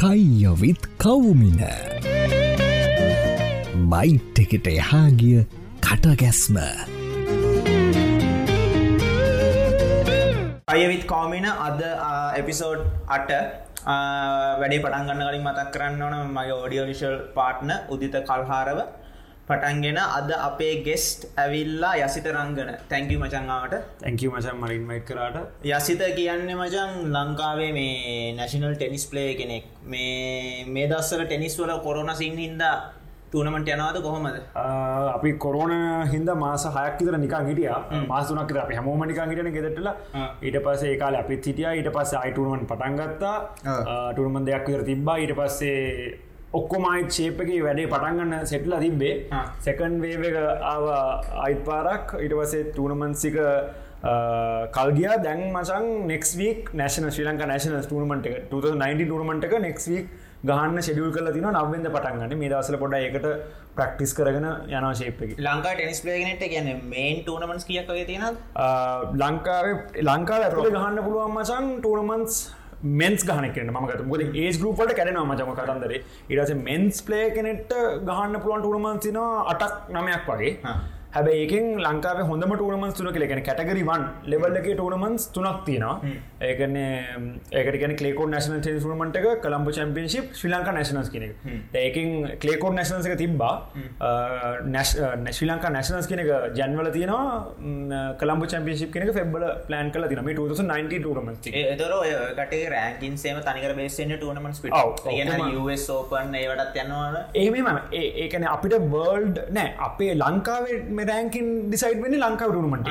කයියොවිත් කවුමින. Bite එකට එහාගිය කටගැස්ම. අයවිත් කෝමින අද episode අට වැඩේ පටන්ගන්න කලින් මතක් කරන්න ඕන මගේ ඕඩියෝ විශල් පාට්න උදිත කල්හාරව. පටන්ගෙන අද අපේ ගෙස්ට් ඇවිල්ලා යසිත රංගන. තැංකි මචංගාවට තැංක මචන් මරින් මයිත් කරාට යසිත කියන්න මචන් ලංකාවේ මේ නැශනල් ටෙනිස් ප්ලේ කෙනෙක්. මේ මේ දස්සර ටෙනිස් වල කොරන සිං හින්දා තුනමට යනවාද කොහොමද? අපි කොරෝන හින්ද මාස හයක් විතර නිකා හිටිය. මාසුනක් අප හැමෝම නිකා හිටන ගෙදටල ඊට පස්සේ ඒකාල අපිත් හිටිය. ඊට පස්ස අයිටුරුවන් පටන්ගත්තා ටුරුමන් දෙයක් විතර තිබ්බා. ඊට පස්සේ ඔක්කොමයි ශේපක වැඩේ පටන්ගන්න සෙටල තිබ්බේ. සැකන් වේව එක අයිත් පාරක්. ඊට පසේ ටූනමන්සික කල්ගිය දැන් මචන් නෙක් වීක් නශන ශ්‍රී ලංක නශන ටූනමට 2019 ටූනමට එක නෙක් වීක් ගහන්න ෂෙඩියල් කල තින නවෙද පටන්ගන්න මේ දසල පොඩ එකට ප්‍රක්ටිස් කරගෙන යන ශේපක ලංකා ටෙනිස් පලේගෙනට ගැන මේන් ටූනමන්ස් කියක්ගේ තියෙන ලංකාවේ ලංකාව ඇතුළ ගහන්න පුළුවන් මචන් ටූනමන්ස් මෙන්ස් ගහනකට ම ගත ඒ ගරුපට කැන මචම කතන්දර. ඉරස මෙන්ස් පලේ කෙනෙට ගහන්න පුළුවන් ටූනමන්සින අටක් නමයක් වගේ. හැබැ ඒකෙන් ලංකාව හොඳම ටූනමන්ස් තුන කලෙන කටගරිවන් ලෙවල් එක ටූනමන්ස් තුනක් තියෙනවා. ඒකන ඒකට කලේකෝ නශන ටමට එක කළම්ඹ චම්පියන්ශිප් ශ්‍රී ලංකා නැශනස් කෙනෙ ඒකින් කලේකෝඩ් නැශනස එක තිබ්බා. නැශී ලංකා නැශනස් කෙනෙක ජැන්වල තියෙනවා. කළම්ඹ චම්පියශිප් කෙනෙක ෆෙබ්බල ප්ලන් කල තින 2019 ටමන්ස් එතර කට රෑකින් සේම තනිකර බේසෙන්න්න ටූනමන්ස් සෝපන් ඒවටත් යන්නවාන ඒමම ඒකන අපිට වර්ල්ඩ් නෑ අපේ ලංකාවේ රෑකින් ඩිසයිඩ් වෙන ලංකාව ටුනමට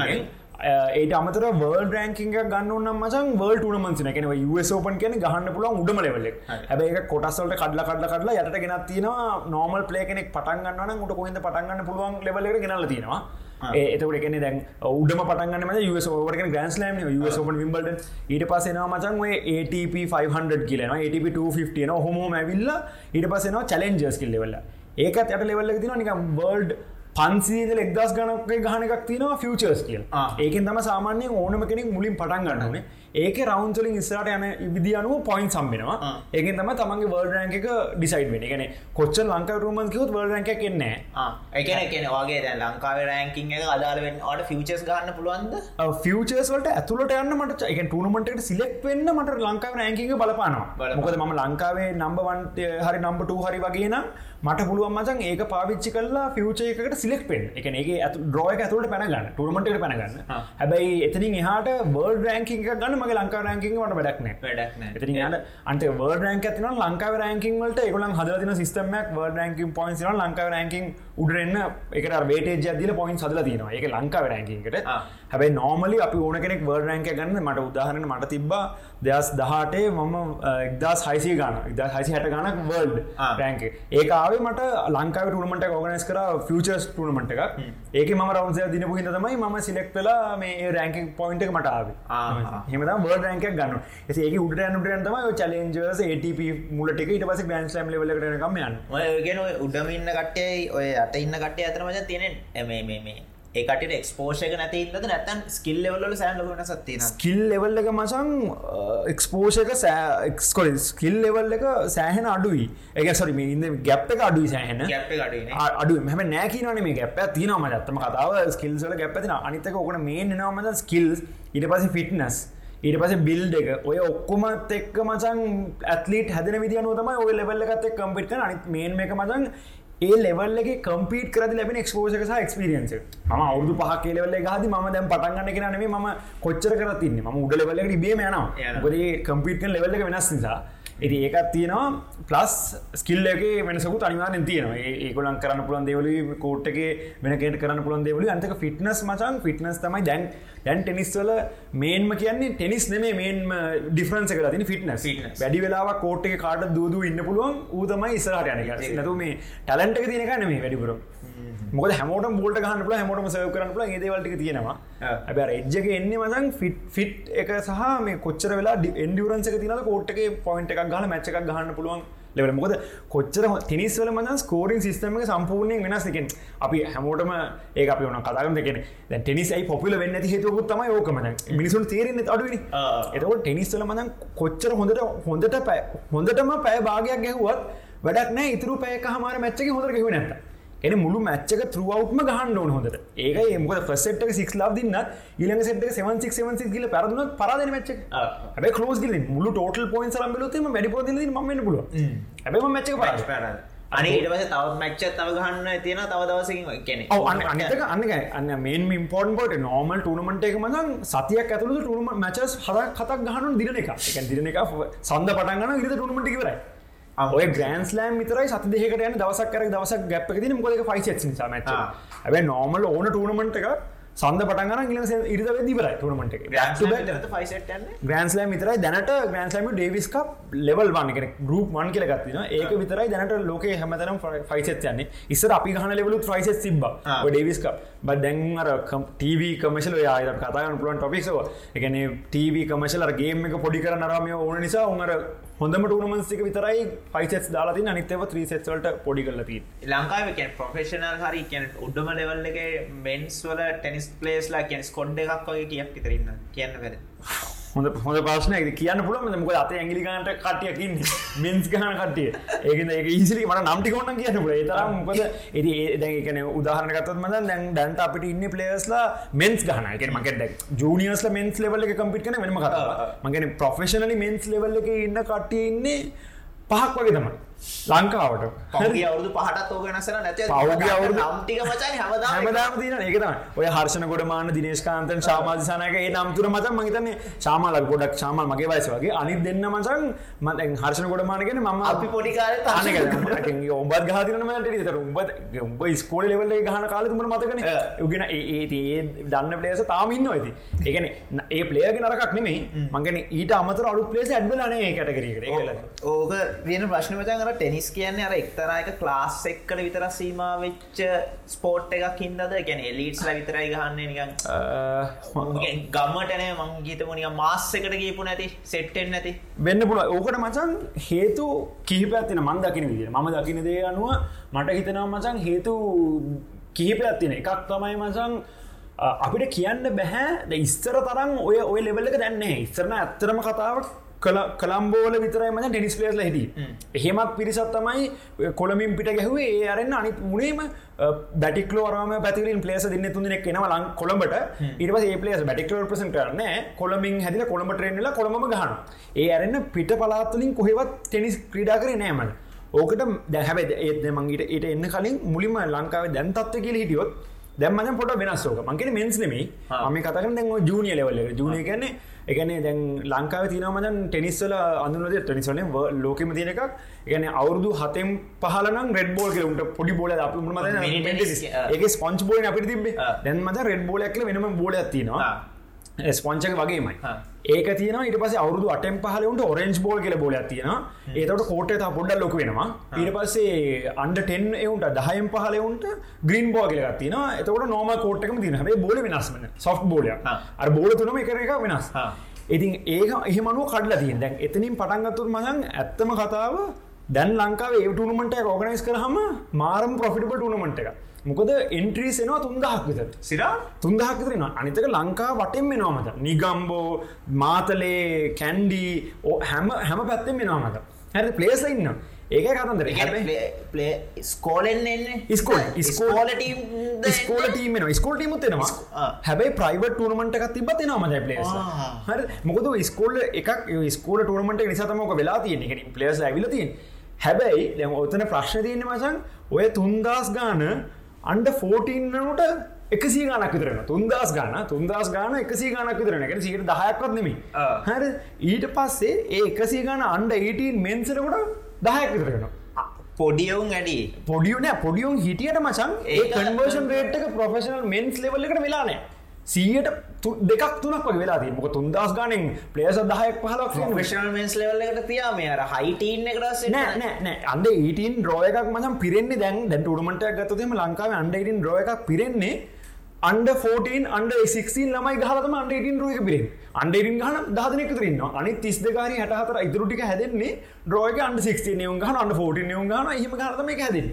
ඒට අමතර වර්ල් රෑකිං ගන්න මචන් වර්ල් ටනමන්සින කෙනව සෝපන් කියන ගහන්න පුළුවන් උඩම ලෙවල හැබයි කොටස්සල්ට කඩල කඩල කඩලා යට ගෙනත් තියෙනවා. නෝමල් පලේ කෙනෙක් පටන්ගන්න උට කොයිද පටන්ගන්න පුළුවන් ලෙවලට ගෙනල තියෙනවා. ඒතකට කෙන දැන් උඩම පටන්ගන්න සෝවට ගන්ස්ලම් සෝපන් විම්බල්ට ඊට පසෙනවා මචන් ATP 500 කියලන ATP 250 හොමෝ ඇවිල්ල ඊට පසෙනවා චලෙන්ජස් කිල් ලෙවල්ල ඒකත් යට ලෙවල්ල තින නික වර්ල්ඩ් පන්සීද එක්දස් ගනක් ගහන එකක් තිනවා ෆියචර්ස් කියල්. ඒකෙන් තම සාමාන්‍ය ඕනම කෙනෙක් මුලින් පටන් ගන්නනේ ඒක රවන්සලින් ඉස්සරට යන විදි අනුව පොයින් සම්බෙනවා ඒක තම තමන්ගේ වර්ල් රෑන්ක එක ඩිසයිඩ් වෙන ගෙන කොච්ච ලංකා රමන් කිවත් වර්ල් රැක කෙන්නේ එකන කෙන වගේ දැ ලංකාව රෑන්කින් එක අදාරවෙන් අට ෆිචස් ගන්න පුළුවන්ද? ෆිචර්ස් වලට ඇතුලට යන්න මට එක ටනමට සිලෙක් වෙන්න මට ලංකාව රෑන්කික බලපානවා. මොකද ම ලංකාවේ නම්බවන්ට හරි නම්බට හරි වගේ නම් මට පුළුවන් මචන් ඒක පාවිච්චි කල්ලා ෆියචයකට සිලෙක් පෙන් එක ඒ ඇතු ද්‍රෝය ඇතුලට පැනගන්න. ටුරමට පැනගන්න. හැබැයි එතනින් එහට වර්ල් රෑන්කින් ගන්න මගේ ලංකා රෑකින් වට වැඩක්න වැඩක්න ට අන්ට වර්ඩ රෑන්ක තින ලංකාව රෑකින් වලට එකලන් හදලතින සිස්ටමක් වර්ඩ රෑකින් පොයින්ස් ලංකාව රෑකින් උඩරන්න එකට වේට ජදදිල පොයින් සදල තියෙනවා. එක ලංකාව රෑකින්කට හැබයි නෝමලි අපි ඕන කෙනෙක් වර්ඩ රෑන්ක ගන්න මට උදාහරන මට තිබ්බා දෙස් දහටේ මම එක්දස් හයිසි ගන ඉද හයිසි හට ගනක් වර්ල්ඩ් රෑන්ක ඒකාවේ මට ලංකාව ටුනමට ගෝගනස් කර ෆචර්ස් ටනමට එකක්. ඒක ම රවන්සය දිනපු හිද තමයි ම සිලෙක්ටලා මේ රෑකින් පොයින්ට එක මට ආව. හෙම වර්ඩ රෑන්ක ගන්න ඒක උඩ තම චලෙන්ජර්ස් ATP මුලට ඊට පස ගන්ස් ලම් ලවලකටකම යන්න. ඔයගෙන උඩමින්න කට්ටේ ඔය අට ඉන්න කට්ටේ අතරමජ තියෙන එම මේ ඒකට එක්ස්පෝෂක නැති ඉද නැතන් ස්කිල් ලෙවල්ල සෑන් ලගන සත්තින ස්කිල් ලෙවල් එක මසං එක්ස්පෝෂක සෑක්ස්කොල ස්කිල් ලෙවල් එක සෑහෙන අඩුයි. එක සොරි ඉන්න ගැප් එක අඩුයි සෑහෙන. අඩු මෙම නෑකිනන මේ ගැප තිනම ඇත්තම කතාව ස්කිල්සල ගැපතින අනිතක ඕකන මේ නමද ස්කිල්ස් ඉට පස ෆිට්නස් ඊට පස බිල්් එක. ඔය ඔක්කොමත් එක්ක මචන් ඇත්ලිට හැදන විදිිය නොතම ඔය ලෙවල්ල එකත් කම්පිට අනිත් මේන් එක මචන් ඒ ලෙවල්ලගේ කම්පීට කර ලැබෙන එක්ස්පෝෂක සහ එක්ස්පිරියන්ස ම අවුදු පහ ලෙවල්ල හදි ම දැම් පටන්ගන්න කෙනනේ ම කොච්චර කරතින්න ම උඩ ලෙවල්ලට බේම යනවා. ගොද කම්පිට ලෙවල්ල වෙනස් නිසා ඇති ඒකත් තියෙනවා. ප්ලස් ස්කිල්ලගේ වෙනසකු අනිවාරෙන් තියෙනවා. ඒකොලන් කරන්න පුළන් දෙවලි කෝට්ටගේ වෙනකට කරන්න පුළන් දෙවලි අන්තක ෆිට්නස් මචන් ෆිට්නස් තමයි දැන් දැන් ටෙනිස්වල මේන්ම කියන්නේ ටෙනිස් නෙමේ මේන්ම ඩිෆරන්ස කර තින ෆිට්නස් වැඩි වෙලා කෝට්ක කාට දූද ඉන්න පුළුවන් ඌතමයි ඉස්සරට යනක නැතු මේ ටලන්ට තියනක නෙමේ වැඩිපුරම් මොක හැමෝට බෝට ගහන්න ල හැමෝටම සය කරන්න ල ඒදවලට තියෙනවා. ඇබ එජ්ජක එන්න මදන් ෆිට් ෆිට් එක සහ මේ කොච්චර වෙලා එන්ඩියරන්සක තින කෝට්ක පොයින්ට එකක් ගල මච්චක් ගහන්න පුළුවන් ලෙවල මොකද කොච්චර ටිනිස්වල මන ස්කෝරින් සිස්ටම සම්පූර්ණයෙන් වෙනස්කෙන් අපි හැමෝටම ඒ අපි වන කතාගම දෙකෙන ටෙනිස්යි පොපිල වෙන්න හේතුකුත් තමයි ඕකම. මිනිසුන් තේරෙන අඩුවනි? එතකොට ටෙනිස්වල මනන් කොච්චර හොඳට හොඳට පැ හොඳටම පැය භාගයක් ගැහුවත් වැඩක් නෑ ඉතුරු පැය හමාර මැච්චක හොඳර ගැව නැත එන මුළු මච්චක ත්‍රවව්ම ගහන්න ඕන හොඳට. ඒක එමක ෆස්ට සික් ලා දින්න ඉලඟ සෙට සෙවන්සික් ගල පරදුන පරාදන මච්ච හැබ කලෝස් ගල මුළු ටෝටල් පොයින් සරම්බලතම වැඩි පොද ම පුල හැබම මච්චක පර අනිට පස තවත් මච්ච තව ගහන්න තියෙන තව දවසකින් කෙනෙ අනිතක අන්න අන්න මේන් ඉම්පෝර්න් පොට නෝමල් ටනමට එක. මදන් සතියක් ඇතුළ ටනම මචස් හද කතක් ගහනු දිරන එක. එක දිරන එක සඳ පටන්ගන ඉරිද ටනමටි කරයි ඔය ග්‍රන්ස්ලෑම් විතරයි සති දෙකට යන දවසක් කර දවසක් ගැප්ක ති මොක ෆයිසත් සම ඇබ නෝමල් ඕන ටනමට එක සඳ පටගන ඉල ඉරිද දිවරයි ටනමට ග්‍රන්ස්ලෑම් විතරයි. දැනට ග්‍රන්ස්ලම ඩේවිස්ක ලෙවල් වන්න කෙන ගරුප් වන් කියල ගත්තින ඒක විතරයි දැනට ලෝක හැමතරම් ෆයිසත් යන්නේ. ඉස්සර අපි ගහන ලෙවලු ්‍රයිස සිබ ඩේවිස්ක බ දැන්ර TV කමශල යාය කතාගන පුලන් ටොපික්ව එකන TV කමශල ගේම එක පොඩි කර නරමය ඕන නිසා උන්ර හොඳම ටනමන්සික විතරයි පයිසෙස් දාලාති අනිතව ත්‍රීසෙස්වලට පොඩි කලති ලංකාව ප්‍රොෆෙෂනල් හරි කියන උඩ්ඩම ලෙවල් එක මෙන්ස් වල ටෙනිස් පලේස්ලා කියන ස්කොඩ් එකක් වගේ කියක් ඉතරන්න කියන්න වැද හොඳ හොඳ පාසන කියන්න පුළ මොක අත ඇගිලිගන්ට කටියකින්න මින්ස් ගහන කටිය ඒක ඒ ඉසිලි මට නම්ටි කොන්න කියන්න පුල තරම් මොකද? එති ඒදැකන උදාහරනකත් මද දැන් දැන්ට අපිට ඉන්න පලේස්ලා මෙන්ස් ගහනක මකට ජනියස්ල මෙන්ස් ලෙවල්ල එක කම්පිට කන වෙනම කතා මගෙන ප්‍රොෆෙෂනලි මෙන්ස් ලෙවල්ල එක ඉන්න කටිය ඉන්නේ පහක් වගේ තමයි ලංකාවට. පහගේ අවුදු පහටත් ඕක නසර නැත පෞගේ අවුදු නම්ටික මචයි හැමදාම තින ඒකතම ඔය හර්ෂණ ගොඩමාන දිනේශකාන්තන් ශාමාධසනක ඒ නම්තුර මත මහිතන්නේ ශාමාලක් ගොඩක් ශාමල් මගේ වයිස වගේ අනිත් දෙන්න මසන් මතැන් හර්ෂණ ගොඩමානගෙන ම අපි පොඩිකාර තානක ඔබත් ගාතිරනමට ට උඹ උඹ ස්කෝල ලෙවල්ල ගහන කාලතුමට මතකන. යගෙන ඒ දන්න පලේස තාමින්න ඇති ඒකන ඒ පලේග නරකක් නෙමේ මගෙන ඊට අමතර අඩු පලේස ඇඩ්බලනේ කටකරීකට ඕක වෙන ප්‍රශ්න මචන් අර ටෙනිස් කියන්නේ අර එක්තරායක ක්ලාස් එක්කට විතර සීම වෙච්ච ස්පෝට් එකක් හින්දද ගැන එලිට්ස්ල විතරයි ගහන්න නිකන්. ගම්මටන මංගීතමනික මාස් එකට ගීපු නැති සෙට්ටෙන් නැති. වෙන්න පුළ ඕකට මචන් හේතු කිහිපත්තින මන් දකින විදිර ම දකින දේ අනුව මට හිතනවා මචන් හේතු කිහිපයක් තින එකක් තමයි මසං අපිට කියන්න බැහැ. ඉස්තර තරම් ඔය ඔය ලෙවල්ලක දැන්නේ ඉස්සරන ඇත්තරම කතාවක් කළම්බෝල විතරයි මන ටෙනිස් පලේස්ල හිට එහෙමත් පිරිසත් තමයි කොළමින් පිට ගැහුවේ ඒ අරන්න අනිත් මුණේම බැටික්ලෝරම පැතිලින් පලේස දින්න තුන්නෙක් එනව ලං කොළඹට. ඒ පලේස් බැටික්ලෝ ප්‍රසන් කරන්න කොළමින් හැදිල කොළඹ ට්‍රේන්ල කොළඹ ගහන ඒ අරන්න පිට පලාතුලින් කොහෙවත් ටෙනිස් ක්‍රීඩා කර නෑමල් ඕකට දැහැබ ඒත් මංගේට ඒට එන්න කලින් මුලින්ම ලංකාව දැන්තත්ව කියල හිටියොත් දැම්මන පොට වෙනස්සෝක මංකෙන මෙන්ස්නෙමේ ම කතක දැන් ජූනිය ලෙවල්ල ජූනිය කියන්නේ එකන දැන් ලංකාව තිනමදන් ටෙනිස්සල අඳුනද ටනිස්වන ලෝකම තියන එකක්. එකන අවුරදු හතෙන් පහලන රෙඩ් බෝල් කලට පොඩි බෝල අප ඒ ස්පොන්ච් බෝල අපිට තිබේ දැන් මත රෙඩ් බෝලක්ල වෙනම බෝල ඇතිනවා ස්පොංචක වගේමයි ඒක තියන ඉට පස අවුදු අටෙන් පහලට ඔරෙන්ජ් බෝල් කියල බෝල තියෙන ඒතට කෝට පොඩ්ඩ ලොක වෙනවා. ඊට පස්සේ අන්ඩ ටෙන් එවුන්ට දහයම් පහලවුන්ට ග්‍රීන් බෝ කියල තින එතකට නෝම කෝට්කම තින ේ බෝල වෙනස්ම සොෆ් බෝලය අර බෝල තුනම එක එක වෙනස්. ඉතින් ඒක එහෙමනුව කඩලා තියෙන් දැන් එතනින් පටන්ගත්තුර මගන් ඇත්තම කතාව දැන් ලංකාව ඒ ටනමට රෝගනයිස් කරහම මාරම් ප්‍රොෆිටබ ටනමට එක මොකද එන්ට්‍රීසෙනවා තුන්දහක් විතර. සිරා? තුන්දහක් විතරෙන අනිතක ලංකා වටෙන් මෙනවාමත නිගම්බෝ මාතලේ කැන්ඩී හැම හැම පැත්තෙන් මෙනවාමත හැරි. පලේස ඉන්න ඒක කතන්දර ස්කෝලෙන් ස්කෝල් ස්කෝල ස්කෝල ටීම ස්කෝල් ටීමුත්වෙනවා හැබයි ප්‍රයිවට ටනමට එකක් තිබත් නමද පලේස් හර මොකද ස්කෝල් එකක් ස්කෝල ටනමට නිසාතමක වෙලා තියෙන එක පලේස් ඇවිලතින් හැබැයි ඔතන ප්‍රශ්න තියන්න මසන් ඔය තුන්දස් ගාන අන්ඩ ෆෝටීන්නට එකසි ගනක් විතරන තුන්දස් ගන්න තුන්දස් ගාන එකසි ගනක් විතරන එක සිට දහයක්වත් නෙමි හ ඊට පස්සේ ඒ එකසි ගන අන්ඩ 18 මෙන්සරකොට දහයක් විතරෙන පොඩියවුන් ඇඩි පොඩියුන පොඩියුන් හිටියට මචන් ඒ කන්වර්ෂන් රේට්ක ප්‍රෆෙෂනල් මෙන්ස් ලෙවල්ලකට වෙලානෑ සීයට දෙකක් තුනක් වෙලා මොක තුන්දස් ගානෙන් පලේස දහයක් පහලක් ේෂනල් මෙන්ස් ලෙවල්ලට තියා මේ අර හයිටීන් එකටස් නෑ අන්ඩ ඊටන් රෝයකක් මසම් පිරෙන්නේ දැන් දැන් ටුරමට ගතතම ලංකාව අන්ඩයිටන් රෝය එකක් පිරෙන්නේ අන්ඩ ෆෝටන් අන්ඩ 16 ළමයි ගහලතම අන්ඩ ඉටින් රෝක පිරෙන් අන්ඩේරින් ගහන දාදනක තරන්න අනි තිස් දෙකාරි හටහතර ඉතුරටික හැදෙන්නේ ඩ්‍රෝයක අන්ඩ 16 නියුම් ගහන අන්න 14 නියුම් ගහන හම ගතම හැදෙන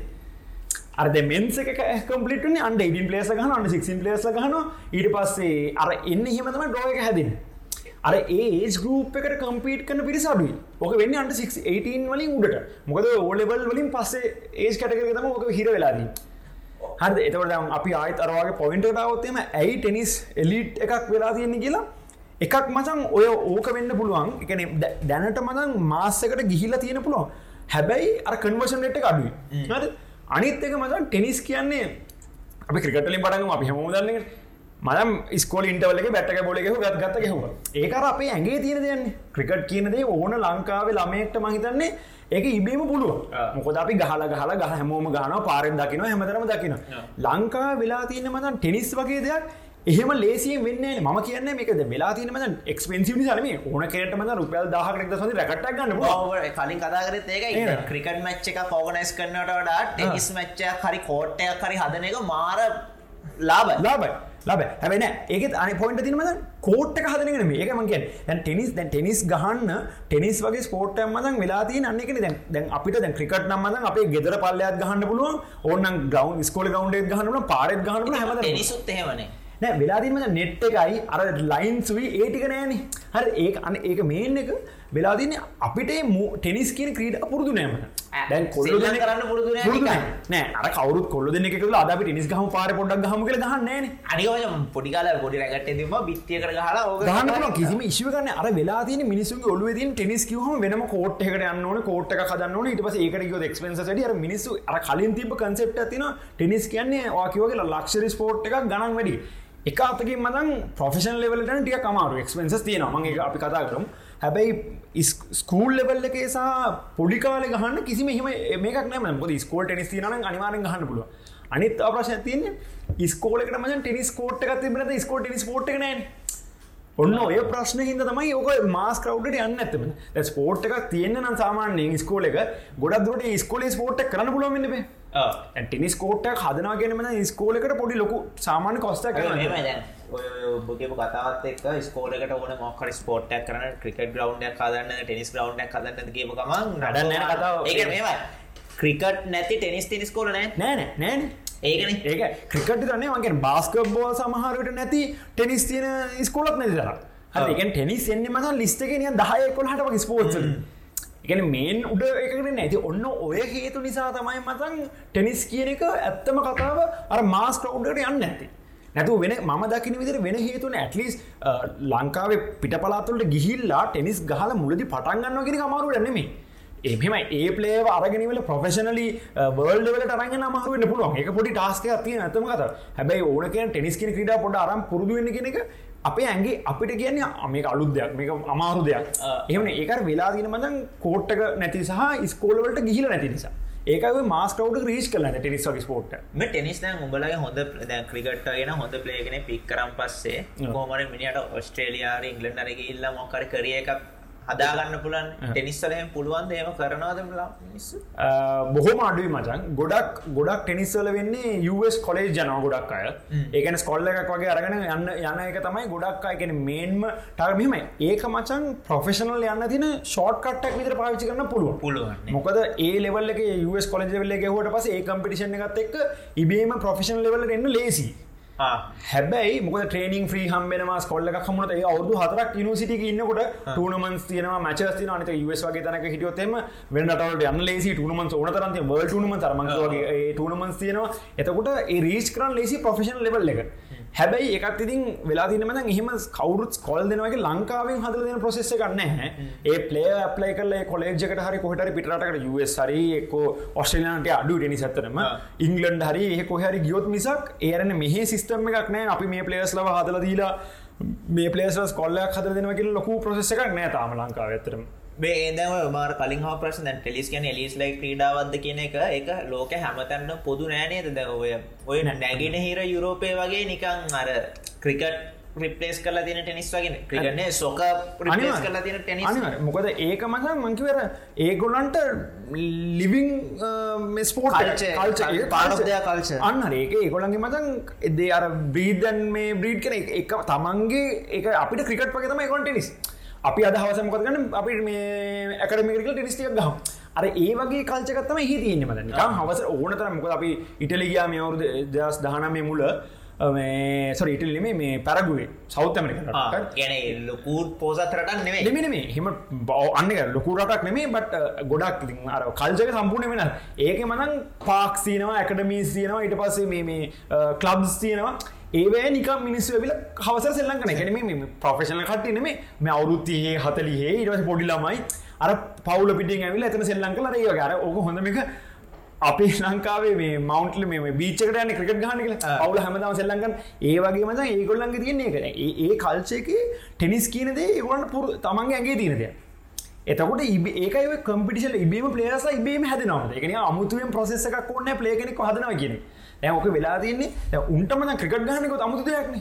අරද මෙන්ස එක කම්පලිටන අන්ඩ ඉඩින් පලේස ගහන අන්න 16 පලේස ගහන ඊට පස්සේ අර එන්න හිමතම ඩ්‍රෝයක හැදෙන අර ඒ ගරුප් එකට කම්පීට කන පිරිසාඩුයි ඕක වෙන්න අන්ට 18 වලින් උඩට. මොකද ඕලෙබල් වලින් පස්සේ ඒස් කටකර තම ඕක හිර වෙලාදී හරි එතවට අපි ආයත අරවාගේ පොයින්ටටාවත්තේම ඇයි ටෙනිස් එලිට් එකක් වෙලා තියෙන්නේ කියලා? එකක් මචන් ඔය ඕක වෙන්න පුළුවන්. එකන දැනට මදන් මාස්සකට ගිහිලා තියෙන පුළුවන්. හැබැයි අර කන්වර්ෂන් ෙට් අඩුයි. හරි අනිත් එක මචන් ටෙනිස් කියන්නේ අපි ක්‍රිකටලින් පටගම අපි හම දන්න මදම් ස්කෝල ඉන්ටවලගේ බැට්ක බොලගෙහ ගත් ගත්ත ගෙහුව. ඒකර අපේ ඇගේ තියෙන දෙයන්නේ ක්‍රිකට් කියනදේ ඕන ලංකාවේ ළමයෙක්ට මහිතන්නේ ඒක ඉබේම පුළුව මොකද අපි ගහල ගහල ගහ හැමෝම ගාන පාරෙන් දකින හැමතරම දකින ලංකා වෙලා තියන්න මතන් ටෙනිස් වගේ දෙයක් එහෙම ලේසිය වෙන්න ම කියන්න මේකද වෙලා තින මත එක්ස්පෙන්සිවි සරම ඕන කෙට මත රුපල් දාහකට සඳ රකට ගන්න කලින් කතාකරත් ඒක ක්‍රිකට් මච්ච එක පෝගනයිස් කරනට වඩා ටෙනිස් මච්චයක් හරි කෝට්ටයක් හරි හදන එක මාර ලාබ ලාබයි ලබ හැබන ඒක අන පොයින්ට තිනම කෝට් හදනගෙන මේක මගේ දැන් ටෙනිස් දැන් ටෙනිස් ගහන්න ටෙනිස් වගේ ස්පෝට් මදන් වෙලාති අන්නෙක දැන් දැන් අපිට දැන් ක්‍රිකට නම්මද අපේ ගෙදර පල්ලයක් ගහන්න පුළුවන්. ඕන්න ගවන්් ස්කෝල ගවන්්ඩේ ගහන්න පාරත් ගහන්න හැම ටෙනිසුත් එහෙමනේ නෑ වෙලාදීම නෙට් එකයි. අර ලයින් සුවී ඒටික නෑන. හරි ඒ අන්න ඒක මේන් එක. වෙලාදින අපිට ටෙනිස් කියන ක්‍රීඩ පුරදු නෑම දැන් කොල්ල කරන්න පුරදු නෑ අර කවරු කොල්ල දෙනෙ අද ටිනිස් ගහම පාර පොඩක් හම කළ ගහන්න අනික පොඩිකාල පොඩි රැගට දම බිත්තිය කර හලා ගහන්න කිසිම ඉශවකන්න අර වෙලාතින මිනිසු ඔලුවද ටෙනිස් කිවහම වෙනම කෝට්කට යන්න කෝට් කදන්න ට පස ඒකට එක්ස්පෙන්සට අර මිනිස්සු අර කලින් තිබ කන්සෙප්ට තින ටෙනිස් කියන්නේ වාකිවගේ ලක්ෂරි ස්පෝට් එකක් ගණන් වැඩි. එක අතකින් මදන් ප්‍රොෆෙෂන් ලෙවලට ටිය කමාරු එක්ස්පෙන්න්සස් තියෙන මගේ අපි කතා කරම්. හැබැයි ස්කූල් ලෙවල් එකේ සහ පොඩිකාල ගහන්න කිසි මෙහම මේක් නම ොද ස්කෝල් ටෙනිස් තින අනිවාරෙන් ගහන්න පුළුව අනිත් අප්‍රශය තියන්නේ ස්කෝලකට මජන් ටෙනිස් කෝට් එකක් තිබෙන ස්කෝට ටනිස් පෝට් නෑ ඔන්න ඔය ප්‍රශ්න හිද තමයි ඕක මාස් කවඩ්ට යන්න ඇතම ස්පෝට් එකක් තියෙන්න්න නම් සාමාන්‍යයෙන් ස්කෝල එක ගොඩක් දුරට ස්කෝල ස්පෝට් කරන්න පුළුවන්න්නේ ටිනිස් කෝට්ට හදනා ගෙනම ස්කෝලකට පොඩි ලොකු සාමාන්‍ය කොස්ට ඔබගේ කතාවත් එක් ස්කෝලකට ඕන මොක්කර ස්පෝට්ටක් කරන ක්‍රිකට ග්‍රවන්්ඩක් කදන්න ටෙනිස් ග්‍රවන්්ඩක් කදන්න කියම ගමන් නඩන්න කතාව ඒ මේවා ක්‍රිකට් නැති ටෙනිස් තිනිස් කෝල නෑ නෑන නෑන ඒකන ඒක ක්‍රිකට දන්නේ වගේ බාස්කබ්බෝ සමහරට නැති ටෙනිස් තියන ස්කෝලක් නැති තර හඒ ටෙනිස් එන්න මත ලිස්ටගෙන දහයකොල් හට වගේ ස්පෝර්ට්සල එකන මේන් උඩ එකට නැති ඔන්න ඔය හේතු නිසා තමයි මතන් ටෙනිස් කියන එක ඇත්තම කතාව අර මාස් කවුන්ඩට යන්න ඇති නැතු වෙන ම දකින විදිර වෙන හේතුන ඇටලිස් ලංකාවේ පිට පලාතුලට ගිහිල්ලා ටෙනිස් ගහල මුලදි පටන්ගන්න ගෙන අමාරු නෙමේ එම ඒ පලේ අරගෙනවල ප්‍රෆෙෂනලි වර්ල්ඩවලට අරගෙන මහරුවන්න පුළුවන්. එක පොඩි ටාස්ක තිය ඇතම කත හැබයි ඕනක ටෙනිස් කියෙන ක්‍රඩා පොඩ අරම් පුරදුවන්න කෙනෙ එක අපේ ඇගේ අපිට කියන්නේ මේක අලුත් දෙයක් මේක අමාරු දෙයක්. එහම ඒකට වෙලා දින මදන් කෝට්ටක නැති සහ ස්කෝලවලට ගිහිල නැති නිසා. ඒකව මාස්කවට රීස් කල ටෙනිස් වගේ ස්පෝට් ටෙනිස් උඹලගේ හොඳ ක්‍රිගට් ගෙන හොඳ පලේගෙන පික් කරම් පස්සේ කෝමර මිනිට ඔස්ට්‍රේලියයාර ඉංගලන්ඩරගේ ඉල්ල මොකර කරිය එකක් හදාගන්න පුලන් ටෙනිස්සලයෙන් පුළුවන් ඒම කරනවාද බොහොම අඩුයි මචන් ගොඩක් ගොඩක් ටෙනිස්සල වෙන්නේ US කොලේජ් ජන ගොඩක් අය. ඒකන ස්කොල්ල එකක් වගේ අරගෙන යන්න යන්න එක තමයි ගොඩක් අයගෙන මේන්ම ටර්මීම ඒක මචන් ප්‍රොෆෙෂනල් යන්න තින ෂෝට් කට්ටක් විතර පාවිචි කරන්න පුළුව පුළුවන් මොකද ඒ ලෙවල්ල US කොලජ වෙල්ල හට පස ඒ කම්පිටිෂන් එකත් එක් ඉබේම ප්‍රොෆෙෂන් ලෙවල එන්න ලේසි හැබැයි මොක ට්‍රේනින් ්‍රී හම්බෙනවා කොල්ල හමට අවුදු හතරක් නිසිටික ඉන්නකොට ටනමන්ස් තියන මච න අනත ස් වගේ තනක හිටියොත්තෙම වෙන්නටට යන්න ලේසි ටනමන් ඕන තරන්ත වල් ටනම තරමගේ ටනමන්ස් තියනවා. එතකොට ඒ රීස් කරන් ලේසි ප්‍රෆෙෂන් ලෙවල් එක හැබැයි එකත් ඉතින් වෙලා තිනම එහෙම කවරුත් කොල් දෙනවගේ ලංකාවෙන් හදල දෙන ප්‍රසෙස්ස ගන්න ඒ පලේ පලයි කල කොලේජකට හරි කොහට පිටට හරි එක්කෝ ඔස්ට්‍රලන්ට අඩු ටනි සත්තරම ඉංගලන්ඩ හරි ඒ කොහරි ගියොත් මිසක් ඒරන මෙහ සිස්ටම එකක් නෑ අපි මේ පලේස් ලව හදල දීලා මේ පලේස් කොල්ලයක් හද දෙනවගේ ලොකු ප්‍රසෙස එකක් නෑ තාම ලංකාව ඇතරම බේදම මාර කලින් හ ප්‍රශ දැන් ටෙලිස් කියන එලිස් ලයි ක්‍රීඩාවද කියන එක එක ලෝක හැමතැන්න පොදු නෑනේද ද ඔය ඔය නැගෙන හිර යුරෝපය වගේ නිකං අර ක්‍රිකට් රිපලේස් කලා තින ටෙනිස් වගෙන ක්‍රිගන්නේ සොක රිපලේස් කලා තින ටෙනිස්. මොකද ඒක මත මංකිවර ඒගොල්ලන්ට living sport Culture. Part of their culture. අන්න. ඒක ඒගොල්ලන්ගේ මතන් එදේ අර බ්‍රීඩන් මේ බ්‍රීඩ් කන එක තමන්ගේ එක අපිට ක්‍රිකට් වගේ තම ඒකොන් ටෙනිස් අපි අද හවස මොකද ගන්න අපි මේ ඇකඩමිකල් ටෙනිස්ටියක් ගහම්. අර ඒ වගේ කල්චකත්තම හි තියන්නේ මද නිකම් හවස ඕනතර මොකද අපි ඉටලිගයා මේ අවුරුදු දස් දහනමේ මුල. සොර ඉටලිම මේ පැරගුවේ. සෞත ඇමරිකට ගැන ලොකූත් පෝසතරට නෙවේ දෙමිනේ හිම අන්න ලොකුරටක් නෙමේ බට ගොඩක් අර කල්ජක සම්පූර්ණ වෙන ඒක මනං පාක් සීනවා ඇකඩමීස් තියනවා. ඊට පස්සේ මේ මේ කලබ්ස් තියෙනවා ඒවෑ නික මිනිස් වෙල හවස සෙල්ලංකන ගැනීම ප්‍රෆේශන කට්ටි නෙමේ මේ අවුරුත්තියේ හතලියේ ඉරස පොඩිලමයි අර පවුල පිටින් ඇවිල ඇතන සෙල්ලංකල රේ ගර ඕක හොඳමික අපේ ලංකාවේ මේ මවන්ටල මේ බීචකට යන ක්‍රිකට ගහනක අවුල හැමදාම සෙල්ලංකන් ඒ වගේ මත ඒගොල්ලන්ගේ තියන්නේ කර ඒ කල්චයක ටෙනිස් කියනද ඒගොලන්ට පුර තමන්ගේ ඇගේ තියනද එතකොට ඒක කම්පිටිශල ඉබේම පලේස ඉබේම හැදනවා. එකන අමුතුවෙන් ප්‍රසෙස එකක් ඕන්න පලේගෙනෙක් හදනවා කියන ඇක වෙලා තියන්නේ උන්ටම ක්‍රිකට ගහනක අමුතු දෙයක්න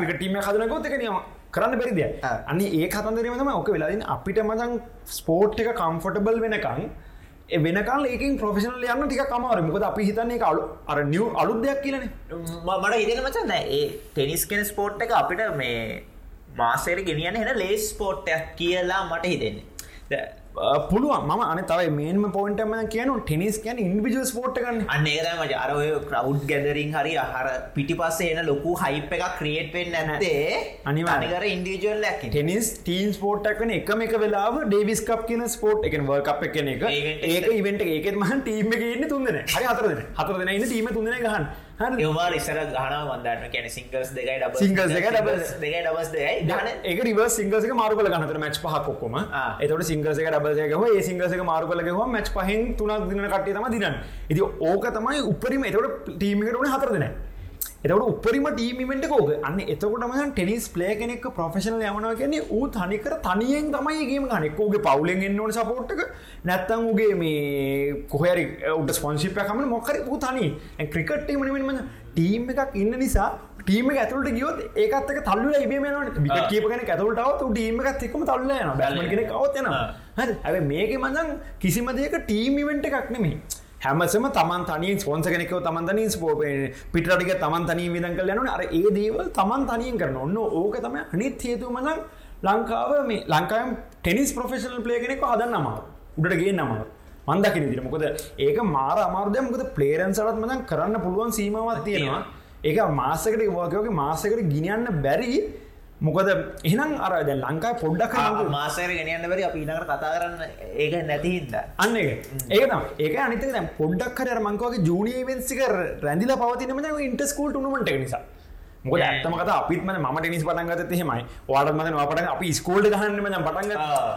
ක්‍රිකටීම හදනකොත් එක නියම. කරන්න බැරිදිය අන්න ඒ කතන්දරීමතම ඕක වෙලාදින් අපිට මදන් ස්පෝට් එක කම්ෆොටබල් වෙනකං වෙනකල් ඒකින් ප්‍රෆෙෂනල් යන්න ටික කමර මොකද අපි හිතන්නේ අලු අර නිියව් අලුත් දෙයක් කියලන මට හිතන මචන්න ඒ ටෙනිස් කෙන ස්පෝට් එක අපිට මේ මාසයට ගෙනියන්න හෙන ලේස් ස්පෝට්ටයක් කියලා මට හිතෙන්නේ පුළුවන්. ම අන තව මේම පොයින්ටම කියන ටෙනිස් කියන ඉන්විජල් ස්පෝට් ගන්න අන්න ඒතම අරය කරව් ගැදරින් හරි අහර පිටි පස්සේ එන ලොකු හයිප් එකක් ක්‍රියේට් වෙන්න නැත්තේ. අනිවානිකර ඉන්ඩිජල් ලැක් ටෙනිස් ටීම් ස්පෝට්ක් වන එකම එක වෙලාව ඩේවිස් කප් කියන ස්පෝට් එක වර් කප් එක එක. ඒක ඉවෙන්ට ඒකෙත් මහන් ටීම එක ඉන්න තුන්දන හරි අතරද හතර දෙන ඉන්න ටීම තුන්දන ගහන් ඒවා ඉස්සර ගහන වන්දන්න කියන සිංගල්ස් දෙකයි ඩබ සිංගල්ස් දෙක ඩබල්ස් දෙකයි ඩබස් රිවර්ස් සිංගල්ස් එක මාරු කරලා ගන්නතර මැච් පහක් ඔක්කොම. එතකොට සිංගල්ස් එක ඩබල්ස් එක ගහුවා. ඒ සිංගල්ස් එක මාරු කරලා ගහුවා මැච් පහෙන් තුනක් දිනන කට්ටිය තමයි දිනන්නේ. ඉතින් ඕක තමයි උපරිම එතකොට ටීම් එකට උනේ හතර දෙනයි එතකට උපරිම ටීමිමෙන්ට කෝක අන්න එතකොටම ටෙනිස් පලේ කෙනෙක් ප්‍රෆෙශනල් යමනවා කියන්නේ තනිකර තනියෙන් තමයිගේම ගනෙක්කෝගේ පවුලෙන් එන්න ඕන සපෝට්ක නැත්තං උගේ මේ කොහරි උට ස්පොන්ශිපය කමන මොකර ූ තනි ක්‍රිකට්ටීමනින්ම ටීම් එකක් ඉන්න නිසා ටීම ඇතුලට ගියොත් ඒකත්තක තල්ල ඉබේමන බික කියපගෙන ඇතුලටව ටීම එකත් එක්ම තල්ල යන බැල්ම කෙනෙක් අවත්යන හැ මේක මඳන් කිසිම දෙයක ටීමිවෙන්ට එකක් නෙමේ හැමසම තමන් තනින් ස්පොන්ස කෙනෙකව තමන් තනින් ස්පෝප පිටටික තමන් තනී විදන් කල යනු අර ඒ දේවල් තමන් තනියෙන් කරන ඔන්න ඕක තම අනිත් හේතු මඳන් ලංකාව මේ ලංකාවම් ටෙනිස් ප්‍රෆෙෂනල් පලේ කෙනෙක හදන්න අමාව උඩට ගේ නමාව මන්දකින දිර මොකද ඒක මාර අමාර්දය මොකද පලේරන් සලත් මදන් කරන්න පුළුවන් සීමවත් තියෙනවා. ඒක මාසකට වගේ මාසකට ගිනියන්න බැරි මොකද එහෙනම් අර දැ ලංකායි පොඩ්ඩක් මාසර ගෙනයන්න බරි අපි ඉනකට කතා කරන්න. ඒක නැතිහින්ද අන්න ඒක. ඒකම් ඒක අනිත දැ පොඩ්ඩක් කර මංකවගේ ජූනිය වෙන්සික රැඳිල පවතිනම ඉන්ටස්කූල් නුමට නිසා මොක ඇත්තමක අපිත්ම ම ටනිස් පටන්ගත හෙමයි වාට මත පට අපි ස්කෝල්ඩ ගහන්නම පටන්ග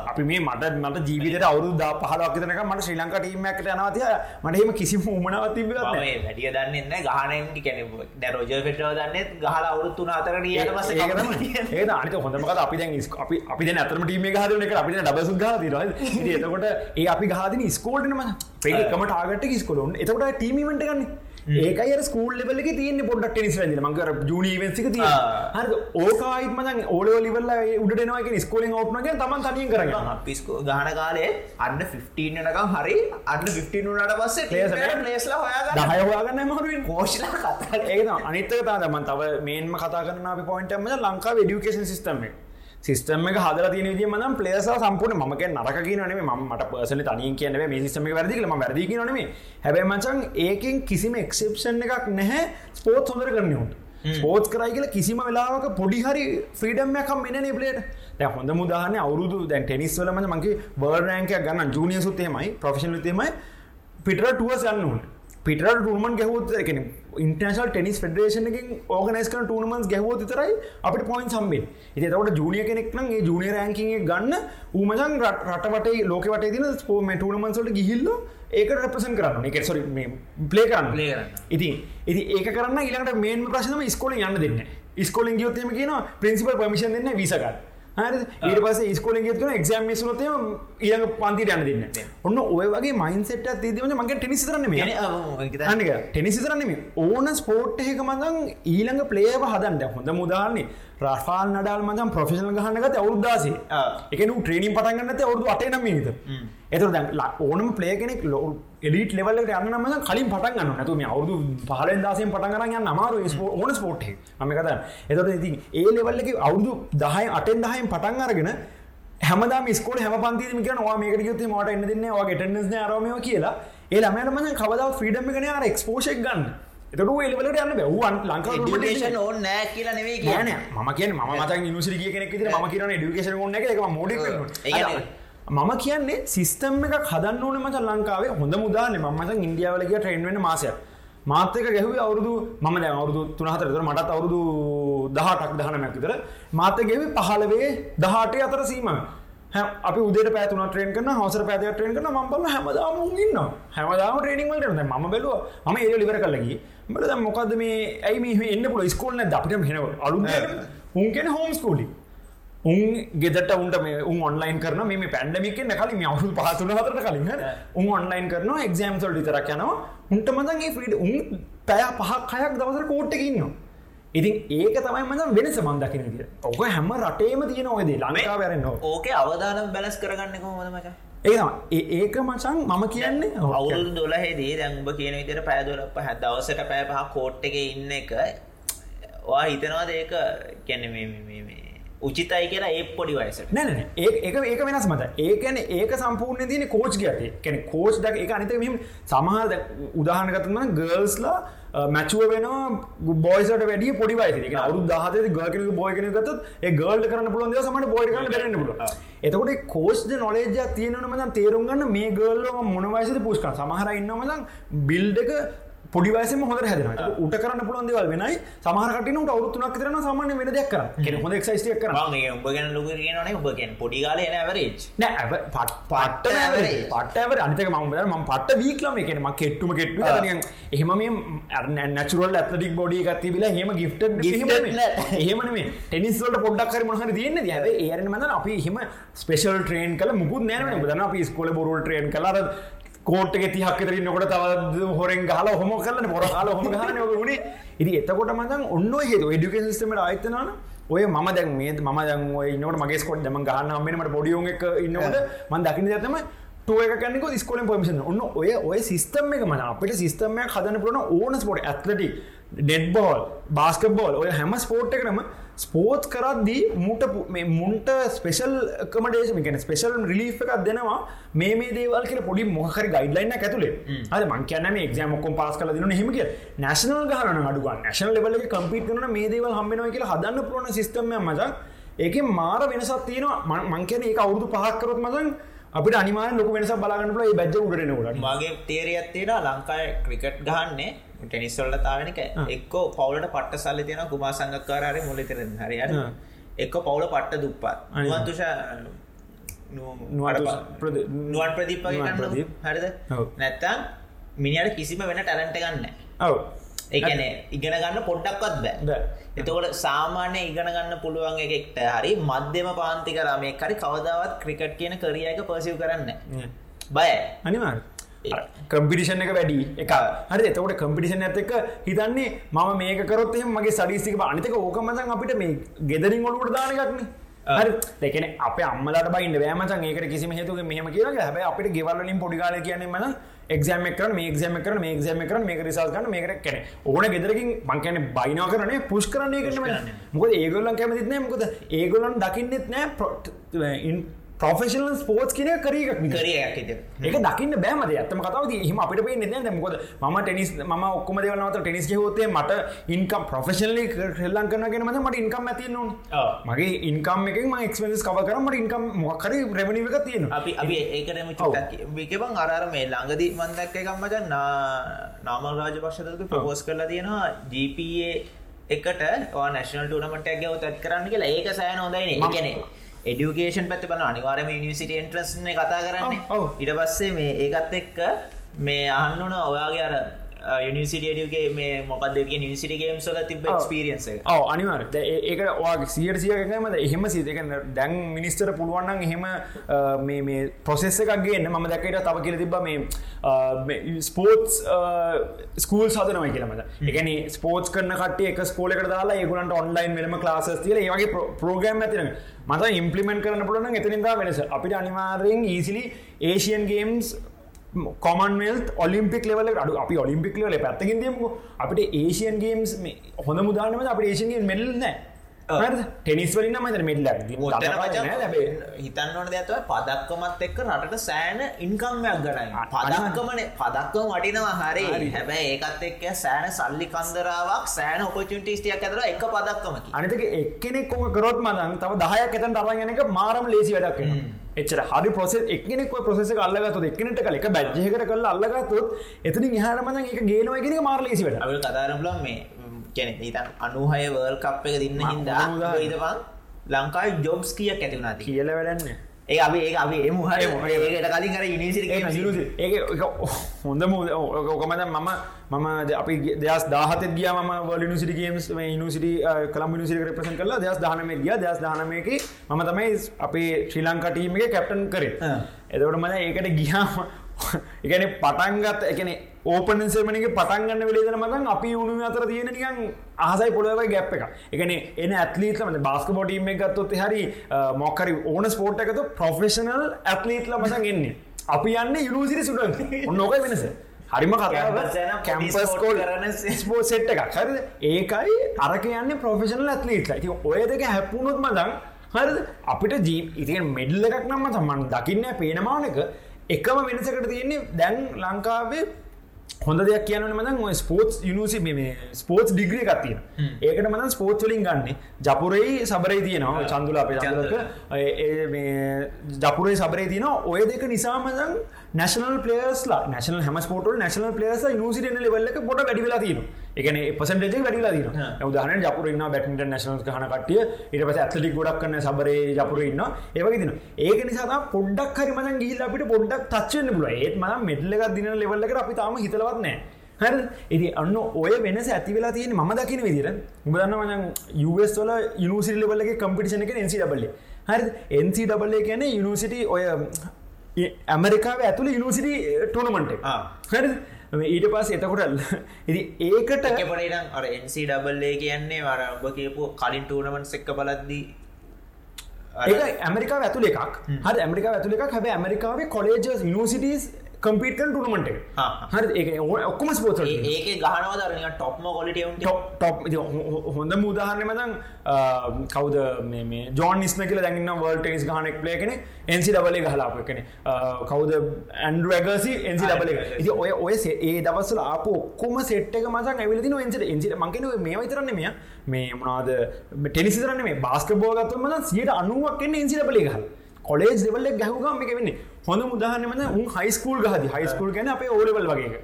අපි මේ මට මට ජීවිත අවුද පහලක්තනක මට ශ්‍රී ලංක ටීමක් යනවතිය මටම කිසි මුමනවත් වැඩිය දන්න ගැහන කැන රෝජ පෙටව දන්න ගහල අවුරුත්තුන අතර ඒ අනික හොඳමක අපි අපි අපි අතරම ටීම හදන එක අපිට ඩබසු ගහ ර එතකොට ඒ අපි ගහදන ස්කෝල්ටනම පේකම ටාගට ස්කොලුන් එතකොට ටීමීමට ගන්නේ ඒකයි ස්කූල් ලෙවල්ල තියන්න පොඩක් ටෙනිස් වැදින මංකර ජනීවෙන්සික තිය හරි ඕකායිත්ම ඕලෝ ලිවල්ල උඩනවාක ස්කෝලින් ඔප්නගේ තමන් තනිය කරගන්න පිස්කෝ ගහන කාලේ අන්න 15 නකම් හරි අන්න 15 වුණට පස්සේ ලේස්ලා හොයාගන්න. දහයවාගන්න මරුවෙන් කෝෂල කතා ඒක අනිත්තක තාදමන් තව මේන්ම කතා කරන අපි පොයින්ටම ලංකා ඩියුකේෂන් සිස්ටම සිස්ටම එක හදර තින විදිය මනම් පලේස සම්පූර්ණ මක නරක කියනනේ මට පසල තනින් කියනව මේ සිස්ටම වැරදිල ම වැරදි නොනේ හැබැ මචන් ඒකෙන් කිසිම එක්සප්ෂන් එකක් නැහැ ස්පෝට් හොඳර කරන්නට ස්පෝට් කරයි කියල කිසිම වෙලාවක පොඩිහරි ෆ්‍රීඩම්යකම් මෙන පලේට දැ හොඳ මුදාහන අවුරුදු දැන් ටෙනිස්වලම මගේ බර්රෑන්කයක් ගන්න ජනිය සුත්තේමයි ප්‍රෆෙෂනල් තේමයි පිටර ටුවස් යන්නුට පිට ටුමන් ගැහවොත් එකන ඉන්ටර්නශල් ටෙනිස් ෆෙඩරේෂන එකින් ඕගනයිස් කන ටනමන්ස් ගැහෝ තරයි අපට පොයින් සම්බෙන් එති තවට ජුනිය කෙනෙක්න ඒ ජුනිය රෑන්කිගේ ගන්න ඌමජන් රටවට ලෝක වට දින ස්පෝම ටනමන්සට ගිහිල්ල ඒක රපසන් කරන්න. එක සොරි පලේ කරන්න. ඉති ඉති ඒක කරන්න ඉලට මේන් ප්‍රශ්නම ස්කෝල යන්න දෙන්න ස්කෝලින් ගියොත්තම කියන ප්‍රින්සිපල් පමිෂන් දෙන්න විසකට හරි ඊට කරන එක්සෑම් මිස් වුණොත් එහෙම ඊළඟ පන්තියට යන්න දෙන්නේ. ඔන්න ඔය වගේ මයින්ඩ්සෙට් එකක් තියෙද්දි මම ටෙනිස්. අනික ටෙනිස් නෙමෙයි. ඕන ස්පෝර්ට් එකක මම ඊළඟ ප්ලේයර්ව හදන්න හොඳම උදාහරණේ රෆාල් නඩල් මචන් ප්‍රෆෙෂනල් ගහන්නගත අවුද්දාසේ එකන ට්‍රේනින් පටන්ගන්නත අවුදු අටේ නමීත එතු දැ ඕනම පලේ කෙනෙක් ලෝ එලිට ලෙවල්ලට යන්න නම කලින් පටන් ගන්න නැතු මේ අවුදු පහලෙන් දාසයෙන් පටන් කරන්න අමාරු ඕන ස්පෝට් මම කත එතට ඉතින් ඒ ලෙවල්ලක අවුදු දහයි අටෙන් දහයෙන් පටන් අරගෙන හැමදා මිස්කෝල හැම පන්තිම කියන වා මේකට ගත මට එන්න දෙන්න වගේ ටෙන්න්නස් අරමය කියලා. ඒ ළමයට මන කවදාව ෆ්‍රීඩම් කන අර එක්ස්පෝෂක් ගන්න එතට එලවලට යන්න බැවන් ලංකා ඕන්න නෑ කියලා නෙවේ කියන ම කියන ම මත නිසිර කියෙනෙක් ම කියන ඩිකේෂන ොන්න එක මොඩ මම කියන්නේ සිස්ටම් එක හදන්න ඕන මච ලංකාවේ. හොඳ මුදාන මත ඉන්දියාවලගේ ට්‍රේන්වෙන මාසය මාතක ගැහව අවුරුදු මම දැ අවුරුදු තුනහතරතර මටත් අවුරුදු දහටක් දහනමැතිතර මාත ගෙවි පහලවේ දහටේ අතර සීම අපි උදේ පැතුන ට්‍රේන් කන හවසර පැත ට්‍රේන් කන ම බල හැමදාම ඉන්න හැමදාම ට්‍රේනිින් වලට ම බැලුව ම ඒ ලිවර කලගේ බට මොකද මේ ඇයි මේ එන්න පුල ස්කෝල්න අපිට හෙන අලු උන්ගෙන හෝම් ස්කෝලි උන් ගෙදට උන්ට මේ උන් ඔන්ලයින් කරන මේ පැන්ඩමික කලින් අවුරු පහතුන හතර කලින් උන් ඔන්ලයින් කරන එක්ෂම් සල් විතරක් යනවා. උන්ට මදන්ගේ ්‍රීඩ උන් පැය පහක් කයක් දවසර කෝට්ටකින්නවා ඉතින් ඒක තමයි මඳ වෙනස මන්දකින දිය ඔක හැම රටේම තියෙන ඔයදේ ලංකා වැරන්න ඕක අවදානම් බැලස් කරගන්න කොමද මච? ඒ ඒක මචන් මම කියන්නේ අවුරුදු දොලහෙදී දැන්ඹ කියන විතර පෑදොලප හැ දවසට පෑ පහ කෝට් එක ඉන්න එක වා හිතනවාද ඒක? කැන උචිතයි කියලා ඒ පොඩි වයස නැන ඒ ඒක වෙනස් මත ඒකන ඒක සම්පූර්ණ තියන කෝච් ගතේ කැන කෝච් දක් එක අනිත මෙම සමහර උදාහනගතම ගර්ස්ලා මැචුව වෙන බෝයිසට වැඩිය පොඩි වයික අවු දහත ගක බෝයකන ගත ඒ ගල්ට කරන්න පුළන් දෙ සමට බෝය කරන්න බරන්න පුල එතකොට කෝස්ද නොලේජ තියනන මදන් තේරුම්ගන්න මේ ගල්ල මොනවයිසද පුස්ක සමහර ඉන්න මදන් බිල්ඩක පොඩිවසම හොද හැදන උට කරන්න පුළන් දෙවල් වෙනයි. සමහරට අවුත්තුනක් කරන සාමාන්‍ය වෙන දෙයක් කර හොඳ ක්සයිස්ටිය කර උඹ ගැන ලුක කියන උබගෙන් පොඩිගාල ඇවරේච් පට පට අනිතක මම ම පට වීක්ලම එකෙනම කෙට්ටුම කෙට්ටු එහෙම මේ නැචුරල් ඇතටික් බොඩි ගත්ති බිල හෙම ගිෆ්ට එහෙමන මේ ටෙනිස්වලට පොඩ්ඩක් කර මොහර තියන්න ද ඒරන මද අපි හෙම ස්පේෂල් ට්‍රේන් කල මුකුත් නෑන බදන අපි ස්කොල බොරුල් ට්‍රේන් කලාර කෝට්ක තිහක්කතර නොකට තව හොරෙන් හල හොම කරන්න පොර හල හොම ගන වුණේ ඉරි එතකොට මදන් ඔන්න හෙතු එඩික සිස්ටමට අයතනන ඔය ම දැන් මේ ම දැන් ඉන්නට මගේ ස්කොට් දම ගහන්න අම්මට බොඩියෝන් එක ඉන්නවට මන් දකින ඇතම ටුවකනක ස්කොල පමිෂන් ඔන්න ඔය ඔය සිස්ටම් එක මන අපට සිස්ටමයක් හදන පුරන ඕන ස්පොට් ඇත්ලටි ඩෙඩ්බෝල් බාස්කබෝල් ඔය හැම ස්පෝට් එකනම ස්පෝට් කරද්දී මුට මුන්ට ස්පෙෂල් කමඩේෂ ගැන ස්පෙෂල් රිලි එකක් දෙනවා. මේ මේ දේවල් කියල පොඩි මොහර ගයිඩ්ලයින්න ඇතුලේ. අද මං කියන්න එක්ෂමකොම් පාස් කල දින හෙමක නැශනල් ගහන අඩුව නැශන ලෙබල කම්පිට කරන මේ දේවල් හම්බෙනවා කියලා හදන්න පුරන සිස්ටම මචක් ඒක මාර වෙනසත් තියෙනවා. මං කියන ඒ අවුදු පහක්කරොත් මදන් අපිට අනිමාන ලොක වෙනස බලාගන්නල බැජ උඩනකට මගේ තේරයත් තියෙන ලංකායි ක්‍රිකට් ගහන්නේ ටෙනිස්වල්ල තාවනක එක්කෝ පවුලට පට්ට සල්ල තියෙන කුමා සංගක්කාරය මුලිතරෙන් හරි එක්ක පවුල පට්ට දුප්පත්. අනිවන්තුෂ නුවන් ප්‍රදීප හරිද? නැත්තම් මිනිට කිසිම වෙන ටැලන්ට ගන්න ඔව. ඒකන ඉගෙන ගන්න පොඩ්ඩක්වත් බෑ. එතකොට සාමාන්‍ය ඉගෙන ගන්න පුළුවන් එකෙක්ට හරි මධ්‍යම පාන්ති කරමය කරි කවදාවත් ක්‍රිකට් කියන කරිය එක පසිව් කරන්න බය අනිවාර් කම්පිටිෂන් එක වැඩි එක හරි එතකොට කම්පිටිෂන් ඇත එක හිතන්නේ මම මේක කරොත් මගේ සඩිසික අනිතක ඕකමතන් අපිට මේ ගෙදරින් ඔලුට දානගක්න හරි දෙකන අප අම්මලට බයින්න වෑමචන් ඒකට කිසි හතුක මෙහම කියලා හැබ අපිට ගෙවල්ලින් පොඩිකාල කියන්නේ මන එක්ෂම කරන මේ එක්ෂම කරන මේ එක්ෂම කරන මේ රිසල් කන මේක කන ඕන ගෙදරකින් මංකන බයිනා කරනේ පුෂ් කරනය කරන මොකද ඒගොල්ලන් කැමතිත්නෑ මොකද? ඒගොලන් දකින්නෙත් නෑ ප්‍රොෆෙෂනල් ස්පෝට්ස් කියන කරිය ඒක දකින්න බෑමද ඇත්තම කතාව හිම අපිට පේ න. මොකද ම ටෙනිස් ම ඔක්කම දෙවනවත ටෙනිස් හෝතේ මට ඉන්කම් ප්‍රොෆෙෂනලි හෙල්ලන් කරනගෙන මද මට ඉන්කම් ඇති න මගේ ඉන්කම් එක ම එක්ස්පෙන්ස් කව කරමට ඉන්කම් මොකර රෙවනි එක තියෙන අපි අපි ඒකටම විකබන් අරර මේ ළඟදී මන්දක්ක එකම්මට නාමල් රාජ පක්ෂදක ප්‍රපෝස් කරලා තියෙනවා ජපA එකට නැශනල් ටනමට ඇගේ ඔතත් කරන්න කියලා. ඒක සෑන හොදයින ගැනේ එඩියුකේෂන් පැත්ත බල අනිවාරම නිසිට එන්ට්‍රස්න කතා කරන්න. ඉට පස්සේ මේ ඒකත් එක්ක මේ අහන්න ඕන ඔයාගේ අර යනිසිටියගේ මේ මොකක්දක නිසිට ගේම් සල තිබ ක්ස්පිරියන්ස ඔව. අනිවර ඒක වා සියට සියකමද එහෙම සිතක දැන් මිනිස්තර පුළුවන්න්න එහෙම මේ මේ ප්‍රොසෙස්ස එකක්ගේ ම දැකට තව කියල තිබ මේ ස්පෝටස් ස්කූල් සදනව කියලමද එකන ස්පෝටස් කරන කට එක ස්කෝලකට දාලා ඒගුලන්ට ඔන්ලයින් වෙනම ලාස් තිල ඒගේ ප්‍රෝග්‍රම් ඇතින මත ඉම්පලිමෙන්ට කරන පුලන එතනින්දා වෙනස. අපිට අනිවාරයෙන් easily Asian Games Commonwealth Olympic level අඩු අපි ඔලිම්පික් ලවල පැත්තකින් තියම අපට ඒෂයන් ගේම්ස් හොඳ මුදානම අප ඒෂන්ගෙන් මෙල්ල නෑ. ටෙනිස් වලින් මත මෙල්ල හිතන්නවන දැත්ව පදක්කමත් එක්ක රටට සෑන ඉන්කම්මයක් ගනයි පදක්කමන පදක්කම වටිනවා හරි. හැබැයි ඒකත් එක්ක සෑන සල්ලි කන්දරාවක් සෑන ඔපචුන්ටිස්ටියක් ඇතර එක පදක්කමකි අනිතක එක්කෙනෙක් කොම කරොත් මදන් තව දහයක් එතන් තරගෙනක මාරම ලේසි වැඩක් එච්චර හරි පොස එක්නෙක් පොසෙස අල්ලගතු එක්නට කල එක බැජ්ජයකට කල අල්ලගතුත් එතන හරමද එක ගේනවගෙන මාර ලේසිවට කතාරම්ලම් මේ කැන හිතන් අනුහය වර්ල් කප් එක දින්න හින්දා ඉදපන් ලංකායි ජොබ්ස් කියක් ඇතිවුණා කියල වැඩන්න ඒ අපේ ඒ අපේ එම. හය ඒකට කලින් කර යුනිසිරි ඒ හොඳ ඕකමද මම මම අපි දෙස් දාහත ගිය ම වල නිසිරි ගේම්ස් නිසිරි කළම් නිසිරි ප්‍රසන් කලා දෙස් දානම ගිය. දෙස් දානමයක මම තමයි අපේ ශ්‍රී ලංකාටීම එක කැප්ටන් කරේ. එදවට මද ඒකට ගියාම එකන පටන්ගත් එකන ඕපනසමනගේ පටන්ගන්න වෙලේදන මතන් අපි උුණු අතර තියෙන නිකන් ආසයි පොළොවයි ගැප් එක එකන එන ඇත්ලීටලම බස්ක බොටීම ගත්තොත් හරි මොක්කරි ඕන ස්පෝට් එකතු ප්‍රොෆෙෂනල් ඇත්ලීටල මසන් එන්නේ. අපි යන්න යුනිසිරි සුඩන් නොක වෙනස. හරිම කැම්පස්කෝල් ස්පෝ සෙට් එකක්. හරි ඒකයි අරක යන්න ප්‍රොෆෙෂනල් ඇත්ලීට්ල ති ඔය දෙක හැපුණුත් මදන් හරි අපිට ජී ඉතින් මෙඩල්ල එකක් නම්ම තමන් දකින්න පේනමාන එක. එකම වෙනසකට තියෙන්නේ දැන් ලංකාවේ හොඳ දෙයක් කියන්න මදන් ස්පෝටස් යුනිසි මේ ස්පෝටස් ඩිග්‍රිය එකත්තිය ඒකට මදන් ස්පෝට් වලින් ගන්න. ජපුරයි සබරයි තියනවා චන්දුල අප චන්දක ජපුරේ සබරේ තියන ඔය දෙක නිසාමදන් නැශනල් පලේස්ලා නැශන හම ස්පෝට නැශනල් පලේස් නිසිරන ලෙවල්ලක පොට වැඩිවෙලා තියෙන එකන පසට වැඩිලා තින උදාහන ජපුරන්න බැට නැශනල් හන කටිය ඉට පස ඇතලි ගොඩක් කන්න සබරේ ජපුරන්න ඒවගේ තින ඒක නිසා පොඩ්ඩක් හරිමන ගිල් අපිට පොඩ්ඩක් තච්වන්න පුල ඒත් ම මෙටල්ලක් දින ලෙවල්ලක අපි තාම හිතලවත් නෑ හර ඉති අන්න ඔය වෙනස ඇති වෙලා තියෙන ම දකින විදිර උබදන්න වන යස් වල යුනිසිල්ලවල්ලගේ කම්පිටිෂන එක එසි ඩබල්ල හරි එන්සි ඩබල්ල කියන යුනිසිට ඔය ඇමරිකාව ඇතුළ යුනිසිටි ටෝනමන්ට හරි ඊට පස් එතකොටල් ඉති ඒකට පටනම් අර එන්සි ඩබල්ලේ කියන්නේ වර ඔබ කියපු කලින් ටූනමන් එක්ක බලද්දී ඒ ඇමරිකා ඇතුල එකක්. හරි ඇමරිකා ඇතුල එකක්. හැබ ඇමරිකාවේ කොලේජ නිසිටස් කම්පිට ටනමට හරි ඔක්කම ස්පෝත ඒක ගහනවදරන ටොප්ම කොලිට ටොප් හොඳ මුදාහරන මදන් කවද මේ ජෝන් නිස්ම කියල දැන්න වල්ට නිස් ගහනෙක් ලේ කෙන එන්සි ඩබලේ ගහලාප කෙන කවද? ඇන්ඩරගසි එන්සි ඩබල ඉති ඔය ඔය ඒ දවසල අප ඔක්කොම සෙට්ක මසක් ඇවිලදි එන්සට එන්සි මංකන මේ විතරන්න මෙය. මේ මනාද ටෙනිසිරන්න බාස්ක බෝගත්තුම සියට අනුවක් එන්න එන්සි ඩබලේ ගහල් කොලේජ් දෙවල්ල ගැහුගම් එක වෙන්නේ. හොඳ මුදාහනමද උන් හයිස්කූල් ගහද හයිස්කූල් ගැන අපේ ඕලෙවල් වගේ.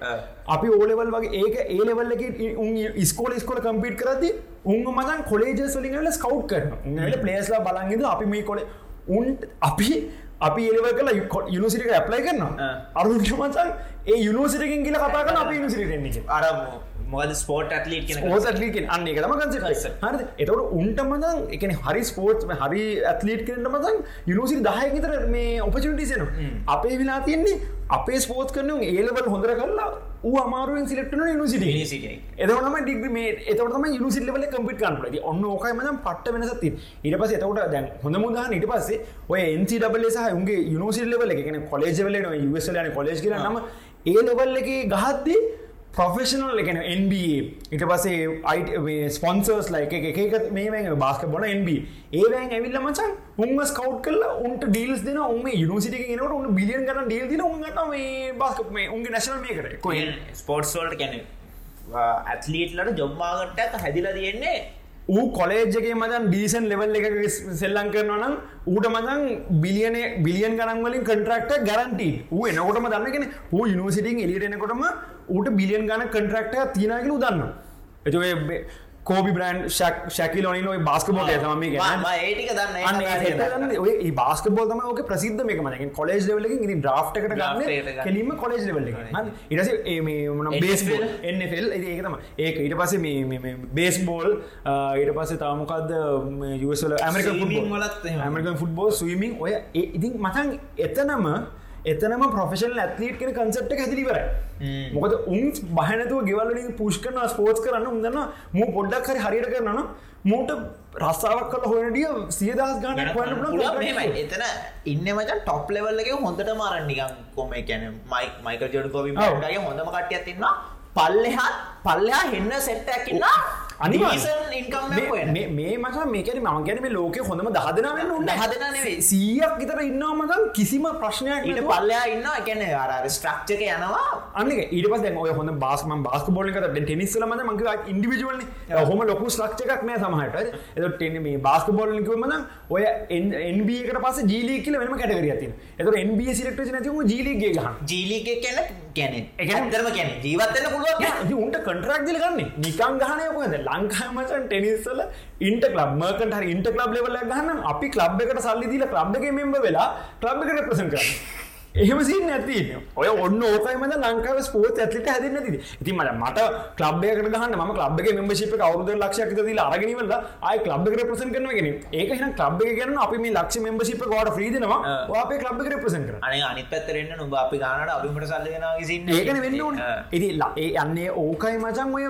අපි ඕලෙවල් වගේ ඒක ඒලෙවල්ලක උන් ස්කෝල ස්කොල කම්පිට කරද උන් මදන් කොලේජ සලින්ල ස්කව් කරන ට පලේස්ලා බලන්ගද අපි මේ කොල උන් අපි අපි ඒලව කලා යුනිසිටික ඇප්ලයි කරන්න අරුට මචන් ඒ යුනිසිටකින් කියල කතා කන අප යුනිසිටෙන්නේ අරම මොද ස්පෝට් ඇත්ලීට ෝටලිට අන්න එක. තම කන්ස හරි එතවට උන්ට මදන් එකන හරි ස්පෝට් හරි ඇත්ලීට් කරට මදන් යුනිසිරි දහයකිතර මේ ඔපචටිසන අපේ වෙලා තියන්නේ අපේ ස්පෝට් කරන ඒලවල් හොඳර කරලා අමාරුවෙන් සිලෙක්ටන නිසිට එදවනම ඩිග මේ එතවටම යුනිසිල්ලවල කම්පිට කන්ට ඔන්න ඕකයි මදම් පට්ට වෙනසති ඉට පස එතවට දැන් හොඳ මුදාහ ඉට පස්සේ ඔය එන්සි ඩබල සහ උන්ගේ යුනිසිල්ලවල එකන කොලේජවල යුවසලන කොලේජ් කරනම ඒ එක ගහත්දී ප්‍රොෆෙෂනල් එකන NBA ඉට පසේ අයි ස්පොන්සර්ස් ලයික එක මේ බාස්ක බොන NB ඒවැන් ඇවිල්ල මචන් උන්ම ස්කව් කල උන්ට ඩීල්ස් දෙන උම යුනිසිට නට උන් බිලියන් කරන ඩීල් දින උන්ට මේ බාස්ක මේ උන්ගේ නැශන මේ කර ස්පෝට්ස්ෝල්ට කැන ඇත්ලීට්ලට ජොබ්මාගට්ට හැදිලා තියෙන්නේ ඌ කොලේජ්ගේ මදන් ඩීසන් ලෙවල් එක සෙල්ලං කරනවනම් ඌට මදන් බිලියන බිලියන් ගනන්වලින් කන්ට්‍රක්ට ගැරන්ටී ඌ එනකොටම දන්නගෙන ඌ යුනිසිටිං එලිටෙනකොටම ඌට බිලියන් ගන කන්ට්‍රක්ට තියනගෙන උදන්න එතුේ කෝබි බ්‍රන්් ශැකිල ොනි අන්න දන්න. ඒ බස්කබෝල් තම ඕක ප්‍රසිද්ධ මේක මන කොලෙජ් ලවල ඉ ්‍රා්ට Draft ගන්න. කෙලීම කොලෙජ් ලවල ඉරස බේස්? එන්නෆෙල් ඒකතම ඒක ඊට පස්සේ බේස් බෝල් ඊට පස්සේ තාමකක්ද යසල ඇමරික එහෙම. ඇමරිකන් ෆුටබෝල් ස්වීමිං ඔය ඉතින් මතන් එතනම එතනම ප්‍රොෆෙෂල් ඇත්ලීට් කෙන කන්සප්ට හැදිලිවර මොකද උන් බහනතුව ගෙවල්ලින් පුෂ් කරන ස්පෝට් කරන්න උදන්න මූ පොඩ්ඩක් හරි හරියට කරන්න මූට රස්සාාවක් කල හොනටිය සියදස් ගාන පුළුවන් එතන ඉන්න මචන් ටොප් ලෙවල්ලගේ හොඳට මාරන්නිකම් කොම කැන මයි මයික ජොඩ කොවි. ගේ හොඳම කටිය තින්න පල්ලෙහා පල්ලයා හෙන්න සෙට්ටැකින්න ඉන්කම් මේ මේ මච මේකැන ම ගැන මේ ලෝක හොඳම දහදනාවෙන්න උන්න දහදෙනා නෙවෙයි. සීයක් ගතර ඉන්නවා මතන් කිසිම ප්‍රශ්නයක් ඊට පල්ලයා ඉන්න එකන අර ස්ට්‍රක්්චක යනවා. අන්න ඊට පස් ඔය හොඳ බාස්ම බාස්ක බෝලික ටෙනිස්සල මද මගේ ඉන්ඩිවිජුවල්න හොම ලොකු ස්ලක්ෂ එකක් නෑ සමහට එත ටෙන මේ බාස්ක බෝලිකව මද ඔය එන්බකට පස ජීලි කියල වෙනම කැටකර ඇති එත එන්බ සිරක්ට නැතිම ජීලිගේ ගහන් ජීලික කියන්න ගැන කියන්නේ- ඇතරම ගැන ජීවත්තන්න පුළුවන් උන්ට කටරක් දිල ගන්න. නිකං ගහනයකොද ලංකාමචන් ටෙනිස්සල ඉන්ට ලබ් මකට හරි ඉන්ට ලබ් ලෙවල ගන්න අපි ලබ් එකට සල්ලි දිල ලබ් එක මෙම්බ වෙලා ලබ් එකට ප්‍රසන් කරන්න. එහෙම සින්න ඇති ඔය ඔන්න ඕකයිම ලංකාව ස්පෝත් ඇතිට හැදන්න ති ඉති මට මට ලබ්යකට ගහන්න ම ලබ් මෙම්බශිප කවරුද ලක්ෂයක් දී අරගෙනවල අය ලබ් එකට ප්‍රසන් කරනගෙන ඒක හින ලබ් ගන්න අපි මේ ලක්ෂ මෙම්බශිප කොට ්‍රීදනවා අපේ ලබ් එකට ප්‍රසන් කර අනේ අනිත් පැත්තරෙන්න්න නුබ අපි ගානට අපිමට සල්ලගෙනවා සින්න ඒකන වෙන්න ඕන. ඉති ඒ අන්නේ ඕකයි මචන් ඔය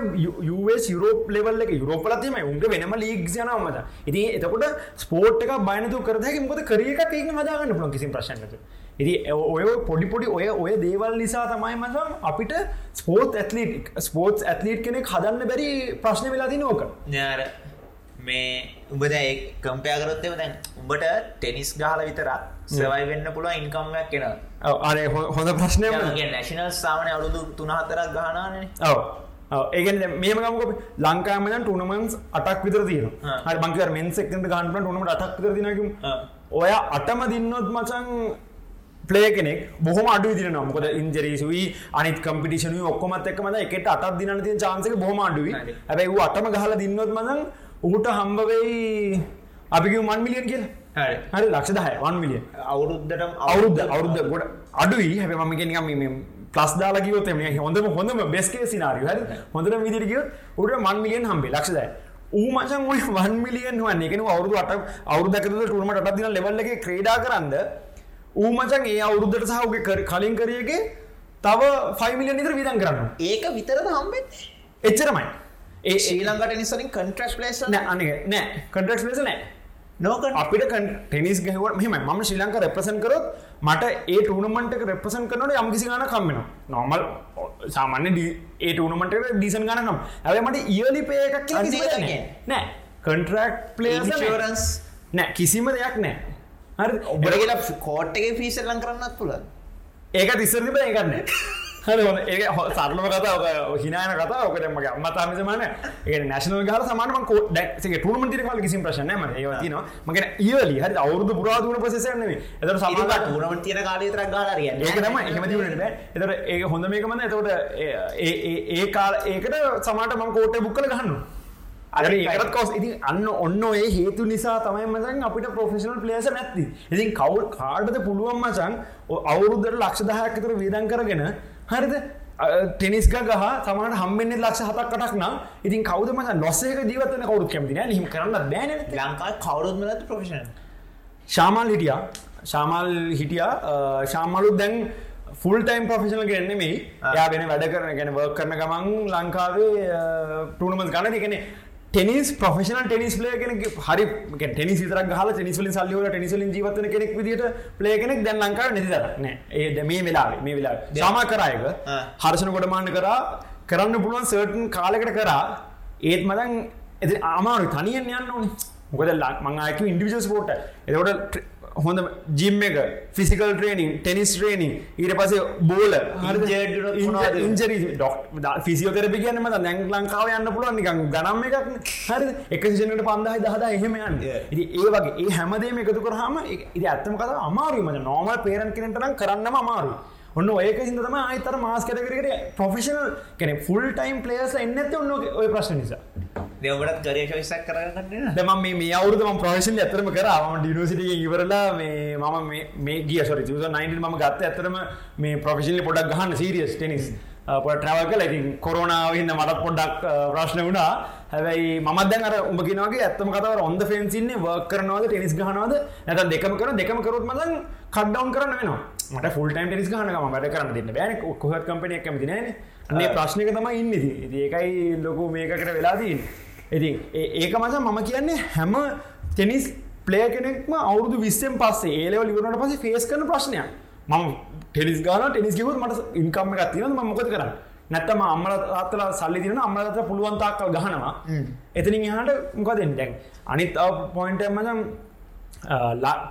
යස් යුරෝප ලෙවල්ල යුරෝපලතිම උන්ට වෙනම ලීක්ෂනවමද ඉති එතකොට ස්පෝට් එක බයනතු කරදැක මොද කරිය එකක් ඒක හදාගන්න පුළන් කිසි ප්‍රශ්නක ඉති ඔය පොඩිපොඩි ඔය ඔය දේවල් නිසා තමයි මසම් අපිට ස්පෝත් ඇත්ලිට ස්පෝට්ස් ඇත්ලීට් කෙනෙක් හදන්න බැරි ප්‍රශ්න වෙලාදි නෝක ඥාර මේ උඹද ඒ කම්පයාකරොත්තම දැන් උඹට ටෙනිස් ගහල විතරක් සවයි වෙන්න පුළුව ඉන්කම්මයක් කෙන අරේ හොඳ ප්‍රශ්නය නැශනල් සාමනය අවුදු තුනහතරක් ගහනානේ ඔව ඒගෙන මේම ගමක ලංකාමයන් ටුනමන්ස් අටක් විතර තියන. හරි බංකර මෙන්සෙක්ට ගන්ට ටුනට අටක් විතර දිනකම්. ඔය අටම දින්නොත් මචන් පලේ කෙනෙක් බොහම අඩු දින නොමකද ඉන්ජරීසුයි අනිත් කම්පිටිෂන ඔක්කොමත් එක් මද එකට අටක් දින තිය චාන්සක බොහම අඩුවයි. ඇැබයි වූ අටම ගහල දින්නොත් මදන් ඌට හම්බවෙයි අපික මන් මිලියන් කිය හරි. ලක්ෂ දහය වන් මිලියන් අවුරුද්ධටම අවුරුද්ධ අවුරුද්ධ ගොඩ අඩුයි හැබ ම ගෙනම ප්ලස් දාලකිවොත් එම හොඳම හොඳම බෙස්කේ සිනාරිය හරි? හොඳට විදිරිගියොත් උට මන් මිලියන් හම්බේ ලක්ෂදයි ඌ මචන් ඔය වන් මිලියන් වන්න එකන අවුරුදු අට අවුරුදකත ටුරමට අටක් දින ලෙවල්ලගේ ක්‍රඩා කරන්න ඌ මචන් ඒ අවුරුද්ධට සහගේ කලින් කරියගේ තව ෆයිමිලියන් නිතර විදන් කරන්න. ඒක විතරද හම්බෙත් එච්චරමයි. ඒ ශ්‍රී ලංකට නිසරින් කන්ට්‍රස් ලේස නෑ අනක නෑ. කටක් ලෙස නෑ. නෝක අපිට ටෙනිස් ගහව මෙම ම ශ්‍රී ලංක රෙපසන් කරොත් මට ඒ ටනමට රෙපසන් කරනට යම්කිසි ගන කම්මෙන නොමල් සාමාන්‍ය ඒ ටනමට ඩිසන් ගනම් ඇය මට ඉයලි පේ එකක් නෑ. කන්ටරක්් පලේ ඉන්ශෝරන්ස් නෑ කිසිම දෙයක් නෑ හරි. ඔබට කියලා කෝට්ටගේ ලං කරන්නත් පුලන් ඒක තිස්සරතිබ ඒකන්න හරි හොඳ ඒ සරලම කතා ඔක හිනාන කතා ඔකට මගේ අම්මතාමිසමාන ඒ නැශනල් ගහ සමානම කෝ ඩක්ගේ ටුනමට කල කිසි ප්‍රශ්නය ම ඒවතින මගෙන ඒවලි හරි අවුරදු පුරාදුන පසෙසන එතර සමට ටූනමට තියන කාලේතරක් ගාරිය ඒක තම එහෙමතිවනට එතට ඒක හොඳ මේකමන්න එතකොට ඒ කාල ඒකට සමාට මං කෝට බුක්කල ගහන්න අර ඒකත් කොස් ඉතින් අන්න ඔන්න ඔය හේතු නිසා තමයි මචන් අපිට ප්‍රොෆෙෂනල් ප්ලේස නැත්ති ඉතින් කවුල් කාඩද පුළුවන් මචන් අවුරුද්දට ලක්ෂ දහයක් තර වේදන් කරගෙන හරිද? ටෙනිස්ක ගහ සමට හම්බෙන්න්න ලක්ෂ හතක් කටක් නම්. ඉතින් කවද මච නොස්සේක ජීවතන කවුරු කැමතින හිම කරන්න බෑන ලංකා කවරුත්මලත් ප්‍රෆෂන් ශාමල් හිටියා. ශාමල් හිටියා. ශාමලු දැන් ෆුල් ටයිම් ප්‍රෆෙෂනල් ගන්න මේ යා වෙන වැඩ කරන ගැන වර්ක් කරන ගමන් ලංකාවේ ටනමස් ගන්න. එකන ටෙනිස් ප්‍රෆෙෂනල් ටෙනිස් ලේ කෙන හරි ටෙනිස් විතර හල ටෙනිස්වලින් සල්ලිවල ටෙනිස්වලින් ජීවතන කෙනෙක් විදිට ප්ලේ කෙනෙක් දැන් ලංකාව නිදිරන ඒ මේ වෙලා මේ වෙලා සාමා කරයක. හර්ෂණ ගොඩමාන්න කරා කරන්න පුළුවන් සර්ටන් කාලෙකට කරා ඒත් මදන් එති අමාරු තනියෙන් යන්න ඕනේ. මොකද ලක් මංආයක ඉන්ඩිවිජස් පෝට එතකොට හොඳ ජිම් එක ෆිසිකල් ට්‍රේනිින් ටෙනිස් ට්‍රේනිින් ඊට පසේ බෝල? ඉන්ජරි ඩොක් ෆිසිෝතරපි කියන්නම දැන් ලංකාව යන්න පුළුවන් නිකන් ගනම් එකක් හරි එක සිෂනට පන්දාහි දහද එහෙම යන්න. Yeah. ඉති ඒ වගේ ඒ හැමදේම එකතු කරහම ඉති ඇත්තම කත අමාරුම නෝමල් පේරන් කෙනටනම් කරන්නම අමාරු ඔන්න ඒක හිදම අයිතර මාස් කටකට ප්‍රොෆෙෂනල් කෙන ෆුල් ටයිම් පලේස් එන්නඇත ඔන්න ඔය ප්‍රශ්න නිසා දෙවටත් කරේ ශවිසක් කරගන්න දම මේ මේ අවුරුදු ම ප්‍රශන් ඇතරම කර. ම ඩිනසිට ඉවරලා මේ මම මේ ගිය. සොරි නයිට ම ගත්ත ඇතරම මේ ප්‍රෆිසිල්ලි පොඩක් ගහන්න. සීරියස් ටෙනිස් පොට ට්‍රවල් කල ඉතින් කොරෝනාවන්න මටත් පොඩ්ඩක් ප්‍රශ්න වුණා. හැබැයි මදන් අර උඹගෙනගේ ඇත්තම කතව ඔොන්ද ෆෙන්සින්නේ වර්ක් කරනවාද ටෙනිස් ගහනවාද? නැත දෙකම කර දෙකම කරොත් මදන් කඩ්ඩවන් කරන්න වෙනවා. මට ෆුල් ටයිම් ටෙනිස් ගහනකම වැඩ කරන්න දෙන්න බෑන කොහත් කම්පනයක් කැමති නෑන අන්නේ ප්‍රශ්නක තම ඉන්නති ඒකයි ලොකු මේකට වෙලාදීන් ඉතින් ඒක මස මම කියන්නේ හැම ටෙනිස් ප්ලේ කෙනෙක්ම අවුදු විස්සෙන් පස්සේ ඒලවල ඉවරට පස ෆේස් කරන ප්‍රශ්නයක්. මම ටෙනිස් ගාන ටෙනිස් කිවුත් මට ඉන්කම්ම එකක් තියෙනවා මම මොකද කරන්නේ? නැත්තම අම්මල තාත්තලා සල්ලි තියෙනවා අම්මලා තාත්තලා පුළුවන් තාක්කල් ගහනවා. එතනින් එහාට මොකද වෙන්නේ දැන්? අනිත් පොයින්ට් එක මම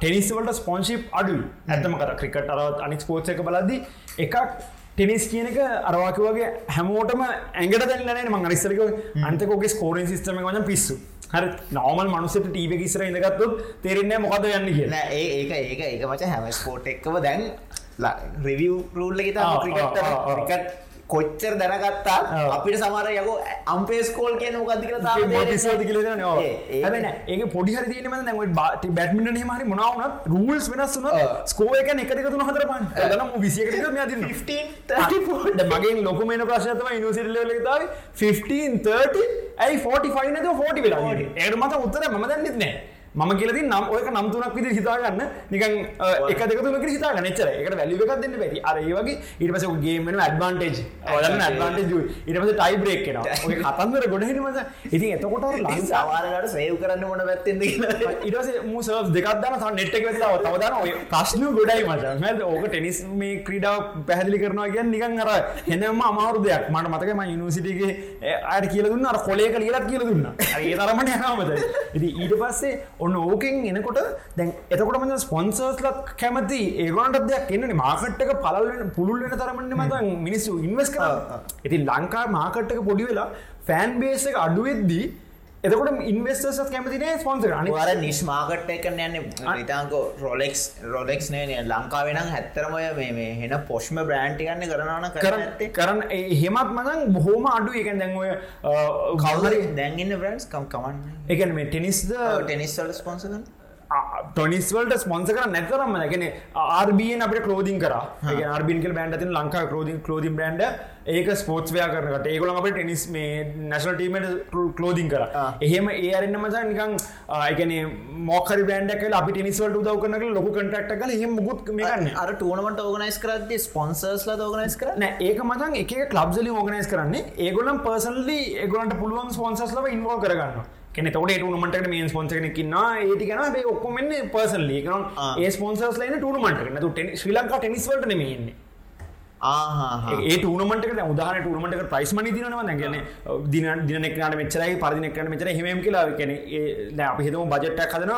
ටෙනිස් වලට ස්පොන්ශිප් අඩුයි. ඇත්තම කර ක්‍රිකට් අරවත් අනික් එක බලද්දි එකක් ටෙනිස් කියන එක අරවාකි වගේ හැමෝටම ඇඟට දැල්ලනේ මං අරිස්සරක අන්තකෝගේ ස්කෝරින් සිස්ටම වන පිස්සු. හරි නවමල් මනුසට ටීව කිසර ඉඳගත්තුත් තේරෙන්නේ මොකද යන්න කිය ඒ ඒක ඒක ඒක මච හැම ස්පෝට් එක්කව දැන් රිවිය් රූල්ල තා ක්‍රිකට් ක්‍රිකට් කොච්චර දැනගත්තා අපිට සමර යක අම්පේස්කෝල් කියන මොකක්ද කියලා ඒ පොඩි හරි දීම බට බැටමිට හමරි මොනාවනත් රූල්ස් වෙනස් වන ස්කෝ එක එකක තුන හතර පන් දනම් විසියකට මගේ ලොකමන ප්‍රශ්තම ඉනිසිට ලෙතාව 15 30 ඇයි 45 නද 40 වෙලා ඒට මත උත්තර ම දන්නෙත් නෑ මම කියලති නම් ඔයක නම්තුනක් විදි හිතාගන්න. නිකන් එක දෙකතුනක හිතා නච්චර එකට වැලිව එකක් දෙන්න පැති අර ඒවගේ ඉට පස ගේමෙන ඇඩ්වාන්ටේජ් ඔයන්න ඇඩ්වාන්ටේජ් ඉට පස ටයි බ්‍රේක් කෙන කතන්දර ගොඩහින මස ඉතින් එතකොට සවාරට සේව් කරන්න මොන පැත්තෙද ඉටස මූස දෙකක්දන ස නෙට්ක වෙලා තවදන ඔය ප්‍රශ්න ගොඩයි මට. ඕක ටෙනිස් මේ ක්‍රීඩාව පැහදිලි කරනවා කියන්න නිකන් අර හෙනම අමාරු දෙයක්. මට මතකම යුනිසිටිගේ අයට කියලදුන්න අර කොලේක ලියලත් කියල දුන්න. ඒ තරමට හමද ඉති ඊට පස්සේ ඔන්න ඕකෙන් එනකොට දැන් එතකොට මම ස්පොන්සර්ස්ලත් කැමති ඒගොල්ලන්ට දෙයක් එන්නේ මාකට් එක පළල් වෙන පුළුල් වෙන තරමට මම මිනිස්සු ඉන්වෙස්ට් කරා. ඉතින් ලංකාවේ මාකට් එක පොඩි වෙලා ෆෑන් බේස් එක අඩු වෙද්දී එතකොට ඉන්වස්ටර්ස් කැමතිනේ ස්පොන්සර් නිෂ් මාකට් එක යන්නේ. ඉතාංකෝ රොලෙක්ස් රොලෙක්ස් නේ ලංකාවේ නම් හැත්තරම ඔය මේ හෙන පොෂ්ම එකන්නේ කරනවන කරන්න කරන්න එහෙමත් මනම් බොහොම අඩු එක දැන් ඔය කවුරු දැන් ඉන්න බ්‍රෑන්ඩ්ස් කම් කමන්න. කියන්නේ මේ ටෙනිස්ද ටෙනිස් වලට ස්පොන්සර් කරන ටොනිස්වල්ට ස්පොන්ස කර නැතරම ගැන ආර්බියෙන් අපට කලෝදින් කර. ආර්බින් බෑන්ඩ තින ලංකා කලෝදින් කලෝදින් බ්‍රන්ඩ ඒක ස්පෝට්වයා කරනට ඒකොල අපට ටෙනිස් මේ නැශල් ටීමට කලෝදින් කර. එහෙම ඒ අරන්න මසා නිකං ආයකන මොකරි බන්ඩ කල අපි ටනිස්වලට උදව කරන ලොක කටක් කල හෙම මුත් මේකන්න අර ටනමට ඕගනයිස් කරද ස්පොන්සර්ස්ල ඕගනයිස් කරන ඒක මතන් එක කලබ්ලි ඕගනයිස් කරන්නේ. ඒගොලම් පර්සන්ලි ඒගොලන්ට පුළුවන් ස්පොන්සස්ලව ඉන්වෝ කරගන්න කෙන තොට ටනමට මේ ස්පොන්ස කෙනෙකින්න ඒටිකන බේ ඔක්කොමෙන් පර්සල් ලේකන ඒ ස්පොන්සස් ලයින ටනමට තු ශ්‍රී ලංකා ටනිස්වලට නෙමන්නේ ඒ ටනමට උදාන ටනමට ප්‍රයිස් මනි දිනවා ගැන දින දිනෙක්නට මෙචරයි පරිදිනෙක්න මෙචර හෙම කියලා කෙන අප හිතම බජට්ටක් හදන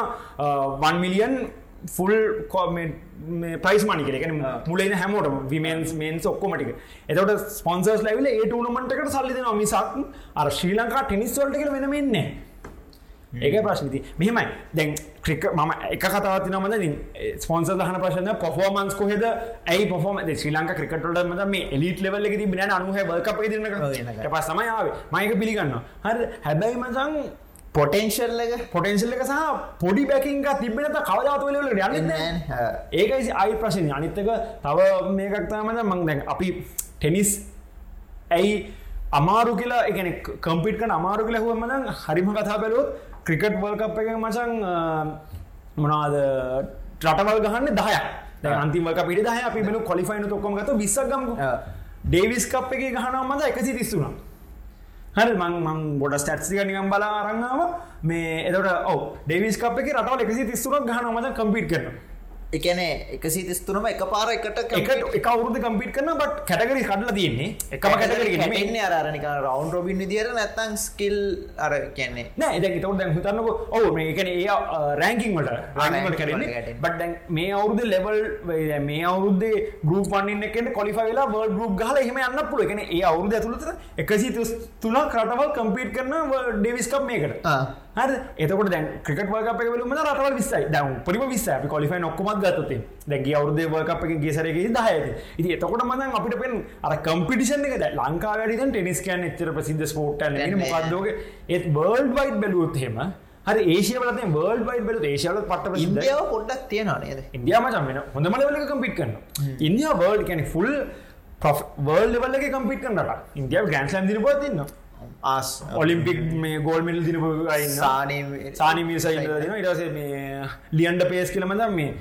1 මිලියන් ෆුල් කෝමෙන්ට් ප්‍රයිස් මනි කෙන මුලන හැමෝට විමන්ස් මේන්ස් ඔක්කොමටික එතට ස්පොන්සර්ස් ලැවිල ඒ ටනමටකට සල්ලිදන මිසක් අර ශ්‍රී ලංකා ටෙනිස්වල්ට වෙනමන්නේ ඒක ප්‍රශ්නති මෙහෙමයි. දැන් ක්‍රික ම එක කතාවත් නමද ස්පොන්ස දහන ප්‍රශ්න පොෆෝමන්ස් කොහෙද? ඇයි පොෆෝම ශ්‍රී ලංක ක්‍රිකටට මද මේ එලිට ලෙවල්ල ති බින අනුහ බල්ක දින පස් සමයාව මයක පිළිගන්න හරි හැබැයි මසං පොටෙන්ශල් එක? පොටෙන්ශල් එක සහ පොඩි බැකින්ක තිබෙනත කවදාතුවල යන්න ඒකයි අයි ප්‍රශ්න. අනිත්තක තව මේකක්තාමද මං දැන් අපි ටෙනිස් ඇයි අමාරු කියලා එකන කම්පිට කන අමාරු කියලා හුවමද හරිම කතා බැලුවත් ක්‍රිකට් වල්කප් එක මචන් මොනාද රටවල් ගහන්න දහය අන්තිමක පිට දහ අපි බෙන කොලිෆයින තොක්කොම ගත විස්සක්ගම ඩේවිස් කප් එක ගහන මද එකසි තිස්සුනා හරි මං මං බොඩ ස්ටට්සික නිකම් බලා අරන්නාව මේ එතට ඔව ඩේවිස් කප් එක රටවල් එකසි තිස්සුරක් ගහන මද කම්පිට කරනවා එකන එකසි තිස්තුනම එක පාර එකට එක අවුරුද කම්පිට කරන බට කැටගරි කඩල තියන්නේ. එකම කැටගරි එන්න අරනික රවන්් රොබින් දිර නැත්තන් ස්කිල් අර කියන්නේ. නෑ එද තවට දැන් හිතන්නක ඔවු මේකන ඒ රෑංකින්ට රාගට කරන්නේ බට මේ අවුරුද ලෙවල් මේ අවුරුද්දේ ගරුප වන්න එකට කොලිෆ වෙලා ගරුප් ගල එහම යන්න පුල එකන ඒ අවුරුද ඇතුළත එකසි තුනා කරටවල් කම්පිට කරන ඩෙවිස්කප් මේකට හර. එතකොට දැන් ක්‍රිකට වල්කප වලම රටවල් විස්සයි. දැන් පරිම විස්ස අපි කොලිෆයි නොක්කොමත් ගත්තති දැගේ අවුදේ වල්කප එක ගේසරක දහයද ඉති එතකොට මදන් අපිට පෙන් අර කම්පිටිෂන් එක ලංකාවැඩි ටෙනිස් කයන් එච්චර ප්‍රසිද්ධ ස්පෝට් මොකක්දෝක ඒත් බර්ල්ඩ් වයිට් බැලුවත් හෙම හරි ඒශයවලත බර්ල් වයිට බල ඒශයාලත් පට ඉන්දියාව පොඩ්ඩක් තියෙනවා නේද? ඉන්දයාම චමෙන හොඳ මලවලක කම්පිට කරන්න ඉන්දියා වර්ල්ඩ් කැනෙ ෆුල් වර්ල් ලෙවල්ලක කම්පිට කරන්නට ඉන්දියාව ගෑන්ස්ලම් දින පතින්න ආස් ඔලිම්පික් මේ ගෝල් මිල් දින සානි මිසයි ඉරස මේ ලියන්ඩ පේස් කියලමද මේ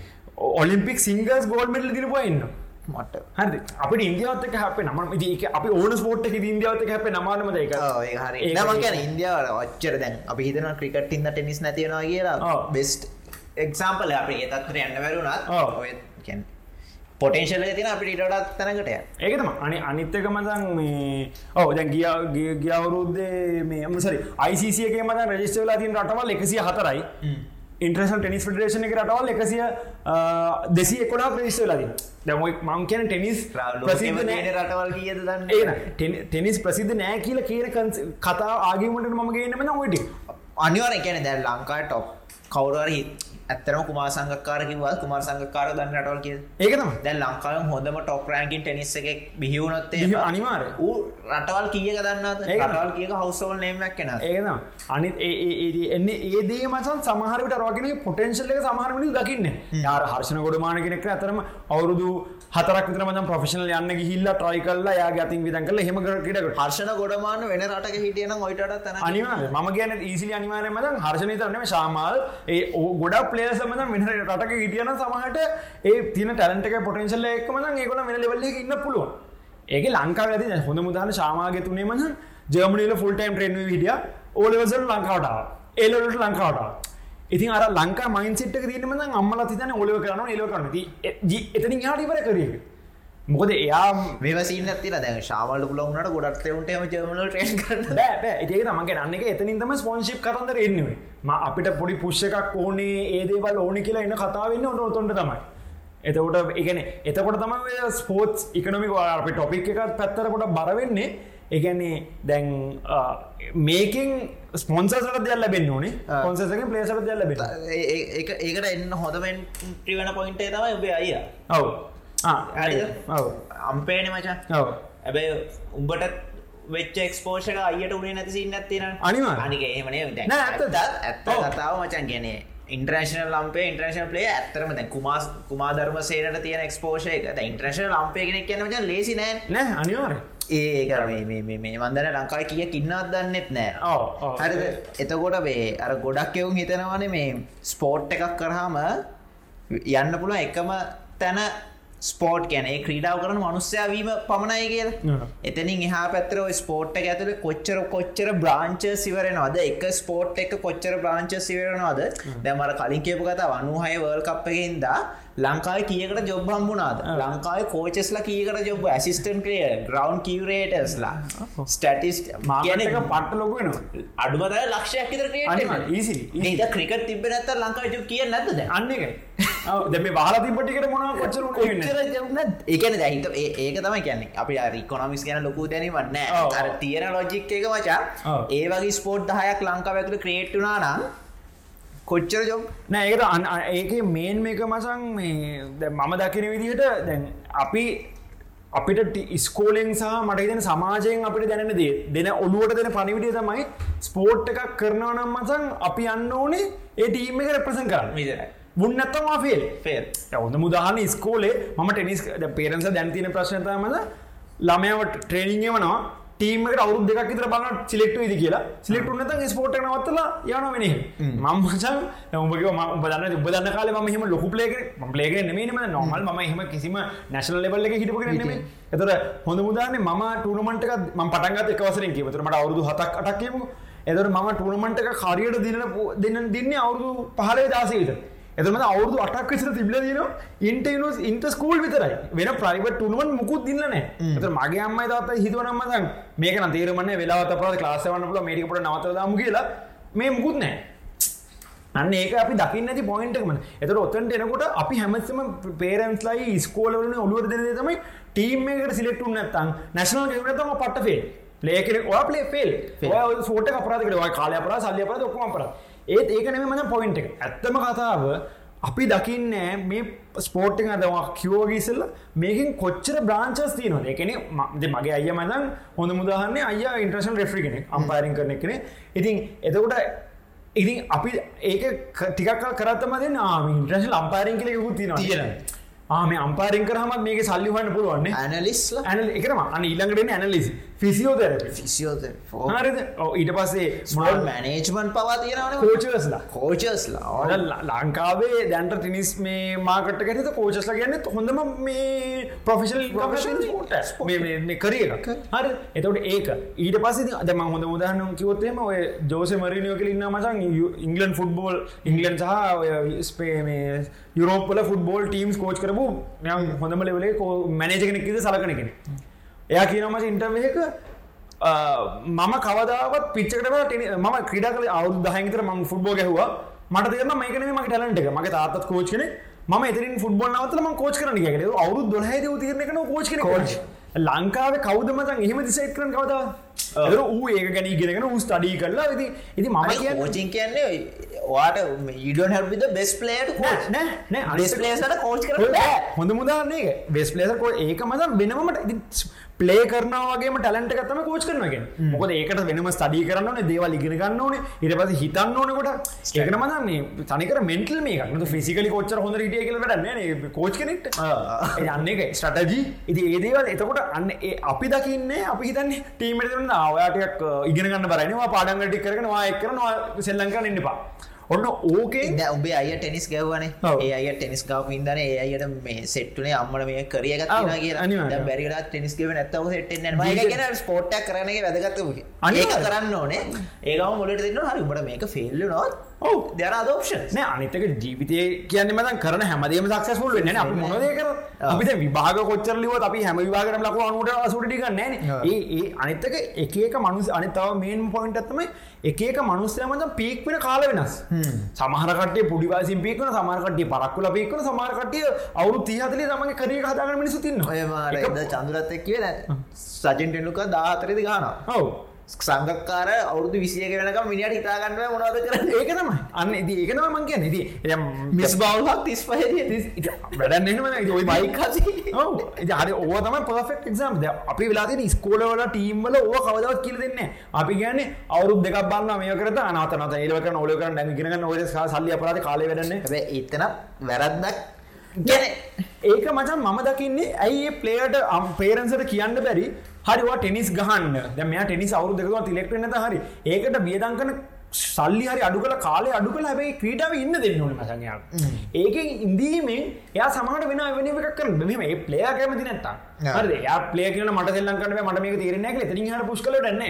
ඔලිම්පික් සිංගස් ගෝල් මිල් දිනපුයින්න මට. හරි අපට ඉන්දියාවත්තක හැපේ නම ඒක අපි ඕන ස්පෝට් එක ඉන්දියාවත්තක හැපේ නමානම දෙක හරි. නමගැන ඉන්දියාවට ඔච්චර දැන් අපි හිතන ක්‍රිකට් ඉන්න ටෙනිස් නැතිවෙනවා කියලා. බෙස්ට් එක්සාම්පල අප ඒ තත්වර යන්න වැරුණත් කැන් පොටේශල තින අපිට ඉටඩත් තැනකට ඒකතම. අනි අනිත්තක මතන් මේ ඔව දැන් ගිය ගියවරුද්දේ මේ අමසරි අයිසිසියගේ මත රජිස්ටවලා තින් රටවල් එකසිය හතරයි. ඉන්ට්‍රේෂන් ටෙනිස් ෆෙඩරේෂන එක රටවල් එකසිය දෙසි එකොඩා ප්‍රේශ ලදී දැමයි මං කියන ටෙනිස් රටවල් කියද දන්න? ටෙනිස් ප්‍රසිද්ධ නෑ කියල කියන කතා ආගීමට මම ගේනම ඔයිට අනිවර කියන දැල් ලංකා ටොප් කවුරහි ඇත්තරම කුමාර සංගකාරකිවල් කුමාර සංගකාර දන්න රටවල් කිය ඒකතම දැන් ලංකාව හොඳම ටොප් රෑන්කින් ටෙනිස් එක බිහිවුණොත්තේ අනිවාර රටවල් කියක දන්නත් රටවල් කියක හවසවල් නේමක් කෙන ඒකනම් අනිත් එන්නේ ඒදේ මසන් සමහරට රගෙන පොටෙන්ශල් එක සමහරමට දකින්න යාර හර්ෂණ ගොඩමාන කෙනෙක් අතරම අවුරුදු හතරක් විතර මදම් ප්‍රෆෙෂනල් යන්න ගිහිල්ලා ට්‍රයි කල්ලා යා ගතින් විදන් කල හෙම කරට හර්ෂණ ගොඩමාන වෙන රටක හිටියන ඔයිට තන අනිවා ම කියන ඊසිලි අනිවාරය මදන් හර්ෂණ තරනම ශාමල්. ඒ ගොඩක් පලේසමද මෙහ රටක හිටියන සමහට ඒ තින ටැලන්ටක පොටන්ශල්ල එක්ම ඒකොල මෙ ලෙවල්ල ඉන්න පුළුවන්. ඒක ලංකාව ඇති හොඳ මුදාන ශාමාග තුනේ මන ජර්මනිල ෆුල්ටයිම් ට්‍රෙන්ව හිටිය. ඕලවසල් ලංකාවට ඒලට ලංකාවට ඉතින් අර ලංකා මයින්සිට්ක තියනම අම්මල තිතන ඔලව කරන එලව කරනති එතනි යාටිවර කරිය මොකද එයා මේවසින්න තින දැ ශාවල පුලවුනට ගොඩක් තෙවුන්ටම ජමල ට්‍රේන් කරන ඒ තමගේ අන්න එක එතනින්තම ස්පොන්ශිප් කරන්දර එන්නුවේ ම අපිට පොඩි පුෂ්ෂ එකක් ඕනේ ඒදේවල් ඕනි කියලා එන්න කතාවන්න ඔන්න තොන්ට තමයි. එතකොට එකන එතකොට තම ස්පෝටස් ඉකනමික අපි ටොපික් එකත් පැත්තරකොට බරවෙන්නේ එකන්නේ දැන් මේකින් ස්පොන්සසට දෙයක් ලැබෙන් ඕනේ. පොන්සක පලේසට දෙයක් ලැබෙන ඒකට එන්න හොදමෙන් ට්‍රිවන පොයින්ටේ තම ඔබේ අයිය. ඔව් අම්පේන මචා ඇබැයි උඹට වෙච්ච එක්ස්පෝෂක අයට උනේ නැති සින්න ඇතින අනිවා අනික ඒමනේ ඇත්ත ඇත්ත කතාව මචන් ගැනේ ඉන්ට්‍රේශන ලම්පේ ඉන්ට්‍රේශන පලේ ඇත්තරම දැ කුමස් කුමාධර්ම සේනට තියෙන එක්ස්පෝෂය එක ඉන්ට්‍රේශන ලම්පේ කෙනෙක් කියනට ලේසි නෑ නෑ අනිවාර ඒක මේ වන්දන ලංකායි කිය කින්නත් දන්නෙත් නෑ හරි එතකොට වේ අර ගොඩක් එවුන් හිතනවන මේ ස්පෝට් එකක් කරහම යන්න පුළුව එකම තැන ස්පෝට් ගැන. ක්‍රීඩාව කරන මනුස්්‍යයාවීම පමණයි කියල. එතනින් එහා පැත්තර ස්පෝට් ඇතුළ කොච්චර කොච්චර බ්‍රාංච සිවරනවාද එක ස්පෝට් එක කොච්චර බ්‍රාංච සිවරනවාද දැමර කලින් කියපු කතා වනුහය වර්ල් කප්පගෙන්දා ලංකායි කියකට ජොබ් හම්බුනාද ලංකායි කෝචස්ලා කියකට ජොබ් ඇසිස්ටන් ක්‍රිය ග්‍රවන්් කිවරේටස්ලා ස්ටටිස් මාගනක පට්ට ලොකුවෙන අඩුමද ලක්ෂයක් ද ක්‍රිකට තිබ නැත ලංකායි ජොබ් කිය නැතද අන්න එක දෙම බහල තිබටිකට මොන කොච්චර ඒකන දැහිත ඒක තමයි කියන්නේ. අපි රිකොනමිස් ගැන ලොකු දැනීමන්න අර තියෙන ලොජික් එක වචා. ඒ වගේ ස්පෝට් දහයක් ලංකාව ඇතුළ ක්‍රේට්ටුනා නම් කොච්චර ජොබ් නෑ ඒකට ඒක මේන් මේක මසං මේ මම දකින විදිහට දැන් අපි අපිට ස්කෝලෙන් සහ මටහිතන සමාජයෙන් අපිට දැනෙන දේ දෙන ඔලුවට දෙන පනිවිටිය තමයි ස්පෝට් එකක් කරනවා නම් මසං අපි අන්න ඕනේ ඒ ටීම එක රෙප්‍රසන් කරන්න. විදිරයි මුන්නත්තම ෆෙල් ෆෙල් ඔොඳ මුදාහන ස්කෝලේ මම ටෙනිස් පේරන්ස දැන්තින ප්‍රශ්නතමද ළමයාවට ට්‍රේනිං වනවා ටීමට අවුරු දෙක් තර බන්න සිලෙක්ට ද කියලා. සිලෙක්ට නත ස්පෝට් නවත්තලා යන වෙන මංමචන් උඹගේ ම බදන්න උබදන්න කාල ම හම ලොකු පලේක පලේක නෙමේම නොමල් ම එහම කිසිම නැශනල් ලෙබල්ල එක හිටපු නෙම එතර හොඳ මුදාන ම ටනමට ම පටන්ගත් එකවසරින් කිවතරමට අවුදු හතක් අටක්කීම එදර ම ටනමට එක කාරියට දින දෙන්න දින්න අවුරුදු පහලේ දාසීට එතම අවුදු අටක් විසර තිබල දන ඉන්ටනස් ඉන්ට ස්කූල් විතරයි. වෙන ප්‍රයිවට තුනුවන් මුකුත් දින්නන එත මගේ අම්මයි තාත හිතුවනම්මදන් මේක තේරමන්න වෙලාවත පල ලාසවන්න පුල මේකපට නවතරදාම කියලා මේ මුකුත් නෑ අන්න ඒක අපි දකින්න ඇති පොයින්ටකම එතර ඔත්තන්ට එනකොට අපි හැමසම පේරන්ස්ලයි ස්කෝලවලන ඔලුවර දෙන තමයි ටීම් එකට සිලෙක්ටු නැත්තන් නැශනල් ගෙවනතම පට්ට ෆේ ප්ලේ කෙන ඔයා ප්ලේ ෆෙල් සෝට අපරාධකට ඔය කාලය අපරා සල්ලි අපරාධ ඔක්කොම අපරාධ ඒත් ඒක නෙමෙයි මම පොයින්ට් එක. ඇත්තම කතාව අපි දකින්නේ මේ ස්පෝර්ට් එක දවා කිවෝගීසල්ල මේකින් කොච්චර බ්‍රාංචස් තියනොද එකන මගේ අය මදන් හොඳ මුදාහන්නේ අය ඉන්ට්‍රෂන් රෙෆ්‍රි කෙනෙක් අම්පාරින් කරන කෙනෙ ඉතින් එතකොට ඉතින් අපි ඒක ටිකක් කරත්තම දෙන්න ආම ඉන්ට්‍රශල් අම්පාරින් කෙනෙකුත් තින තියෙන ආම අම්පාරින් කරහම මේක සල්ලි හන්න පුළුවන්න ඇනලිස්ල ඇන එකම අන්න ඊළඟට ඇනලිසි ෆිසිියෝතර ෆිසිියෝත හරිද? ඊට පස්සේ ස්මල් මැනේජ්මන් පවා තියෙනවන කෝචස්ලා කෝචස්ලා ලංකාවේ දැන්ට ටිනිස් මේ මාකට ගැත කෝචස්ලා ගැන්න හොඳම මේ ප්‍රොෆෙශල් කරිය එකක් හරි එතවට ඒක. ඊට පස අදම හොඳ මුදහනම් කිවොත්තේම ඔය ජෝස මරිනියෝ කලින්න මසන් ඉංගලන් ෆුට්බෝල් ඉංගලන් සහ ස්පේ මේ යුරෝපල ෆුටබෝල් ටීම්ස් කෝච් කරපු හොඳම ලෙවලේ මැනේජ කෙනෙක්ද සලකන කෙනෙ එයා කියනමස ඉන්ටර්වක මම කවදාවත් පිච්චකට මම ක්‍රඩ කල අවු දහහිතර ම ෆුටබෝ ගැහවා. මට දෙම මේකන ම ටලන්ට එක. මගේ තාත් කෝච් කෙනෙ ම එතරින් ෆුටබොල් නවතම කෝච් කරන ගෙට අවු දොහහිද තිරන කෝච් කෝච් ලංකාව කවදමතන් එහෙම දිසයිත් කරන කවදාව ඌ ඒක ගැන ගෙනගෙන ස්ටඩී කරලා ඉති ඉති කිය කෝචින් කියන්නේ වාට ඉඩන් හැබිද බෙස් පලේට නෑ බෙස් පලේසට කෝච් කර හොඳ මුදාන්නේ බෙස් පලේසකෝ ඒක. මත වෙනමට ප්ලේ කරනවාගේ ටලන්ට කතම කෝච් කරනගෙන් මොකද ඒකට වෙනම ස්ටඩී කරන්න දේවල් ඉගෙන ගන්න ඕන. ඉට පස හිතන්න ඕනකොට ඒකන මද මේ තනිකර මෙන්ටල් මේක ෆිසිකලි කොච්චර හොඳ කියල වැඩන්න කෝච් කෙනෙක්ට. යන්න එක ස්ටටජී ඉති ඒදේවල් එතකොට අන්න අපි දකින්නේ අපි හිතන්නේ ටීමට ආවයාටයක් ඉගෙන ගන්න බරනවා පාඩන්ගටි කරනවා එක් කරනවා සෙල්ලංකා ඉන්නපා ඔන්න ඕකේ උබේ අය ටෙනිස් ගැව්වන. ඒ අය ටෙනිස් ගව ඉදන ඒ අයට මේ සෙට්ටුනේ අම්මල මේ කරියගත් කිය බැරිට ටෙනිස් ගව නැත්තව සෙට්ෙන් ගෙන ස්පෝට්ටක් කරනගේ වැදගත්ත අනික කරන්න ඕනේ. ඒකම මොලට දෙන්න හරි උබට මේක ෆෙල්ල නොත් ඔව දෙර දෝක්ෂ නෑ අනිතක ජීවිතය කියන්න මත කරන හැමදේම සක්සස්ුල් වෙන්න අප මොනද කර අපිට විභාග කොච්චරලිව අපි හැම විභාගරම ලක අනුට සුටික නෑ ඒ අනිත්තක එකක මනුස් අනිතාව මේන් පොයින්ටත්තම එකක මනුස්සය මත පීක් වෙන කාල වෙනස්. සමහරකට පුඩිවාසින් පිකන සමාරකට පරක්කුල පිකන සමාරකටය අවුරු තිහතලේ තමගේ කරේ හදාගන මිනිසු තින්න චන්දුරත් එක් කිය සජෙන්ටෙනුක දාතරදි ගාන ඔව සංගක්කාර අවුදු විසිය වෙනක මිනිට හිතාගන්න මොනවද කර ඒකනම අන්න ඉති ඒකනම මං කිය නති මිස් බවහක් තිස් පහ වැඩන්නම ඔයි බයිකාසි හරි. ඕ තම පෆෙක් එක්ම් අපි වෙලාති ස්කෝලවල ටීම්වල ඕ කවදවත් කියල දෙන්න අපි ගැන්නේ අවුරු දෙක් බන්න මේ කර අනාතනත ඒලක නොලක නැගෙන ඔය සල්ලි අපරාධ කාලය වැඩන්න එතන වැරද්දක් ගැන ඒක මචන් මම දකින්නේ ඇයි පලේට අම් පේරන්සට කියන්න බැරි හරිවා ටෙනිස් ගහන්න. දැම ටෙනිස් අවුරු දෙකවා තිලෙක්ටනත හරි. ඒකට බියදංකන සල්ලි හරි අඩු කල කාලේ අඩු කළ. හැබයි ක්‍රීටාව ඉන්න දෙන්න ඕන මසඟයක් ඒක ඉන්දීමෙන් එයා සමට වෙන වෙන එකක් කර මෙම ඒ ප්ලේ කැමති නැත්තා හරි යා ප්ලේ කියන මට දෙල්ලන්කට මට මේ තේරෙන එක තිරින් හට පුෂ් කලටන්න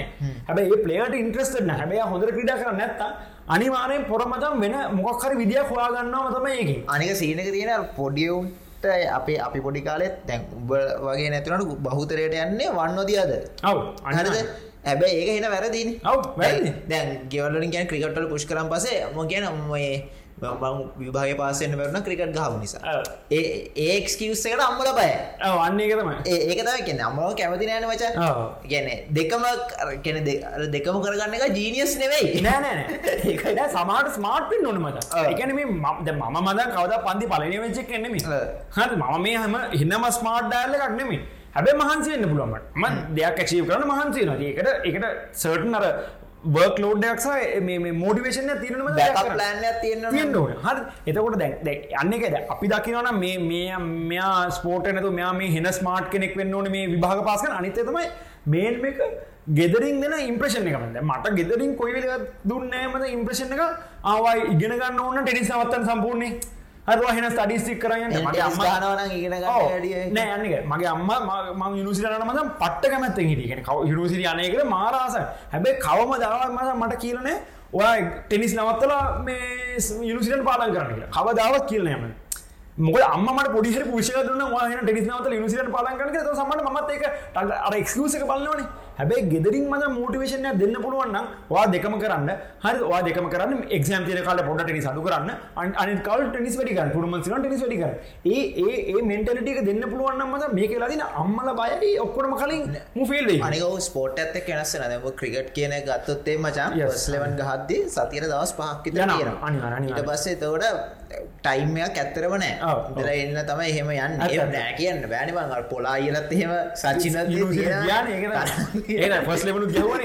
හැබයි ඒ ප්ලේට ඉන්ට්‍රස්ටන හැබයි හොඳ ක්‍රඩා කර නැත්තා අනිවාරයෙන් පොරමතම් වෙන මොක්හරි විදිිය හොයාගන්නවා මතම ඒක අනික සීනක තියෙන පොඩියවුන් අපේ අපි පොඩි කාලෙත් දැන් උබ වගේ නැතිනට බහුතරයට යන්නේ වන්නොදියද? ඔව්. අනද ඇබැ ඒක හෙන වැරදින. ඔව් දැන් ගෙවලින් ගැන් ක්‍රිකට්වල පුෂ් කරම් පසේ ම කියන මේ විභාග පාසෙන්න්න වැරන ක්‍රිකට් ගහම නිසා. ඒක්කවස්සකට අම්මල බය. අන්න එකතම ඒක තම කියෙන අම්මෝ කැමති නෑන වච ගැන දෙකම කෙන දෙකම කරගන්න එක ජීනියස් නෙවෙයි. නෑනෑ සමාට ස්මාර්ට් පින් නොන මට එකන මේ මද මම මද කවද පන්ති පලන වෙච්චක් කෙනෙම හ මම මේ හම හින්නම ස්මාර්ට් ඩාල්ල එකක්නෙමේ හැබැ මහන්සේ වෙන්න පුළුවන්ට ම දෙයක් ඇක්ෂීව කරන මහන්සේ න ඒකට එකට සර්ටන් අර වර්ක් ලෝඩ්ඩක්සා මේ මෝඩිවේශන තිරනම ලෑන්න තියන්න තියෙන්ට හ එතකොට දැ අන්නකද අපි දකිනවන මේ මේ මෙයා ස්පෝට නතු මෙයා මේ හෙන ස්මාර්ට් කෙනෙක් වෙන්න ඕන මේ විභාග පාසක අනිතතමයි මේන් එක ගෙදරින් දෙන ඉම්ප්‍රේෂණ එකමද මට ගෙදරින් කොයිවෙල දුන්නෑමද ඉම්ප්‍රේෂණ එක ආවයි ඉගෙන ගන්න ඕන්න ටෙනිස් අවත්තන් සම්පූර්ණය හරවා හෙන ස්ටඩිස්ටික් කරන්න මගේ අම්මානවන ඉගෙන නෑ යන්නක මගේ අම්ම ම යුනිසිරන මද පට්ට කැමැත්ත හිටියෙන කව යුනිසිරි අනයකට මාරාස හැබැයි කවම දවා මස මට කියලනේ ඔයා ටෙනිස් නවත්තලා මේ යුනිසිරන් පාලන් කරන්න කියලා. කවදාවත් කියලනයම මොක අම්මට පොඩිහර පුෂය දුන්න වාහන ටෙනිස් නවත යුනිසිරන් පාලන් කරන සමට මත් එක අර එක්ස්කසක බලන්නවනේ හැබැයි ගෙදරින් මද මෝටිවේශනය දෙන්න පුළුවන්න වා දෙකම කරන්න. හරි වා දෙකම කරන්න එක්ෂම් තිය කාල පොඩ ටනි සඩු කරන්න. අනි කල් ටනිස් වැඩික පුරමන්සින ටනිස් වැඩික ඒ ඒ මෙන්ටලිටික දෙන්න පුළුවන්න මද මේ කියලාදින අම්මල බයයි ඔක්කොටම කලින් මුෆිල්ේ අනික ස්පෝට් ඇත්ත කෙනස් නම ක්‍රිගට් කියන ගත්තොත්තේ මචා ස්ලවන් ගහද්දි සතිර දවස් පහක්කිත ඊට පස්සේ තෝට ටයිම්මයක් ඇත්තරම නෑ ඉදර එන්න තමයි එහෙම යන්න. නෑ කියන්න බෑනිබං පොලා අයලත් එහෙම සචින ඒ පස් ලබනු ගවන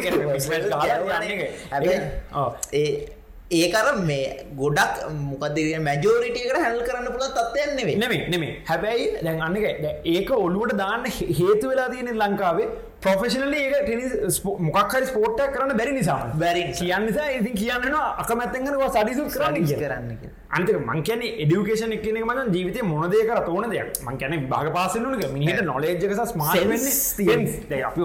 ඒ ඒකර මේ ගොඩක් මොකද මැජෝරිටියකට හැල් කරන්න පුළ තත්වයන්න නෙමේ නෙමේ හැබැයි දැන් අන්නක ඒක ඔල්ලුවට දාන්න හේතු වෙලා තියෙන ලංකාවේ ප්‍රොෆෙෂනල ඒක ටෙනිස් මොකක්හරි ස්පෝට්ටක් කරන්න බැරි නිසා. බැරි කියන්න නිසා ඉති කියන්න අකමැත්තෙන්ගෙන සඩිසු කරන්න කරන්න අන්ත මංකන එඩියුකේෂන එකන මන ජීවිත මොනදය කර තෝන දෙයක්. මංකැන භාග පාසලනක මිනිට නොලේජ්ක ස්මාට අපි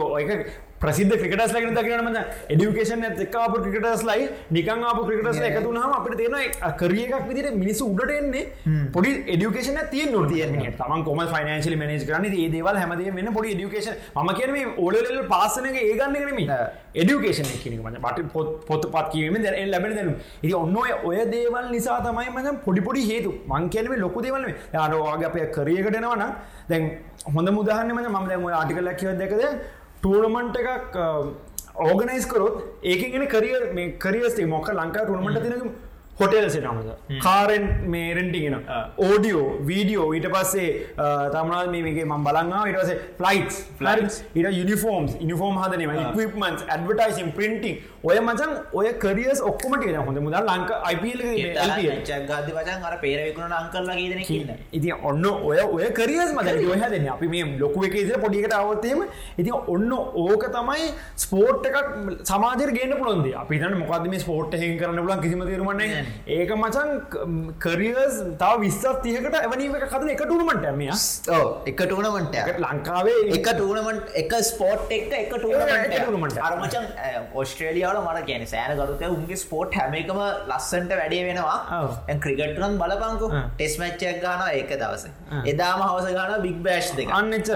ඔය ප්‍රසිද්ධ ක්‍රිකටස් ලගෙන දකිනම එඩියුකේෂන් එක්කාප ක්‍රිකටස් ලයි නිකං ආප ක්‍රිකටස් එකතුනාම අපට තියෙන කරියක් විදිට මිනිසු උඩට එන්නේ පොඩි එඩියුකේෂන තිය නොතිය තම කොම ෆනන්ශල මනජ කරන ඒ දේවල් හැමදේ වෙන පොඩි එඩියුකේෂන් ම කියන ඕලෙල් පාසනක ඒගන්න කරම එඩියුකේෂන කියනක මට පට පොත් පොත් පත් කියීම ද ලැබෙන දැනු ඉති ඔන්න ඔය දේවල් නිසා තමයි මම පොඩිපොඩි හේතු. මං කියනවේ ලොකු දේවල් යාරවාගේ අපය කරියකටනවන දැන් හොඳ මුදහන්න මම දැම ආටිකලක් කියව දෙකද ටූර්නමන්ට් එකක් ඕගනයිස් කරොත් ඒකගෙන කරිය මේ කරියස්ේ මොක ලංකා ටුර්මට තිනක හොටෙල් සිනමද කාරෙන් මේ රෙන්ටිගෙන ඕඩියෝ වීඩියෝ ඊට පස්සේ තමනාල් මේගේ ම බලන්නා ඉටස ෆලයිස් ෆලයිස් ඉට යනිෆෝම්ස් ඉනිෆෝම් හදනම ඉක්මන්ස් ඇඩවටයිසින් පින්ටිං ඔය මචන් ඔය කරියස් ඔක්කොමට හොඳ. මුදල් ලංක අයිපල් ජගද වචන් අර පේරවිකුණ අංකල්ලා කියදන කියන්න ඉති ඔන්න ඔය ඔය කරියස් මද ඔය හැදන අපි මේ ලොකුව එක ඉදිර පොඩිකට අවත්තේම ඉති ඔන්න ඕක තමයි ස්පෝට් එකක් සමාජර ගේන්න පුළොන්ද අපි තන මොකද මේ ස්පෝට් හ කරන්න පුලන් කිසිම තේරුමන්නේ ඒක මචන් කරියස් තාව විස්සත් තියකට ඇවනීම කතන එක ටූනමට ඇමිය එක ටූනමට ලංකාවේ එක ටූනමට එක ස්පෝට් එක එක ටූනමට අරමචන් ඔස්ට්‍රේලියාවල මට කියන සෑන ගරුත උන්ගේ ස්පෝට් හැමකම ලස්සන්ට වැඩේ වෙනවා. ක්‍රිගට්රන් බලපංකු. ටෙස් මච්චක් ගාන ඒක දවස. එදාම හවස ගාන බික් බෑෂ් දෙක. අන්නච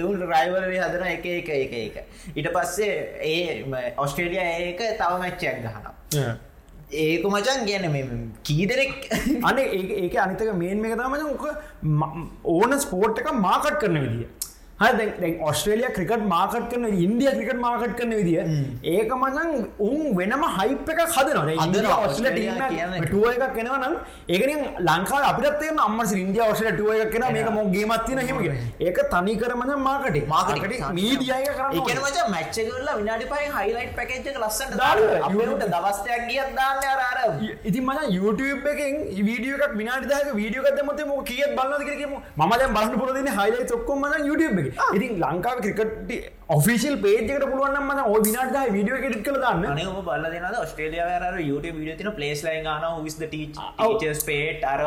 එවුන් රයිවරේ හදන එක එක එක එක. ඊට පස්සේ ඒ ඔස්ට්‍රේලිය ඒක තව මැච්චයක් ගහනවා ඒක මචන් ගැන කීදරෙක් අන ඒක අනිතක මේන් එක තමන ඕක ඕන ස්පෝට් එක මාකට් කරන විදිිය. හ ඔස්ට්‍රේලිය ක්‍රිකට මාකට් කරන ඉන්දිය ක්‍රිකට මාකට් කරන විදිිය ඒක මචන් උන් වෙනම හයිප් එක හදනවා. ඔස්ල ටුව එකක් කෙනවනම් ඒකන ලංකා අපිටත්තේ අම්මස ඉන්දිය ඔස්ල ටුව එක කෙන මේක මොගේ මත්තින හෙමගේ ඒක තනි කරමන මාකට මාකට මීඩියය කර එකන මච මච්ච කරලා විනාඩි පයි හයිලයිට් පැකච්ච ලස්සට දාට දවස්ටයක් ගියත් දාන්න අර ඉතින් මච YouTube එකෙන් වීඩියක විනාඩිදාක වීඩියෝකත් මත ම කිය බලන්න කරම ම බලන්න පුරදින හයිලයි ඔක්කොම YouTube එක ඉතින් ලංකාව ක්‍රිකට ඔෆිසිල් පේජකට පුළුවන් ම ඔ විනාට විඩියෝ කෙට් කළ දන්න. නම බල දෙන ස්ටේලිය ර YouTube විඩිය තින පලේස් ලයි ගන විස් ටස් පේට අර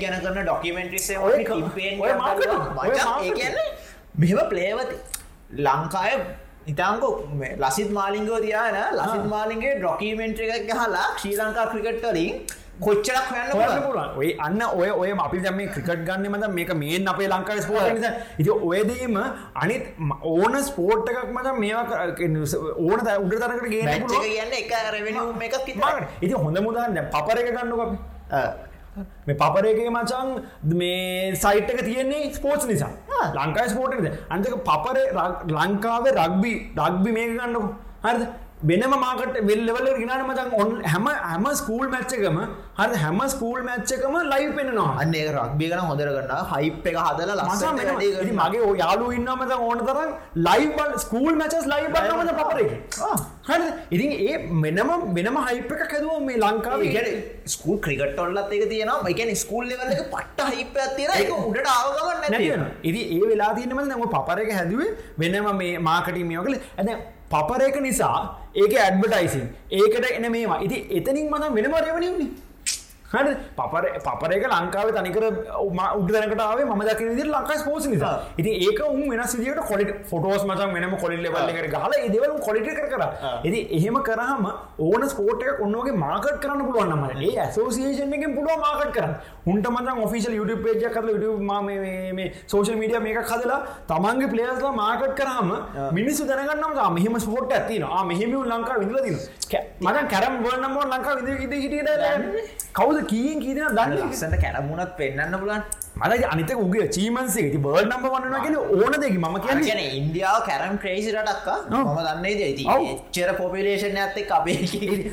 ගැන කරන ඩොකිමෙන්ට්‍රි මෙම පලේවති ලංකාය ඉතාංකෝ ලසිත් මාලිංගෝ තියන ලසිත් මාලින්ගේ ඩොකිමෙන්ට්‍ර එකක් ගහලා ශ්‍රී ලංකා ක්‍රිකට් කලින් කොච්චරක් හොයන්න පුළුවන්. ඔය අන්න ඔය ඔය අපි දැම ක්‍රිකට් ගන්න මත මේක මේන් අපේ ලංකාව ස්පෝට ඉති ඔයදීම අනිත් ඕන ස්පෝට් එකක් මත මේවා ඕන උඩ තරකට ගේ කියන්න එක රෙවෙන එකක් ඉති හොඳ මුදන්න පපර එක ගන්නු අපි. මේ පපරේගේ මචන් මේ සයිට් එක තියෙන්නේ ස්පෝට්ස් නිසා. ලංකායි ස්පෝට්ද අන්තක පපර ලංකාවේ රක්බි රක්බි මේක ගන්නකු. හරිද වෙනම මාකට වෙල්ලවල ගෙනන මතන් ඔන් හැම හැම ස්කූල් මැච්චකම හරි හැම ස්කූල් මැච්චකම ලයි පෙනවා අන්නේ රක්්බි කන හොදරගන්න හයිප් එක හදල ලස මගේ යාලු ඉන්නමත ඕන තරම් ලයිබල් ස්කූල් මැචස් ලයි බලමද පපරක හරි ඉතින් ඒ මෙනම වෙනම හයිප එක කැදුව මේ ලංකාව ගැන ස්කූල් ක්‍රිකට්ටොල්ලත් එක තියෙනවා. එකන ස්කූල් ලෙවල්ල පට්ට හිප තියෙන එක උඩට ආවගමන්න ඉදි ඒ වෙලා තියනම නම පපරක හැදුවේ වෙනම මේ මාකටීම යෝකල ඇද පපරේක නිසා ඒක ඇඩ්බටයිසින් ඒකට එන මේවා. ඉති එතනින් මන වෙනම රෙවනින්නේ හරි පපර පපරක ලංකාව තනිකර උඩ දැනකටාව ම දකින දි ලංකා පෝස නිසා. ඉති ඒක උන් වෙනස් විදිට කොලිට ෆොටෝස් මචන් වෙනම කොලිල් ලෙවල්ලකට ගහල ඒදවල කොලිට කර. කර එති එහෙම කරහම ඕන ස්පෝට්ක ඔන්නගේ මාකට් කරන්න පුළුවන්නම ඒ ඇසෝසිේෂන් එකෙන් පුළුව මාකට් කරන්න. උන්ට මචන් ඔෆිසිල් YouTube පේජ කරල මේ සෝෂල් මීඩිය මේක හදලා තමන්ගේ පලේස්ලා මාකට් කරහම මිනිස්සු දැනගන්නම් මෙහම ස්පෝට් ඇතින මෙහෙම ලංකා විදලදින මට කැරම් වර්නම ලංකා විද හිට හිටියට කවුද කියෙන් කීදන දන්න? ලස්සට කැරමුණත් පෙන්න්න පුලන් මට අනිත උගේ චීමන්සේ ති බර්ඩ් නම්බ වන්නගෙන ඕන දෙකි ම කියන කියන්නේ ඉන්දියාව කැරම් ක්‍රේසි රටක්කා මම දන්නේ ද චර පොපිලේෂන් ඇත්තේ අපේ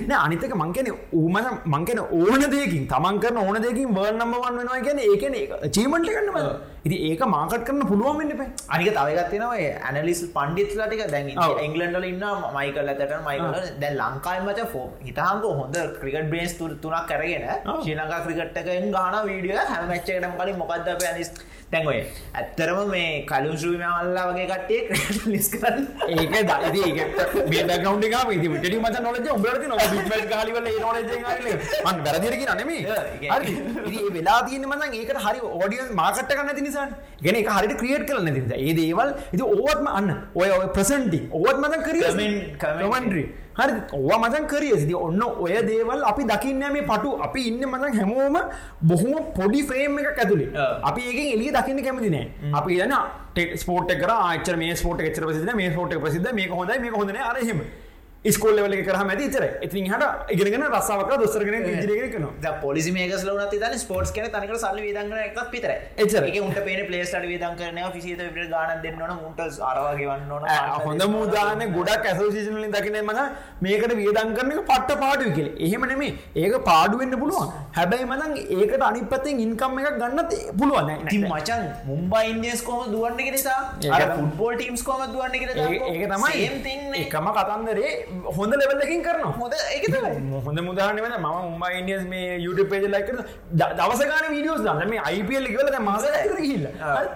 නෑ අනිතක මංකන ඌමන මංකන ඕන දෙකින් තමන් කරන ඕන දෙකින් බර්ඩ් නම්බ වන්න වෙනවා කියන ඒකන චීමන්ට කන්නම ඉති ඒක මාකට් කරන්න පුළුවන් වෙන්න පේ අනික තවගත්තිනවා ඇනලිස් පණ්ඩිත්ලටික දැන් එංගලන්ඩල ඉන්න මයිකල් ඇතට මයිකල දැන් ලංකායි මච හිතහංක හොඳ ක්‍රිකට බේස් තුනක් කරගෙන ශ්‍රී ලංකා ක්‍රිකට්ටකෙන් ගාන වීඩිය හැමච්චකටම කලින් මොකක්ද අප ඇනිස් තැන්ගොය ඇත්තරම මේ කලුන් ශ්‍රීමල්ලා වගේ කට්ටේ ලිස් කරන්න. ඒක ඒ බැගවන්් එක විට මත නොලජ උඹට නො බිමල් කාලිවල නොල මන් වැරදිරකි නනෙමේ වෙලා තියන මසන් ඒකට හරි ඕඩිය මාකට්ට කන්න ති නිසාන් ගෙන එක හරිට ක්‍රියට් කරන තිද ඒ දේවල් ඉති ඕවත්ම අන්න. ඔය ඔය ප්‍රසන්ටි ඕවත් මතන් කරිය කමන්ට්‍රී හරි ඔවා මතන් කරිය. සිති ඔන්න ඔය දේවල් අපි දකින්න මේ පටු. අපි ඉන්න මතන් හැමෝම බොහොම පොඩි ෆ්‍රේම් එක ඇතුළේ අපි ඒක එලිය දකින්න කැමතිනෑ අපි දන්න ටෙක් ස්පෝට් කර. ආචර මේ ස්පෝට් එචර ප්‍රසිද මේ ස්පෝට් ප්‍රසිද මේ හොඳයි මේ හොඳන අරහෙම ස්කෝල් ලවල කරහම ඇතිතර ඉතින් හට ඉගෙනගෙන රස්සාාවක දොස්සරගෙන ඉදිරගෙන ද පොලිසි මේකස් ලවනත් තන ස්පෝට්ස් කන තනික සල්ල විදගන එකක් පිතර එචර උන්ට පේන පලේස්ට විදන් කරන ිසිත විට ගාන දෙන්නන මුට අරවාගවන්න ඕන හොඳ මුදාන ගොඩක් ඇසෝසිෂනලින් දකින මඟ මේකට වියදන් කරන පට්ට පාඩු කියල. එහෙම නෙමේ ඒක පාඩුවෙන්න්න පුළුවන්. හැබැයි මදන් ඒකට අනිපත්තෙන් ඉන්කම් එකක් ගන්නත් පුළුවන් ති මචන් මුම්බා ඉන්දියස් කෝම දුවන්න නිසා ෆුටබෝල් ටීම්ස් කෝම දුවන්න ඒක තමයි. එකම කතන්දරේ හොඳ ලෙවල්ලකින් කරන හොඳ එක හොඳ මුදාහන වෙන ම උම ඉන්ඩියස් මේ YouTube පේජ ලයික දවසගන වීඩියෝස් දන්න. මේ අයිපල් ගල මස හිල්ල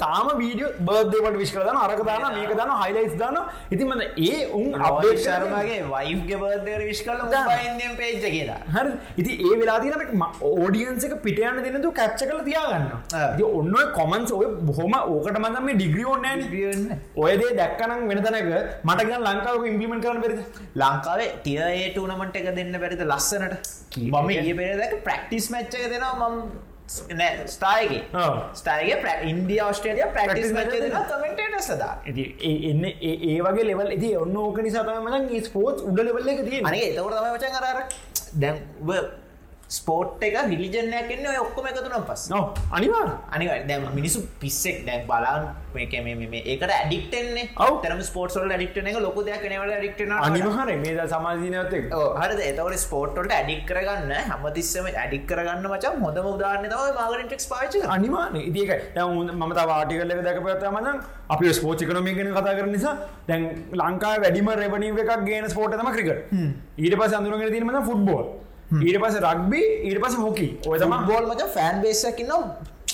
තාම වීඩියෝ බර්දවට විශ්කරන අරකදාන මේක දන්න හයිලයිස් දන්න ඉතිමද ඒ උන් අපේ ශර්මගේ වයිගේ බර්දර විශ්කල ඉන්දියම් පේජ කියලා හරි. ඉති ඒ වෙලාදින ඕඩියන්සක පිටයන්න දෙනතු කැච්ච කල තියාගන්න ඔන්න කොමන්ස් ඔය බොහොම ඕකට මඳ මේ ඩිග්‍රිය ඕන්න ඔයදේ දැක්කනම් වෙනතනක මටග ලංකාව ඉම්පලිමෙන්ට කරන පෙරද ලංකාවේ ටියඒ ටනමට එක දෙන්න පැරිත ලස්සනට? මම ඒ පෙරදක ප්‍රක්ටිස් මච්චක දෙනවා මම ස්ථායගේ ස්ථායගේ ප්‍ර ඉන්දිය ඔස්ට්‍රේලිය ප්‍රක්ටිස් මච කමෙන්ටට සදා. එන්න ඒ වගේ ලෙවල් ඉති ඔන්න ඕක නිසාතමන ස්පෝට් උඩ ලෙවල්ල එක තිය අනේ එතවට තම වචන් අරර දැන් ස්පෝට් එක රිලිජනයක් එන්න ඔය ඔක්කොම එකතුනම් පස් නො අනිවා අනිවා දැම මිනිසු පිස්සෙක්. දැන් බලාන් මේක මේ ඒකට ඇඩික්ටෙන්නේ ඔව්. තරම ස්පෝට්සල් ඩික්ටන එක ලොක දෙයක් නවල ඩික්ටන අනිවහර මේ සමාධීනවතෙක් හරද? එතවට ස්පෝට්ට ඇඩික් කරගන්න හමතිස්සම ඇඩික් කරගන්න මචා හොඳ උදාන්න තම මාගරටෙක්ස් පාච අනිවාන ඉතික මම වාටිකල්ල දැකපත මන අපි ස්පෝච් කනොමි ගෙන කතා කර නිසා දැන් ලංකා වැඩිම රෙවනීව එකක් ගේන ස්පෝට තම ක්‍රිකට ඊට පස අඳුරගෙන තිීමන ෆුට්බෝල් ඊට පස රක්බි ඊට පස හොකි. ඔය තම බෝල් මච ෆෑන් බේසකින්නම්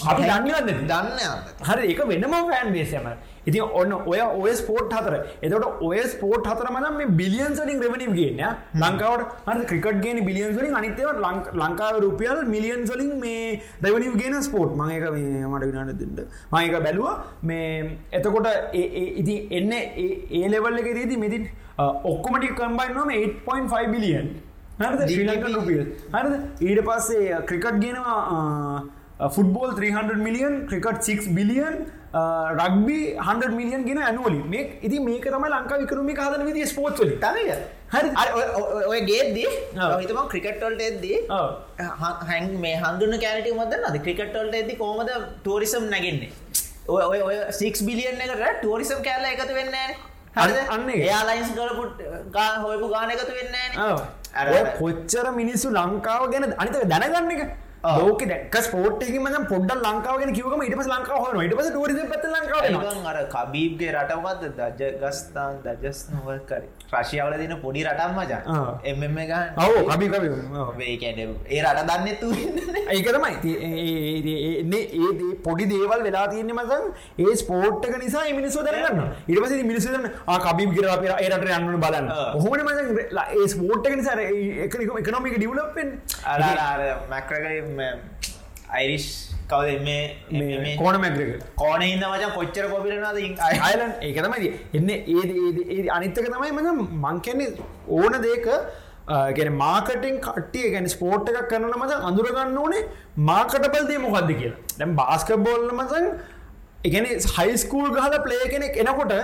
අපි දන්නවන්න දන්න හරි එක වෙනම ෆෑන් බේසම ඉතින් ඔන්න ඔය ඔය ස්පෝට් හතර. එතට ඔය ස්පෝට් හතර මනම් මේ බිලියන්සලින් රෙවනිම් ගේන්න ලංකාවට හරි ක්‍රිකට් ගෙන බිලියන්සලින් අනිතව ලංකාව රුපියල් මිලියන් සලින් මේ රෙවනිම් ගෙන ස්පෝට් මයක මට විනාට දෙට මයක බැලුව. මේ එතකොට ඉති එන්න ඒ ලෙවල් එක ේදී මෙතින් ඔක්කොමටි කම්බයින් නොම 8.5 බිලියන් ශ්‍රී ලංකන් රුපියල් හරද? ඊට පස්සේ cricket ගෙනවා football 300 million cricket 6 billion rugby 100 million ගෙන ඇනුවලි මේ ඉති මේක තම ලංකා විකරුමි හදන විදි ස්පෝට්ලි තනය. හරි ඔය ගේද්දී හිතම ක්‍රිකට්වල්ට එද්දී හැන් මේ හඳුන කෑනට මදන්න අද ක්‍රිකට්වල්ට ඇති කෝමද ටෝරිසම් නැගෙන්නේ? ඔය ඔය සික් බිලියන් එකට ටෝරිසම් කෑල්ල එකතු වෙන්න අන්න. එයාලයින්ස් කරපුට් හොයපු ගාන එකතු වෙන්න කොච්චර මිනිස්සු ලංකාව ගැන අනිතක දැනගන්න එක. ලෝක දැක් ස්පෝට් එක ම පොඩ්ඩ ලංකාවගෙන කිවම ඉට පස ලංකාව හන ඉට පස ටරි පත ලංකාව අර කබීබ්ගේ රටවත්ද දජ ගස්ථාන් දජස් නොවකර රශයාවල දින පොඩි රටම් මචා එම ගන්න ඔව කබි ඒ රට දන්න තු ඒකතමයි ඒ පොඩි දේවල් වෙලා තියන්නේ මසන් ඒ ස්පෝට්ක නිසා මිනිස්සු දැනගන්න ඉට පස මිනිසන කබී ගර ඒරට යන්න බලන්න. හොමන ම ඒ ස්පෝට්ක නිසා එකනොමික ඩියවලපෙන් මැක්‍රග අයිරිෂ් කවද මේ කෝන මැග්‍රක කෝන හිද මචන් කොච්චර කොපිරනද අයිලන් ඒක තමයි එන්න. ඒ අනිත්තක තමයි මන මංකන්නේ ඕන දේක ගැන මාකටින් කට්ටිය ගැන ස්පෝට් එකක් කරන මත අඳුරගන්න ඕනේ මාකටබල් දේ මොකක්ද කියලා. දැම් බාස්කබෝල්ල මසන් එකන හයිස්කූල් ගහල ප්ලේ කෙනෙක් එනකොට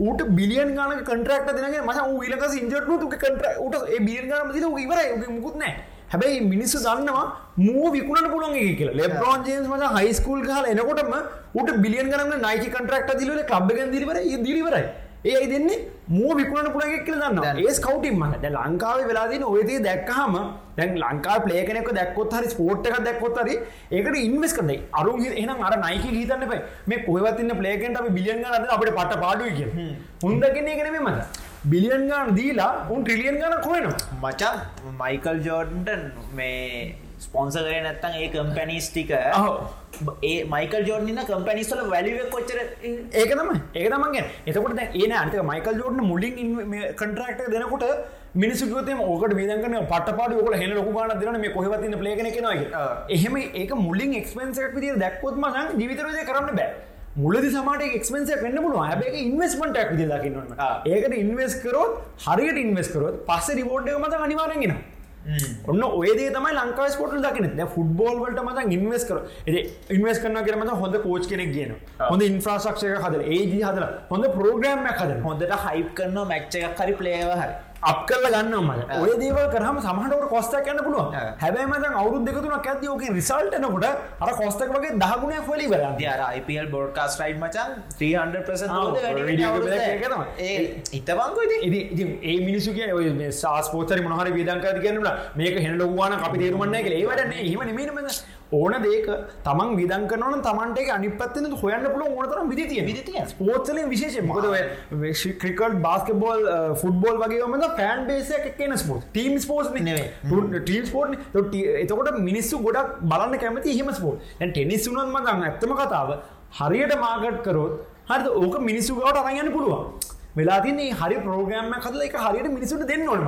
ට බිලියන් ගන කටරක්ට දෙන ම ඊලක ඉජට තු කට ට බියන් ගන ද ඉවර මුකුත්නෑ හැබැයි මිනිස්සු දන්නවා මූ විකුණට පුළන් එක කියල. ලෙබ්‍රෝන් ජේන්ස් මට හයිස්කූල් හල එනකොටම ට බිලියන් ගරන්න නයික කටරක්ට දිල ලබ් දිරිවර දිරිවරයි ඒ දෙන්නේ මූ විකුණට පුළගෙක් කියල දන්න ඒ කවටම් ද ලංකාව වෙලාදින ඔයදේ දැක්කහම දැන් ලංකා පලේ කෙනෙක දැක්කොත් හරි ස්පෝට් එක දැක්කොත් හරි ඒකට ඉන්වස් කරන අරු එන අර නයික හිතන්න පයි මේ කොහවතින්න පලේකෙන්ට බිලියන් ගන්න අපට පට පාඩුව කිය හොන්දගෙන එකන මේ මත බිලියන් ගාන දීලා උන් ට්‍රිලියන් ගන කොයන මචා මයිකල් ජෝර්ඩන් මේ ස්පොන්ස කරේ නැත්තන් ඒ කම්පැනිස් ටික. ඒ මයිකල් ජෝර්නින කම්පැනිස්වල වැලිව කොච්චර ඒක තම ඒක තමන්ගේ එතකොට ඒන අන්ත මයිකල් ජෝර්න මුලින් කන්ට්‍රක්ට දෙනකොට මිනිසුකතම ඕකට වීදකන පටපාට ෝක හෙන ලොක ගන දෙන මේ කොහවතින්න පලේගෙන කෙනගේ එහෙම ඒක මුලින් එක්ස්පෙන්න්සක් විදිර දැක්කොත් මසන් ජීවිතරජය කරන්න බෑ මුලදි සමට එක්ස්පෙන්ස වෙන්න පුළුව හැබැ ඉන්වස්මට ක් දකින්න ඒකට ඉන්වස් කරොත් හරියට ඉන්වස් කරොත් පස්ස රිබෝඩ් මත අනිවාරගෙන ඔන්න ඔයදේ තමයි ලංකා ස්පොට දකින ෆුට්බෝල් වලට මත ඉන්වස් කර ඉන්වස් කරන කරමත හොඳ කෝච් කෙනෙක් කියන හොඳ ඉන්ෆ්‍රාශක්ෂය හද ඒජ හදල හොඳ ප්‍රෝග්‍රම් හද හොඳට හයිප් කරන මැච්ච එකක් හරි පලේව හරි අප කල ගන්න මට. ඔය දේව කරහම සමහට කොස්ට කන්න පුළුව හැබයි මත අවුදු දෙකතුන ඇද ෝක රිසල්ටනකොට අර කොස්ටක් වගේ දහගුණය ොලි වර IPL බෝඩ්කාස් රයි් මචන් 300 ඉතවංකො ඒ මිනිසු කිය සාස්පෝතරි මොහරි විදංකර කියන්නලා මේක හෙන ලොවාන අපි තේරුමන්න එක ඒවට ඒම නිමීම ඕන දේක තමන් විදන් කරන තමන්ට අනිපත්න හොයන්න පුල ඕනතරම් විදිතිය විදිතිය ස්පෝත්සල විශේෂ මොකද ක්‍රිකට් බාස්කබෝල් ෆුටබෝල් වගේ ෆෑන් බේසය කියන ස්පෝට් ටීම් ස්පෝට් නේ. ටීම් ස්පෝට් එතකොට මිනිස්සු ගොඩක් බලන්න කැමති හිම ස්පෝට් ටෙනිස් වුනන්ම ගන්න ඇත්තම කතාව හරියට මාගට් කරොත් හරි ඕක මිනිස්සු ගවට අරගන්න පුළුවන් වෙලාතින්නේ හරි ප්‍රෝග්‍රම කල එක හරියට මිනිසුට දෙන්න ඕන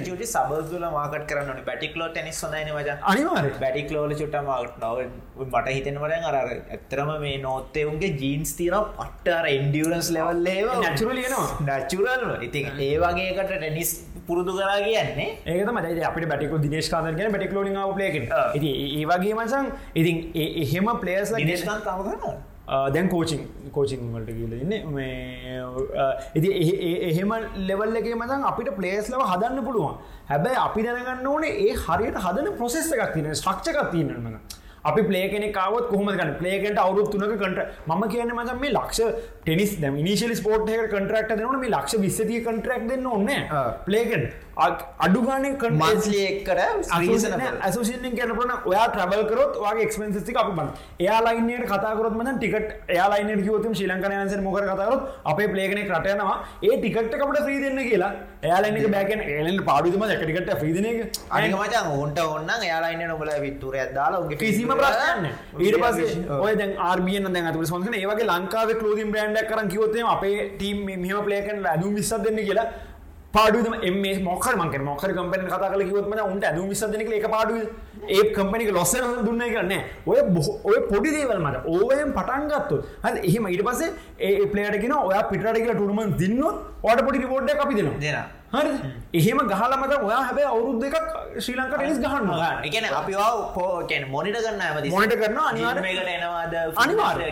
චුට සබස්ල මාකට කරන්න බැටික්ලෝ ටනිස් සොඳයින වජ අනිවාර බැටික්ලෝල චුට මාට නොව මට හිතෙනවට අර ඇත්තරම මේ නෝත්තෙවුන්ගේ ජීන්ස් තින පට්ටර ඉන්ඩියරන්ස් ලෙවල්ලේ නැචුරල නවා නැචුරල් ඉතින් ඒ වගේකට ටනිස් පුරුදු කරා කියන්නේ. ඒකම අපට බැටික දිනේශකාදරගෙන බැටික්ලෝඩි ලේක ඒ වගේ මසන් ඉතින් එහෙම පලේස් දිනේශකාන් තම කරන්න දැන් කෝචිං කෝචිං වලට කියලන්න මේ ඉති එහෙම ලෙවල් එක මතන් අපිට පලේස් ලව හදන්න පුළුවන්. හැබැයි අපි දැනගන්න ඕනේ ඒ හරියට හදන ප්‍රොසෙස් එකක් තියෙන ශ්‍රක්ෂකක් තියෙනන්න අපි පලේකෙන කාවත් කොහමගන්න පලේකට අවුත් තුනක කට ම කියන මත මේ ලක්ෂ ටෙනිස් නිශල ස්පෝට් එක කටරක්ට දෙනන මේ ලක්ෂ විස්සතිය කටරක් දෙන්න ඔන්න පලේකෙන් අඩුගාන මන්ස්ලියකර ඇසසිෙන් කැනපන ඔයා ට්‍රබල් කරොත් වගේ එක්ස්පෙන්සිි අපි බන් එයාලයින්නට කතාකරොත් මන ටිකට එයාලයින කිවතුම ශී ලංකනයන්ස මොකර කතාරොත් අපේ පලේකන කටයනවා ඒ ටිකට කට ්‍රී දෙන්න කියලා. එයාලයින්න බෑකන එලන් පාඩුම එකටිකට ්‍රීදන එක අනිමචා ඔන්ට ඔන්න එයාලයින්න නොබල විත්තුර ඇදාලා ගේ කිසිම ප්‍රශ්න ඊට පස ඔය දැන් ආර්මියන දැන් අතුර සොන්සන ඒවගේ ලංකාව කලෝදින් බ්‍රන්ඩක් කරන් කිවොත්තේ අපේ ටීම් මෙහම පලේකන් ඇදු විස්සත් දෙන්න කියලා පාඩුම එම මොකර මක මොකර කම්පන කතා කල කිවත්ම උන්ට ඇදු විසදනක එක පාඩුව ඒ කම්පනික ලොස්ස දුන්න කරන්න ඔය ඔය පොඩි දේවල් මට ඕවයම් පටන්ගත්තු හ එහෙම ඊට පසේ ඒ පලේටගෙන ඔය පිටට කියලා ටුරුමන් දින්නොත් ඕට පොඩි රිපෝඩ් අපි දෙනවා. දෙන හරි එහෙම ගහලමත ඔයා හැබැ අවුරුද් එකක් ශ්‍රී ලංක ටෙනිස් ගහන්න එකන අපි පෝකැන මොනිට කරන්න ඇමති මොනිට කරන අනිවාර්යකට එනවාද? අනිවාර්ය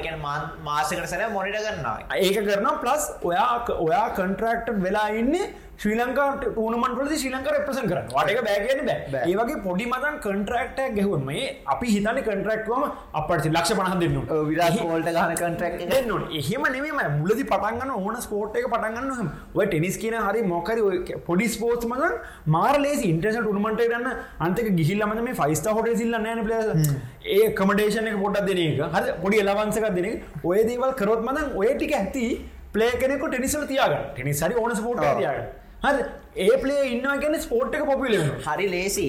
මාසකට සැර මොනිට කරන්නවා ඒක කරන ප්ලස් ඔයා ඔයා කන්ට්‍රක්ට වෙලා ඉන්නේ ශ්‍රී ලංකා ටූනමන් පලති ශ්‍රී ලංකා එපසන් කරන්න. වටක බෑගෙන බෑ ඒවගේ පොඩි මතන් කන්ට්‍රක්ට ගැහුවන් මේ අපි හිතන කන්ට්‍රක්වම අපට ලක්ෂ පනහ දෙන්න විරාහ ෝල්ට ගන කන්ට්‍රක් දෙන්න එහෙම නෙම මුලදි පටන්ගන්න ඕන ස්පෝට් එක පටන්ගන්න ඔය ටෙනිස් කියන හරි මොකරි පොඩි ස්පෝට් මතන් මාර ලේසි ඉන්ට්‍රස ටුනමට ගන්න අන්තක ගිහිල්ලම මේ ෆයිස්ට හොට සිල්ල නෑන පල ඒ කමඩේෂන එක පොටක් දෙන එක. හරි පොඩි එලවන්සක දෙන ඔය දේවල් කරොත් මතන් ඔය ටික ඇති පලේ කෙනෙක ටෙනිසල් තියාග ටෙනිසරි ඕන ස්පෝට් තියාග හරි ඒ පලේ ඉන්න ගැන ස්පෝට් එක පොපිල හරි ලේසි.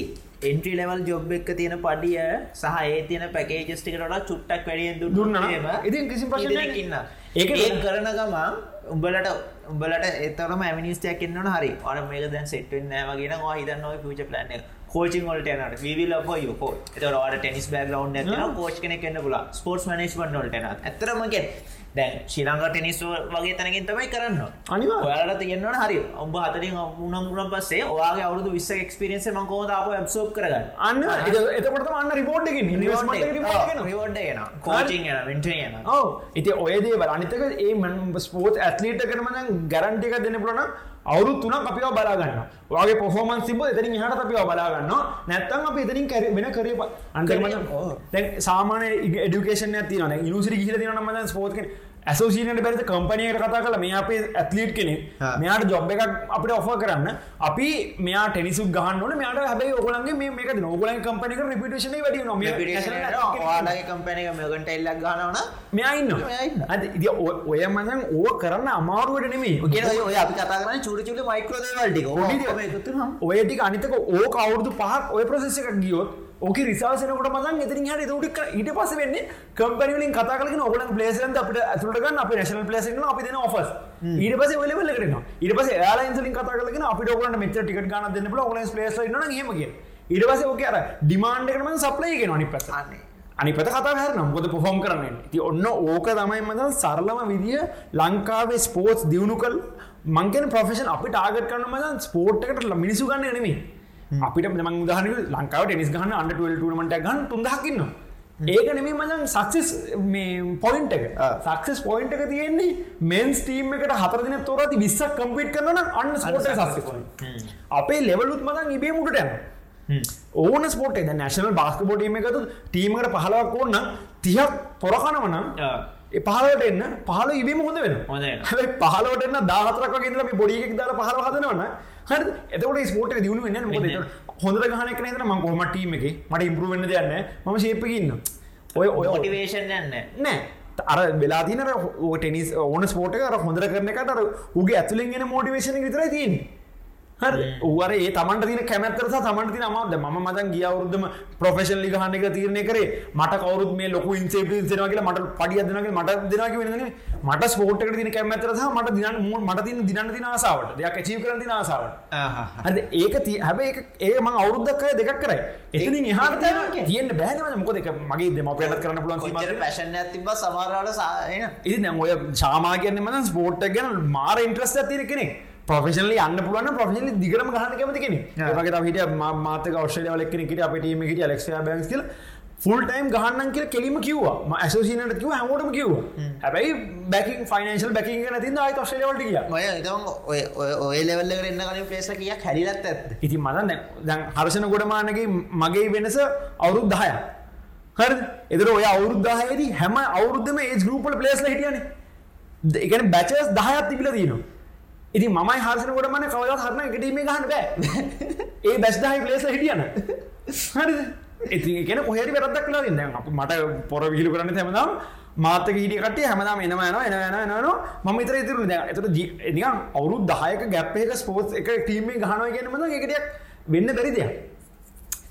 එන්ට්‍රි ලෙවල් ජොබ් එක තියෙන පඩිය සහ ඒ තියෙන පැකේජස්ටිකට චුට්ටක් වැඩිය දුන්නම ඉතින් කිසි පශනයක් ඉන්න ඒක කරන ගමන් උඹලට උඹලට එතරම ඇමිනිස්ටයක් එන්නන හරි. අර මේක දැන් සෙට්ෙන් නෑමගෙන හිතන්න පිච ප්ලන්න කෝචින් ොල්ට නට විවිල යකෝ එතවට ටෙනිස් බෑග රවන්් ඇන කෝච් කෙනෙ කන්න පුල ස්පෝර්ස් මනේස්මන් නොල්ට ඇතරමගෙන් දැන් ශිලංග ටෙනිස් වගේ තැනකින් තමයි කරන්න. අනිවා. ඔයාලට තියෙන්න්නට හරි ඔබ හතරින් උනම් ගුණ පස්සේ ඔයාගේ අවුදු විස්ස එක්ස්පිරන්ස මකෝදාප ඇබ්සෝප් කරගන්න? අන්න. එතකොට අන්න රිපෝට්කින් රිවෝඩ් ගෙන කෝචින් න විට න ඔව ඉති ඔයදේ බල අනිතක ඒ මන් ස්පෝට් ඇත්ලීට කරමන ගැරන්ටික දෙන්න පුලන අවුරු තුන අපිව බලාගන්න වගේ පොහෝමන් සිබ එතරින් හට අපිව බලාගන්න නැත්තන් අප එතරින් කැර වෙන කරේ අන්තරම දැ සාමාන ඩිකේෂන තින ඉනිසිරි ගිල තින මද ස්පෝට් ඇසෝසිීනට බැරිත කම්පනයට කතා කල මේ අපේ ඇත්ලීට් කෙනෙ මෙයාට ජොබ් එකක් අපිට ඔෆ කරන්න අපි මෙයා ටෙනිසු ගහන්නන මෙයාට හැබයි ඔගලන්ගේ මේක නොගලන් කම්පනික රිපිටේෂන වැඩි නොම කම්පැනක මෙගට එල්ලක් ගනවන මෙයයින්න අද ඉති ඔය මදන් ඕ කරන්න අමාරුවට නෙමේ ඔය අපි කතා කරන චුරි චුලි මයිකරෝදවල්ටික ඔයටික අනිතක ඕ අවුරදු පහක් ඔය ප්‍රසෙස එකක් ගියොත් ඕක රිසාසනකට මදන් එතිරින් හට තුටික් ඊට පස වෙන්න කම්පනිලින් කතා කලන ඔගලන් පලේසන් අපට ඇතුළටගන්න අප නශන පලේසන අපි දෙන ඔෆස් ඊට පස වෙලවල කරන ඊට පස යාලයින්සලින් කතා කලන අපිට ඔගලන්න මෙච ටිකට ගන්න දෙන්න ඔගලන් පලේස න හමගේ ඊට පස ඕක අර ඩිමාන්ඩ කරම සප්ලයිගෙන අනි පසන්නේ අනි. පත කතා හැර නම්කොද පොහොම් කරන්න ති ඔන්න ඕක තමයි මද සරලම විදිිය ලංකාවේ ස්පෝට්ස් දියුණු කල් මංකෙන ප්‍රෆෙෂන් අපි ටාගට කරන මද ස්පෝට් එකට මිනිසු ගන්න නෙමේ අපිට ම ගහන ලංකාව ටෙනිස් ගහන අන්ට ටමට ගන් තුන්දහකින්න ඒක නෙමේ මදන් සක්සස් පොයින්ට එක. සක්සස් පොයින්ට එක තියෙන්නේ මෙන්ස් ටීම් එකට හතරදින තොරති විස්සක් කම්පිට කරන අන්න ස්පෝට සක්ස අපේ ලෙවලුත් මදන් ඉබේ මුට යන ඕන ස්පෝට නැශනල් බාස්කපෝටීම එකතු ටීමකට පහලවක් ඕන්න තියක් පොරකනවන පහලට එන්න පහල ඉබීම හොඳ වෙන හැ පහලට එන්න දාහතරක් ගෙදල බොඩියෙක් දාල පහල හදනවන හරි එතකොට ස්පෝට දියුණු වෙන්න හොඳ ගහනක නේද? ම කොහම ටීම එක? මට ඉම්පරුවෙන්න්න දෙයන්න ම ශේපකින්න ඔය ඔය මොටිවේෂන් යන්න නෑ අර වෙලාතින ටෙනිස් ඕන ස්පෝට අර හොඳර කරනකට උගේ ඇතුලින් ගෙන මෝටිවේශන විතර තින් ඌර ඒ තමන්ට තින කැමැත්තර තමන්ට තින මද ම මදන් ගිය අවුරුද්ධම ප්‍රොෆෙෂන් ලි ගහන්න එක තීරණය කරේ. මට කවරුත් මේ ලොක ඉන්සේ දෙනගේ මට පඩිය දෙනගේ මට දෙනක වෙන මට ස්පෝට්ක තින කැමැතර මට දින මට තින දිනන්න තින ආසාාවට. දෙයක් චීව කර තින ආසාාවට. අද ඒක හැබ ඒ ම අවුරුද්ධක් දෙකක් කරයි. එතින හට තියන්න බෑන මොක දෙක මගේ දෙම පෙලත් කරන්න පුලන් පැශන තිබ සමාරාට සායන ඉති ඔය සාමා කියන්න මන ස්පෝට් ගැන මාර ඉන්ට්‍රස්ට තිර කෙනෙක් ප්‍රෆෙෂනලි අන්න පුලන ප්‍රෆෙෂනලි දිගරම ගහන කැමති කෙනෙ ඒවගේ හිට මාතක ඔස්ට්‍රේලියාව ලෙක්කෙන කිට අපේ ටීම හිට ලෙක්ෂයා බැංස් කියල. ෆුල් ටයිම් ගහන්න කියල කෙලිම කිවවා. ඇසෝසිනට කිව හැමෝටම කිව්ව. හැබැයි බැකින් ෆයිනන්ශල් බැකින් තින්න අයි ඔස්ට්‍රේලියාවට කිය ඔය ලෙවල්ල කරන්න කලින් පේස කිය හැරිලත් ඇත් ඉති මදන්න දැන් හර්ෂණ ගොඩමානගේ මගේ වෙනස අවුරුත් දහය හරි එදර ඔය අවුරුද්ධහයේදී හැම අවුරුද්ධම ඒ ගරුපල පලේස්ල හිටියන. එකන බැචස් දහයත් තිබිල දීනවා ඉති මයි හර්සනකොට මන කවද හරන එකටීම ගහන්න බෑ. ඒ බැස්්දාහි පලේස හිටියන. හරි ඉති කියෙන කොහරි වැරදක් කලා න්න මට පොර විහිලු කරන්න හැමදාම් මාතක හිටියට හැමදාම එනම යන එන යන යන ම තර ඉතුරු එතට නිකම් අවුරු දහයක ගැප්පේක ස්පෝට් එක ටීමේ ගහනව කියනමද එකටියක් වෙන්න බැරි දෙයක්.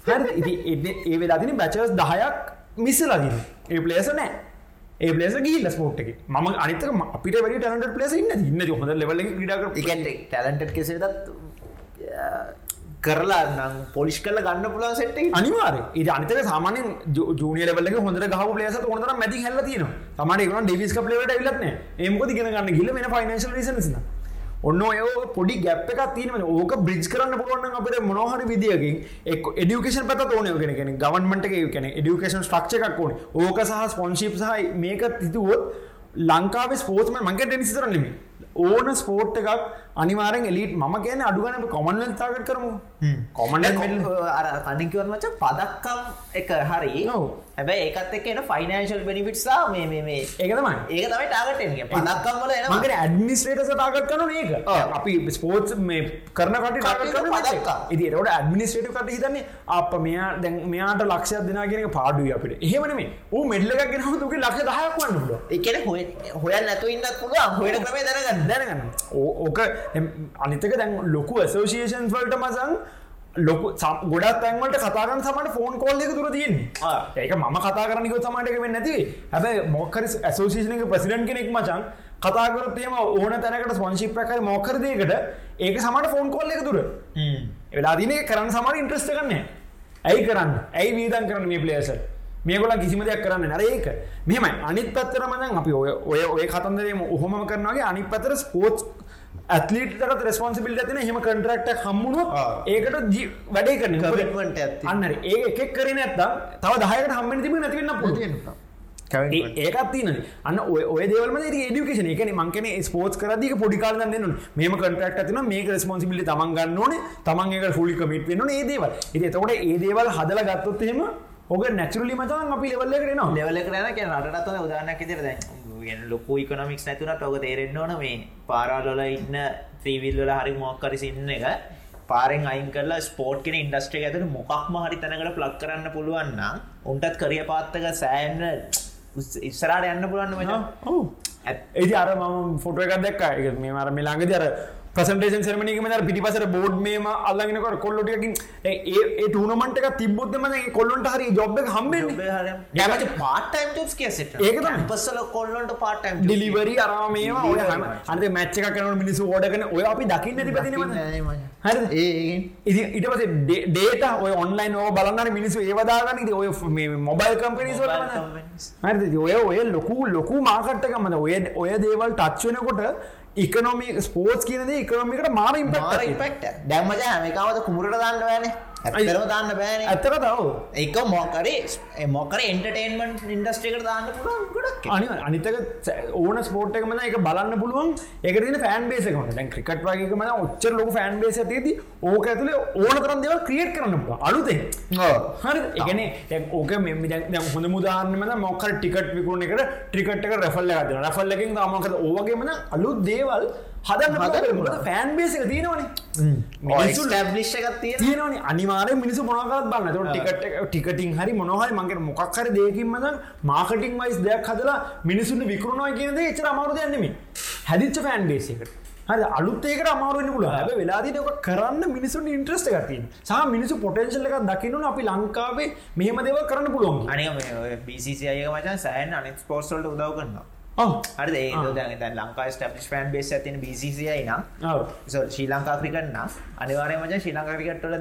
හරි ඉති ඒ වෙලාදින බැචස් දහයක් මිස්සලදින ඒ පලේස නෑ. ඒ පලේස ගිල්ල ස්පෝට් එක. ම අනිතක අපිට වැඩි ටලට පලේස ඉන්න ඉන්න හොඳ ලෙවල ක්‍රඩ ටලන්ට කෙසේදත් කරලා නම් පොලිස් කල ගන්න පුලන් සෙට් අනිවාර ඒ අනිතක සාමාන ජූනිය ලෙවල හොඳ ගහ ලේස හොඳර මැති හල්ල තින තමට ගන ඩිවිස් ලට ඉලත්න ඒමකොති ගෙන ගන්න ගිල වෙන ෆයිනශල් රිසන ඔන්න ඔය පොඩි ගැප් එකක් තියෙනවා ඕක බ්‍රිජ් කරන්න පුළුවන් නම් අපිට මොනවා හරි විදියකින් එක් এডুকেෂන් පැත්තට ඕනේ ඔය කියන්නේ. ගවර්න්මන්ට් එකේ කියන්නේ এডুকেෂන් ස්ට්‍රක්චර් එකක් ඕනේ. ඕක සහ ස්පොන්සර්ෂිප් සහ මේක තිබුවොත් ලංකාවේ ස්පෝර්ට්ස් මම මං කියන්නේ ටෙනිස් විතරක් නෙමෙයි. ඕන ස්පෝර්ට් එකක් අනිවාරෙන් එලිට ම කියන අඩුගන කොමන්ල තාගට කරමු. කොමන් අර කනිකිවන් මච? පදක්කම් එක හරි. හැබැ ඒකත් එක් එන ෆයිනන්ශල් බෙනිිට්සා මේ මේ ඒකතමයි ඒක තමයි. ටාගටෙන්ගේ පදක්කම්වල එන මගේ ඇඩමිනිස්ට්‍රේට තාගට කරන ඒක? අපි ස්පෝට් මේ කරන කට ඉදි රට ඇඩමිනිස්ට්‍රේට කට හිතන්නේ අප මෙයා දැන් මෙයාට ලක්ෂයක් දෙනාගෙන පාඩුව අපිට. එහෙමනේ ඌ මෙඩ්ලක් ගෙන තුක ලක්ෂ දහයක් වන්න පුල එකන හොයන් නැතු ඉන්නත් පුළුව හොයට ක්‍රමේ දැනගන්න. දැනගන්න ඕක අනිතක දැන් ලොකු ඇසෝසිේෂන් වලට මසන් ලොක ගොඩත් තැන්වලට කතාරන්න සමට ෆෝන් කෝල් එක තුර තියන්නේ. ඒක ම කතා කරනක සමටක වෙන්න නැති. හැබ මොක්කර ඇසෝසිේෂනක ප්‍රසිඩන්් කෙනෙක් මචන් කතාකරතයම ඕන තැනකට ස්පොන්ශිප්පකර මොකරදයකට ඒක සමට ෆෝන් කොල්ල එක තුර වෙලා දින කරන්න සමර ඉන්ට්‍රස්ට කරන්න ඇයි කරන්න? ඇයි වීදන් කරන්න මේ පලේස මේගොල කිසිම දෙයක් කරන්න නර ඒක. මෙමයි අනිත් පත්තර මදන් අපි ඔය ඔය ඔය කතන්දරේම ඔහොම කරනගේ අනිත් පතර ස්පෝට්ස් ඇත්ලීට රස්පොන්සිබිල් ඇතින හෙම කන්ටරක්ට හම්මුණු ඒකට වැඩේ කරන ඇති. අන්න ඒ එකක් කරන ඇත්තා තව දහයකට හම්මනි තිබ නැතිවන්න පුට ඒකත් තින අන්න ඔය දේවල ඩිකේෂන එකන මංකන ස්පෝට් කරදික පොඩිකාල දෙන්න මේම කටක් ඇතින මේ රස්පොන්සිබිලි තමන් ගන්න ඕන. තමන් එක ෆුලි කමිට වෙන ඒ දේවල්. ඉති එතකොට ඒ දේවල් හදල ගත්තොත්හෙම ඔක නැචරලි මතන් අපි ලෙවල්ල න ලෙවල කරන රටත් උදානක් ඉදිර දැන් ලොකු ඉකොනමික්ස් නැතුනට ඔක තේරෙන්න්න ඕන මේ පාරාලොල ඉන්න ත්‍රීවිල්ල හරි මොක්කරි සින්න එක පාරෙන් අයින් කරලා ස්පෝට් කෙන ඉන්ඩස්ට්‍රේ ඇතට මොකක්ම හරි තැනකට ප්ලක් කරන්න පුළුවන්න උන්ටත් කරිය පාත්තක සෑන්න ඉස්සරට යන්න පුළන්න මච ඒති අර මම ෆොටෝ එකක් දැක්ක. මේ මර මිලාංගද අර ප්‍රසන්ටේෂන් සරමනිකම පිටිපසර බෝඩ් මේම අල්ලගෙනකට කොල්ලොටකින් ඒ ටනමට තිබොත්ම කොල්ලොන්ට හරි ජොබ් හම්බ ගැමට පාටයිම් ජොස් කියසට ඒක තමයි. පස්සල කොල්ලොන්ට පාටයිම් ඩිලිවරි අරමේම ඔය හම අද මච්ච කරන මිනිසු ඕඩගන ඔය අපි දකින්න ඇති පතිනම හරි ඉති ඉට පස ඩේට ඔය ඔන්ලයින් ඕ බලන්න මිනිසු ඒවදාගන්න ඉති ඔය මොබයිල් කම්පිනිස් හරි ඔය ඔය ලොකු ලොකු මාකට්ටකමද ඔය ඔය දේවල් ටච්වෙනකොට ඉකනොමි ස්පෝටස් කියනද ඉකනොමිකට මාර ඉම්පක්ට දැම්මජ හැමිකාවත කුමරට දන්න බෑන ඇතරම දාන්න බෑන. ඇත්තක තව එක මොකරේ මොකර එන්ටර්ටේන්මන්් ඉන්ඩස්ට්‍රේකට දාන්න පුළුවන් ගොඩක් අනි අනිතක ඕන ස්පෝට් එකම එක බලන්න පුළුවන්. එකතින ෆෑන් බේසක දැන් ක්‍රිකට වගේම ඔච්චර ලොක ෆෑන් බේස තිේති ඕක ඇතුලේ ඕන තරන් දෙව ක්‍රියට් කරන්න අලුතේ හරි. එකන ඕක මෙම හොඳ මුදාහන්නම මොකර ටිකට විකුණ එකට ට්‍රිකට එක රැෆල්ල ඇද රැෆල්ල එකින් මකද? ඕවගේමන අලුත් දේවල් හදන්න හද ෆෑන් බේසක තියෙනවනේ. තියෙන තියෙනවන. අනිවාරය මිනිසු මොනකත් බන්න ටිකට ටිකටින් හරි මොනහරි මගේ මොක්හර දෙයකින් මද මාකටින් වයිස් දෙයක් හදලා මිනිසුන් විකරුණවා කියනද එචර අමාරු යන්නෙම හැදිච්ච ෆෑන් බේසකට හරි අලුත්තේකට අමාරුවෙන් පුල හැබ වෙලාදිනක කරන්න මිනිසුන් ඉන්ට්‍රස්ට ගතින් සහ මිනිසු පොටෙන්ශල් එකක් දකිනු අපි ලංකාවේ මෙහම දේව කරන්න පුළුවන් අනික බිසිසි අයක මචන් සෑන් අනෙක් ස්පෝර්සල්ට උදව කරනවා හරි ඒ දැ ලංකා ස්ටපිස් ෆෑන් බේස් ඇතින බිසිසියයි නම්. ශ්‍රී ලංකා ක්‍රිකන්න අනිවාරය මච ශ්‍රී ලංකා ක්‍රිකට්වල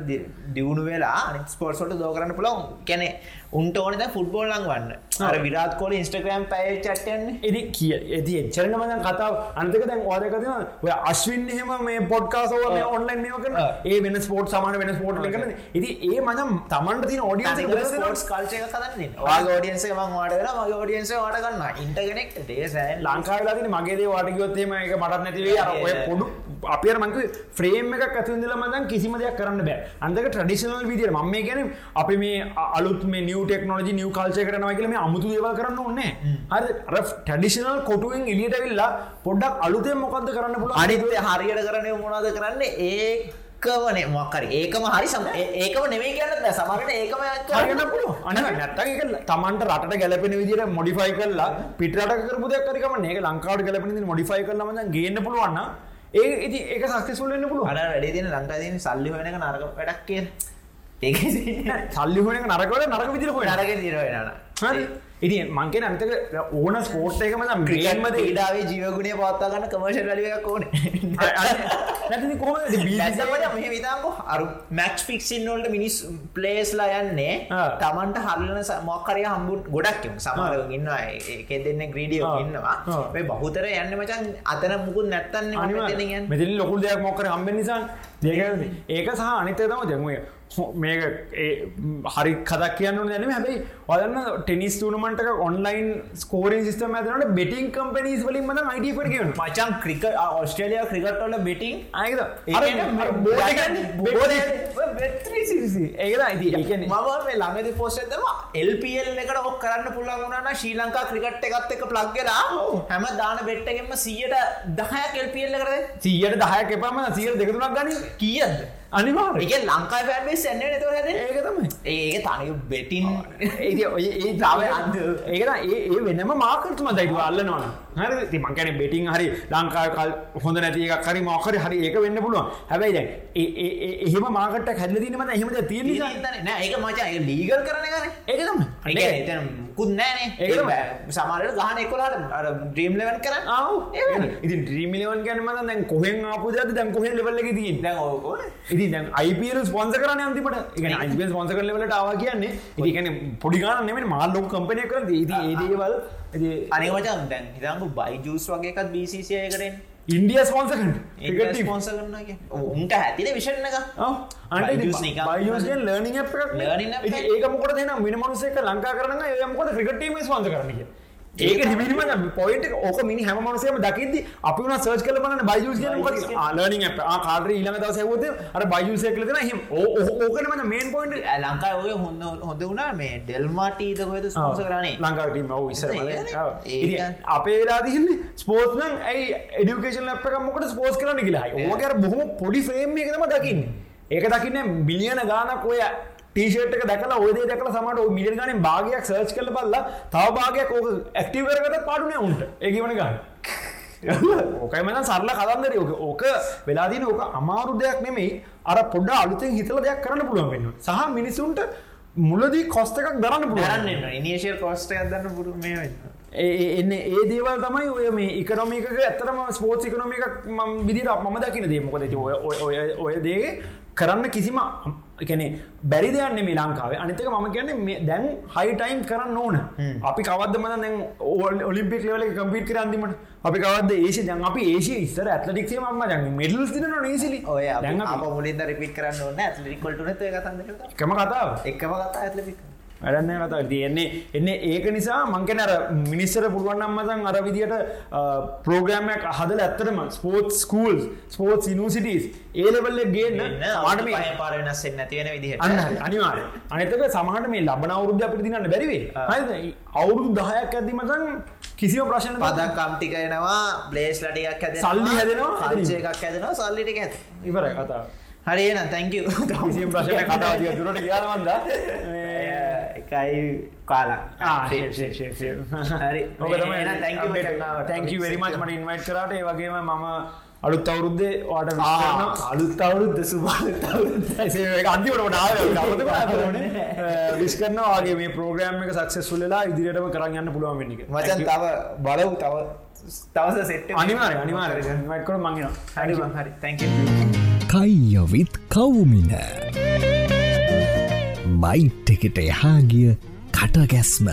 දියුණු වෙලා අනි ස්පෝර්සොට දෝ කරන්න පුළොන් කැනෙ උන්ට ඕනද ෆුට්බෝල් ලං වන්න. අර විරාත් කොල ඉස්ට්‍රග්‍රම් පැය චට්ටන් එදි කිය ඇති එච්චරන මදන් කතාව අන්තක දැන් වාදකතින ඔය අශ්වින් එහෙම මේ පොඩ්කාසෝව මේ ඔන්ලයින් මේක ඒ වෙන ස්පෝට් සමාන වෙන ස්පෝට් කරන ඉති ඒ මනම් තමන්ට තින ඔඩියන්ස කල්චය කතන්න වාගේ ෝඩියන්ස මං වාට වෙන මගේ ෝඩියන්ස වාට ගන්න ඉන්ටගෙනෙක් දේසෑන් ලංකාවෙලාතින මගේදේ වාටකිවොත්තේම එක මටත් නැතිවේ ඔය පොඩු අපිර මංක ෆ්‍රේම් එක ඇතුන්දල මදන් කිසිම දෙයක් කරන්න බෑ. අන්දක ට්‍රඩිෂනල් විදිර ම මේ ගැන අපි මේ අලුත් මේ නිව ටෙක්නෝජි නිව කාල්චය කරනවා කියල මේ අමුතු දේවල් කරන්න ඕන්නේ හරි ටඩිෂනල් කොටුවෙන් එලියට වෙල්ලා පොඩ්ඩක් අලුතේ මොකක්ද කරන්න පුළ අනිත හරියට කරන මොනාද කරන්න? ඒ ඒකවනේ මොක්කර ඒකම හරි සම ඒකම නෙමේ කියන්න සමරට ඒකම හරින්න පුළුව අන නැත්තක තමන්ට රට ගැලපෙන විදිර මොඩිෆයි කරලා පිටට කරපු දෙකරකම ඒක ලංකාවට ගැලපෙන මොඩිෆයි කරලම ගන්න පුළුවන්න ඒ ඉති ඒක සක්තිසුල්ලන්න පුළුව අඩ වැඩේ තින ලංකාදන සල්ලි වෙනක නරක වැඩක් කිය ඒ සල්ලි හොනක නරකවට නරක විදිර නරක දිරවෙනන හරි ඉති මංකෙන අමතක ඕන ස්පෝට් එකම ක්‍රියන්මද ඉඩාවේ ජීවගුණේ පවත්තාගන්න කමර්ශල් වලියක් ඕන. විතාක අරු මැක්ස් ෆික්සින් නොල්ට මිනිස් පලේස්ලා යන්නේ තමන්ට හල්ලන මොක්කරය හම්බුත් ගොඩක් සමර ඉන්න එක දෙන්න ග්‍රීඩියෝ ඉන්නවා. මේ බහුතර යන්න මචන් අතන මුකුත් නැත්තන්න මෙතිල් ලොකුල් දෙයක් මොකර හම්බෙන නිසාන් දෙක ඒක සහ අනිතය තම දැමුවේ මේක හරි කදක් කියන්න දැන හැබයි ඔදන්න ටෙනිස් තුනමට ඔන්ලයින් ස්කෝරින් සිස්ටම ඇතනට බෙටිං කම්පනීස් වලින් මද අයිඩ පරගන මචන් ක්‍රික ඔස්ට්‍රලිය ක්‍රිකට්වල බෙටිං අයද අයිති එක මම මේ ළඟදි පෝසෙදම එල්පල් එකට ඔක් කරන්න පුළගුණන ශ්‍රී ලංකා ක්‍රිකට් එකත් එක ප්ලක්්ගෙලා හැම දාන බෙට්ටගෙන්ම සියට දහය කෙල්පියල්ල කරද සියට දහය එපම සිය දෙකතුනක් ගනි කියද අනිවාර එක ලංකායි පැබේ සැන්න නත හැද ඒක තමයි. ඒක තනි බෙටින් ඒ ඔය ඒ තාව අන්ද ඒකන ඒ වෙනම මාකටම දයිට අල්ලනවන හරි ති මංකැන බෙටිං හරි ලංකාකල් හොඳ නැති එක කරි මෝකර හරි ඒක වෙන්න පුළුවන්. හැබැයි දැ එහෙම මාකට හැල්ල දීනම එහෙමද තිය ඒක මචා ලීගල් කරන කර ඒකම මුකුත් නෑනේ තමයි. සමාරට ගහන එකොලාට ඩ්‍රීම් ලෙවන් කරන්න. ඉති ්‍රීමිලියවන් ගැන මත දැන් කොහෙන් ආපු ද දැන් කොහෙ ලෙවල්ල දී දැන් ඕකෝ ඉති දැන් අයිපල් ස්පොන්ස කරන අන්තිමට. එක අයිපල් ස්පොන්ස කර ලට ආවා කියන්නේ. ඉතිකන පොඩිගාන නෙම මාල්ලොක් කම්පනය කර දී ඒදේවල් අනිවචන් දැන් හිතංගු බයිජස් වගේකත් බිසිසිය කරෙන් ඉන්ඩිය ස්පොන්සකන් ස්පොන්ස කරන උන්ට හැතින විෂණ එක බයියෝස්ගෙන් ලර්නිින්. ඒක මොකට දෙන මිනි මනුසේක ලංකා කරන ඒමකොට ක්‍රිකටීම ස්වන්ස කරනක ඒක හිමිම පොයිට ඕක මිනි හැම මනසේම දකිද අපි වන සර්ච් කල Byju's කියන ලර්නිින් කාර ඊළඟ දවසයවත අර බයිජසේ කලෙන හිම ඕකනම මේන් පොයින්ට ලංකා ඔය හොඳ හොඳ වුණා මේ ඩෙල්මාටීද හොද ස්පොන්ස කරනේ ලංකාටීම ඔව ඉස්සර ඒක- අපේ වෙලාදිහිල්ල ස්පෝර්ස්න ඇයි එඩියුකේෂන් ලප් එක මොකට ස්පෝස් කරන කියලා. ඕකර බොහොම පොඩි ෆ්‍රේම් එකතම දකින්න. ඒක දකින්න බිලියන ගානක් ඔය ටීෂට් එක දැකලා ඔය දේ දැකලා ඔය මිලියන ගානෙන් භාගයක් සර්ච් කරලා බලලා තව භාගයක් ඕක ඇක්ටිව් කරගත්ත පාඩුනේ උන්ට. ඒක ඉවන ගන්න ඕකයි මන සරල කදන්දර ඕක ඕක වෙලාදීන ඕක අමාරු දෙයක් නෙමෙයි. අර පොඩ්ඩ අලුතෙන් හිතල දෙයක් කරන්න පුළුවන් වෙන්න සහ මිනිසුන්ට මුලදී කොස්ත එකක් දරන්න පුළුවන්. ඉනිශල් කොස්ට දන්න පුරු මේ ඒ- එන්න ඒ දේවල් තමයි ඔය මේ ඉකනොමික ඇතරම ස්පෝට් ඉකනොමික ම විදිට ම දකින දේමකොද ඔය දේ කරන්න කිසිම කැනෙ බැරි දෙයන්න මේ ලංකාවේ. අනිතක ම කියන්න දැන් හයිටයිම් කරන්න ඕන. අපි කවද මන දැන් ඕල් ඔලිම්පික් ලවල කම්පිට කර අන්දිමට අපි කවද ඒශ දැන් අපි ඒශ ඉස්සර ඇතලික්ේ ම ජන් මෙඩල් දින නේසිලි ඔය දැන් මුලින්ද රිපිට කරන්න ඕන්න ඇතලිකොල්ටන කම කතාව. එකම කතා ඇතලිපික් වැඩන්න කතා තියෙන්නේ එන්නේ ඒක නිසා මංකන අර මිනිස්සර පුළුවන්නම් මතන් අර විදියට පෝග්‍රමයක් හදල ඇත්තරම ස්පෝට් ස්කූල් ස්පෝට් නිසිටස් ඒලෙවල්ල ගේන්න සමාට මේ පාර වෙනස්සෙන් නැතිවෙන විදිහට. අන්න අනිවාර අනතක සමහට මේ ලබන අවුරුද්ධ අපිට දිනන්න බැරිවේ අවුරුදු දහයක් ඇති මතන් කිසිව ප්‍රශ්න පදක් කම්ටික එනවා බ්ලේස් ලටිකක් ඇද සල්ලි හැදෙනවා. එකක් ඇදෙනවා සල්ලිටික ඇත ඉවර කතා හරි එන තැංක කිසිම ප්‍රශ්න කතා දුරට කියවන්ද එකයි කාලා. තැංක වෙරිමච් මට ඉන්වයිට් කරට. ඒ වගේම මම අලුත් අවුරුද්දේ වාට අලුත් අවුරුද්ද සුබාලුත් අන්තිමට විස් කරනවාගේ මේ ප්‍රෝග්‍රම් එක සක්සෙස් සුල්ලලා ඉදිරියටම කරන්න යන්න පුළුවන් වෙන්නක මචන් තව බලව් තව තවස සෙට් අනිවාර අනිවාර මයිකර මංගෙන හරි හරි. තැංක කයියවිත් කවුමින බයිට් එකට එහා ගිය කටගැස්ම.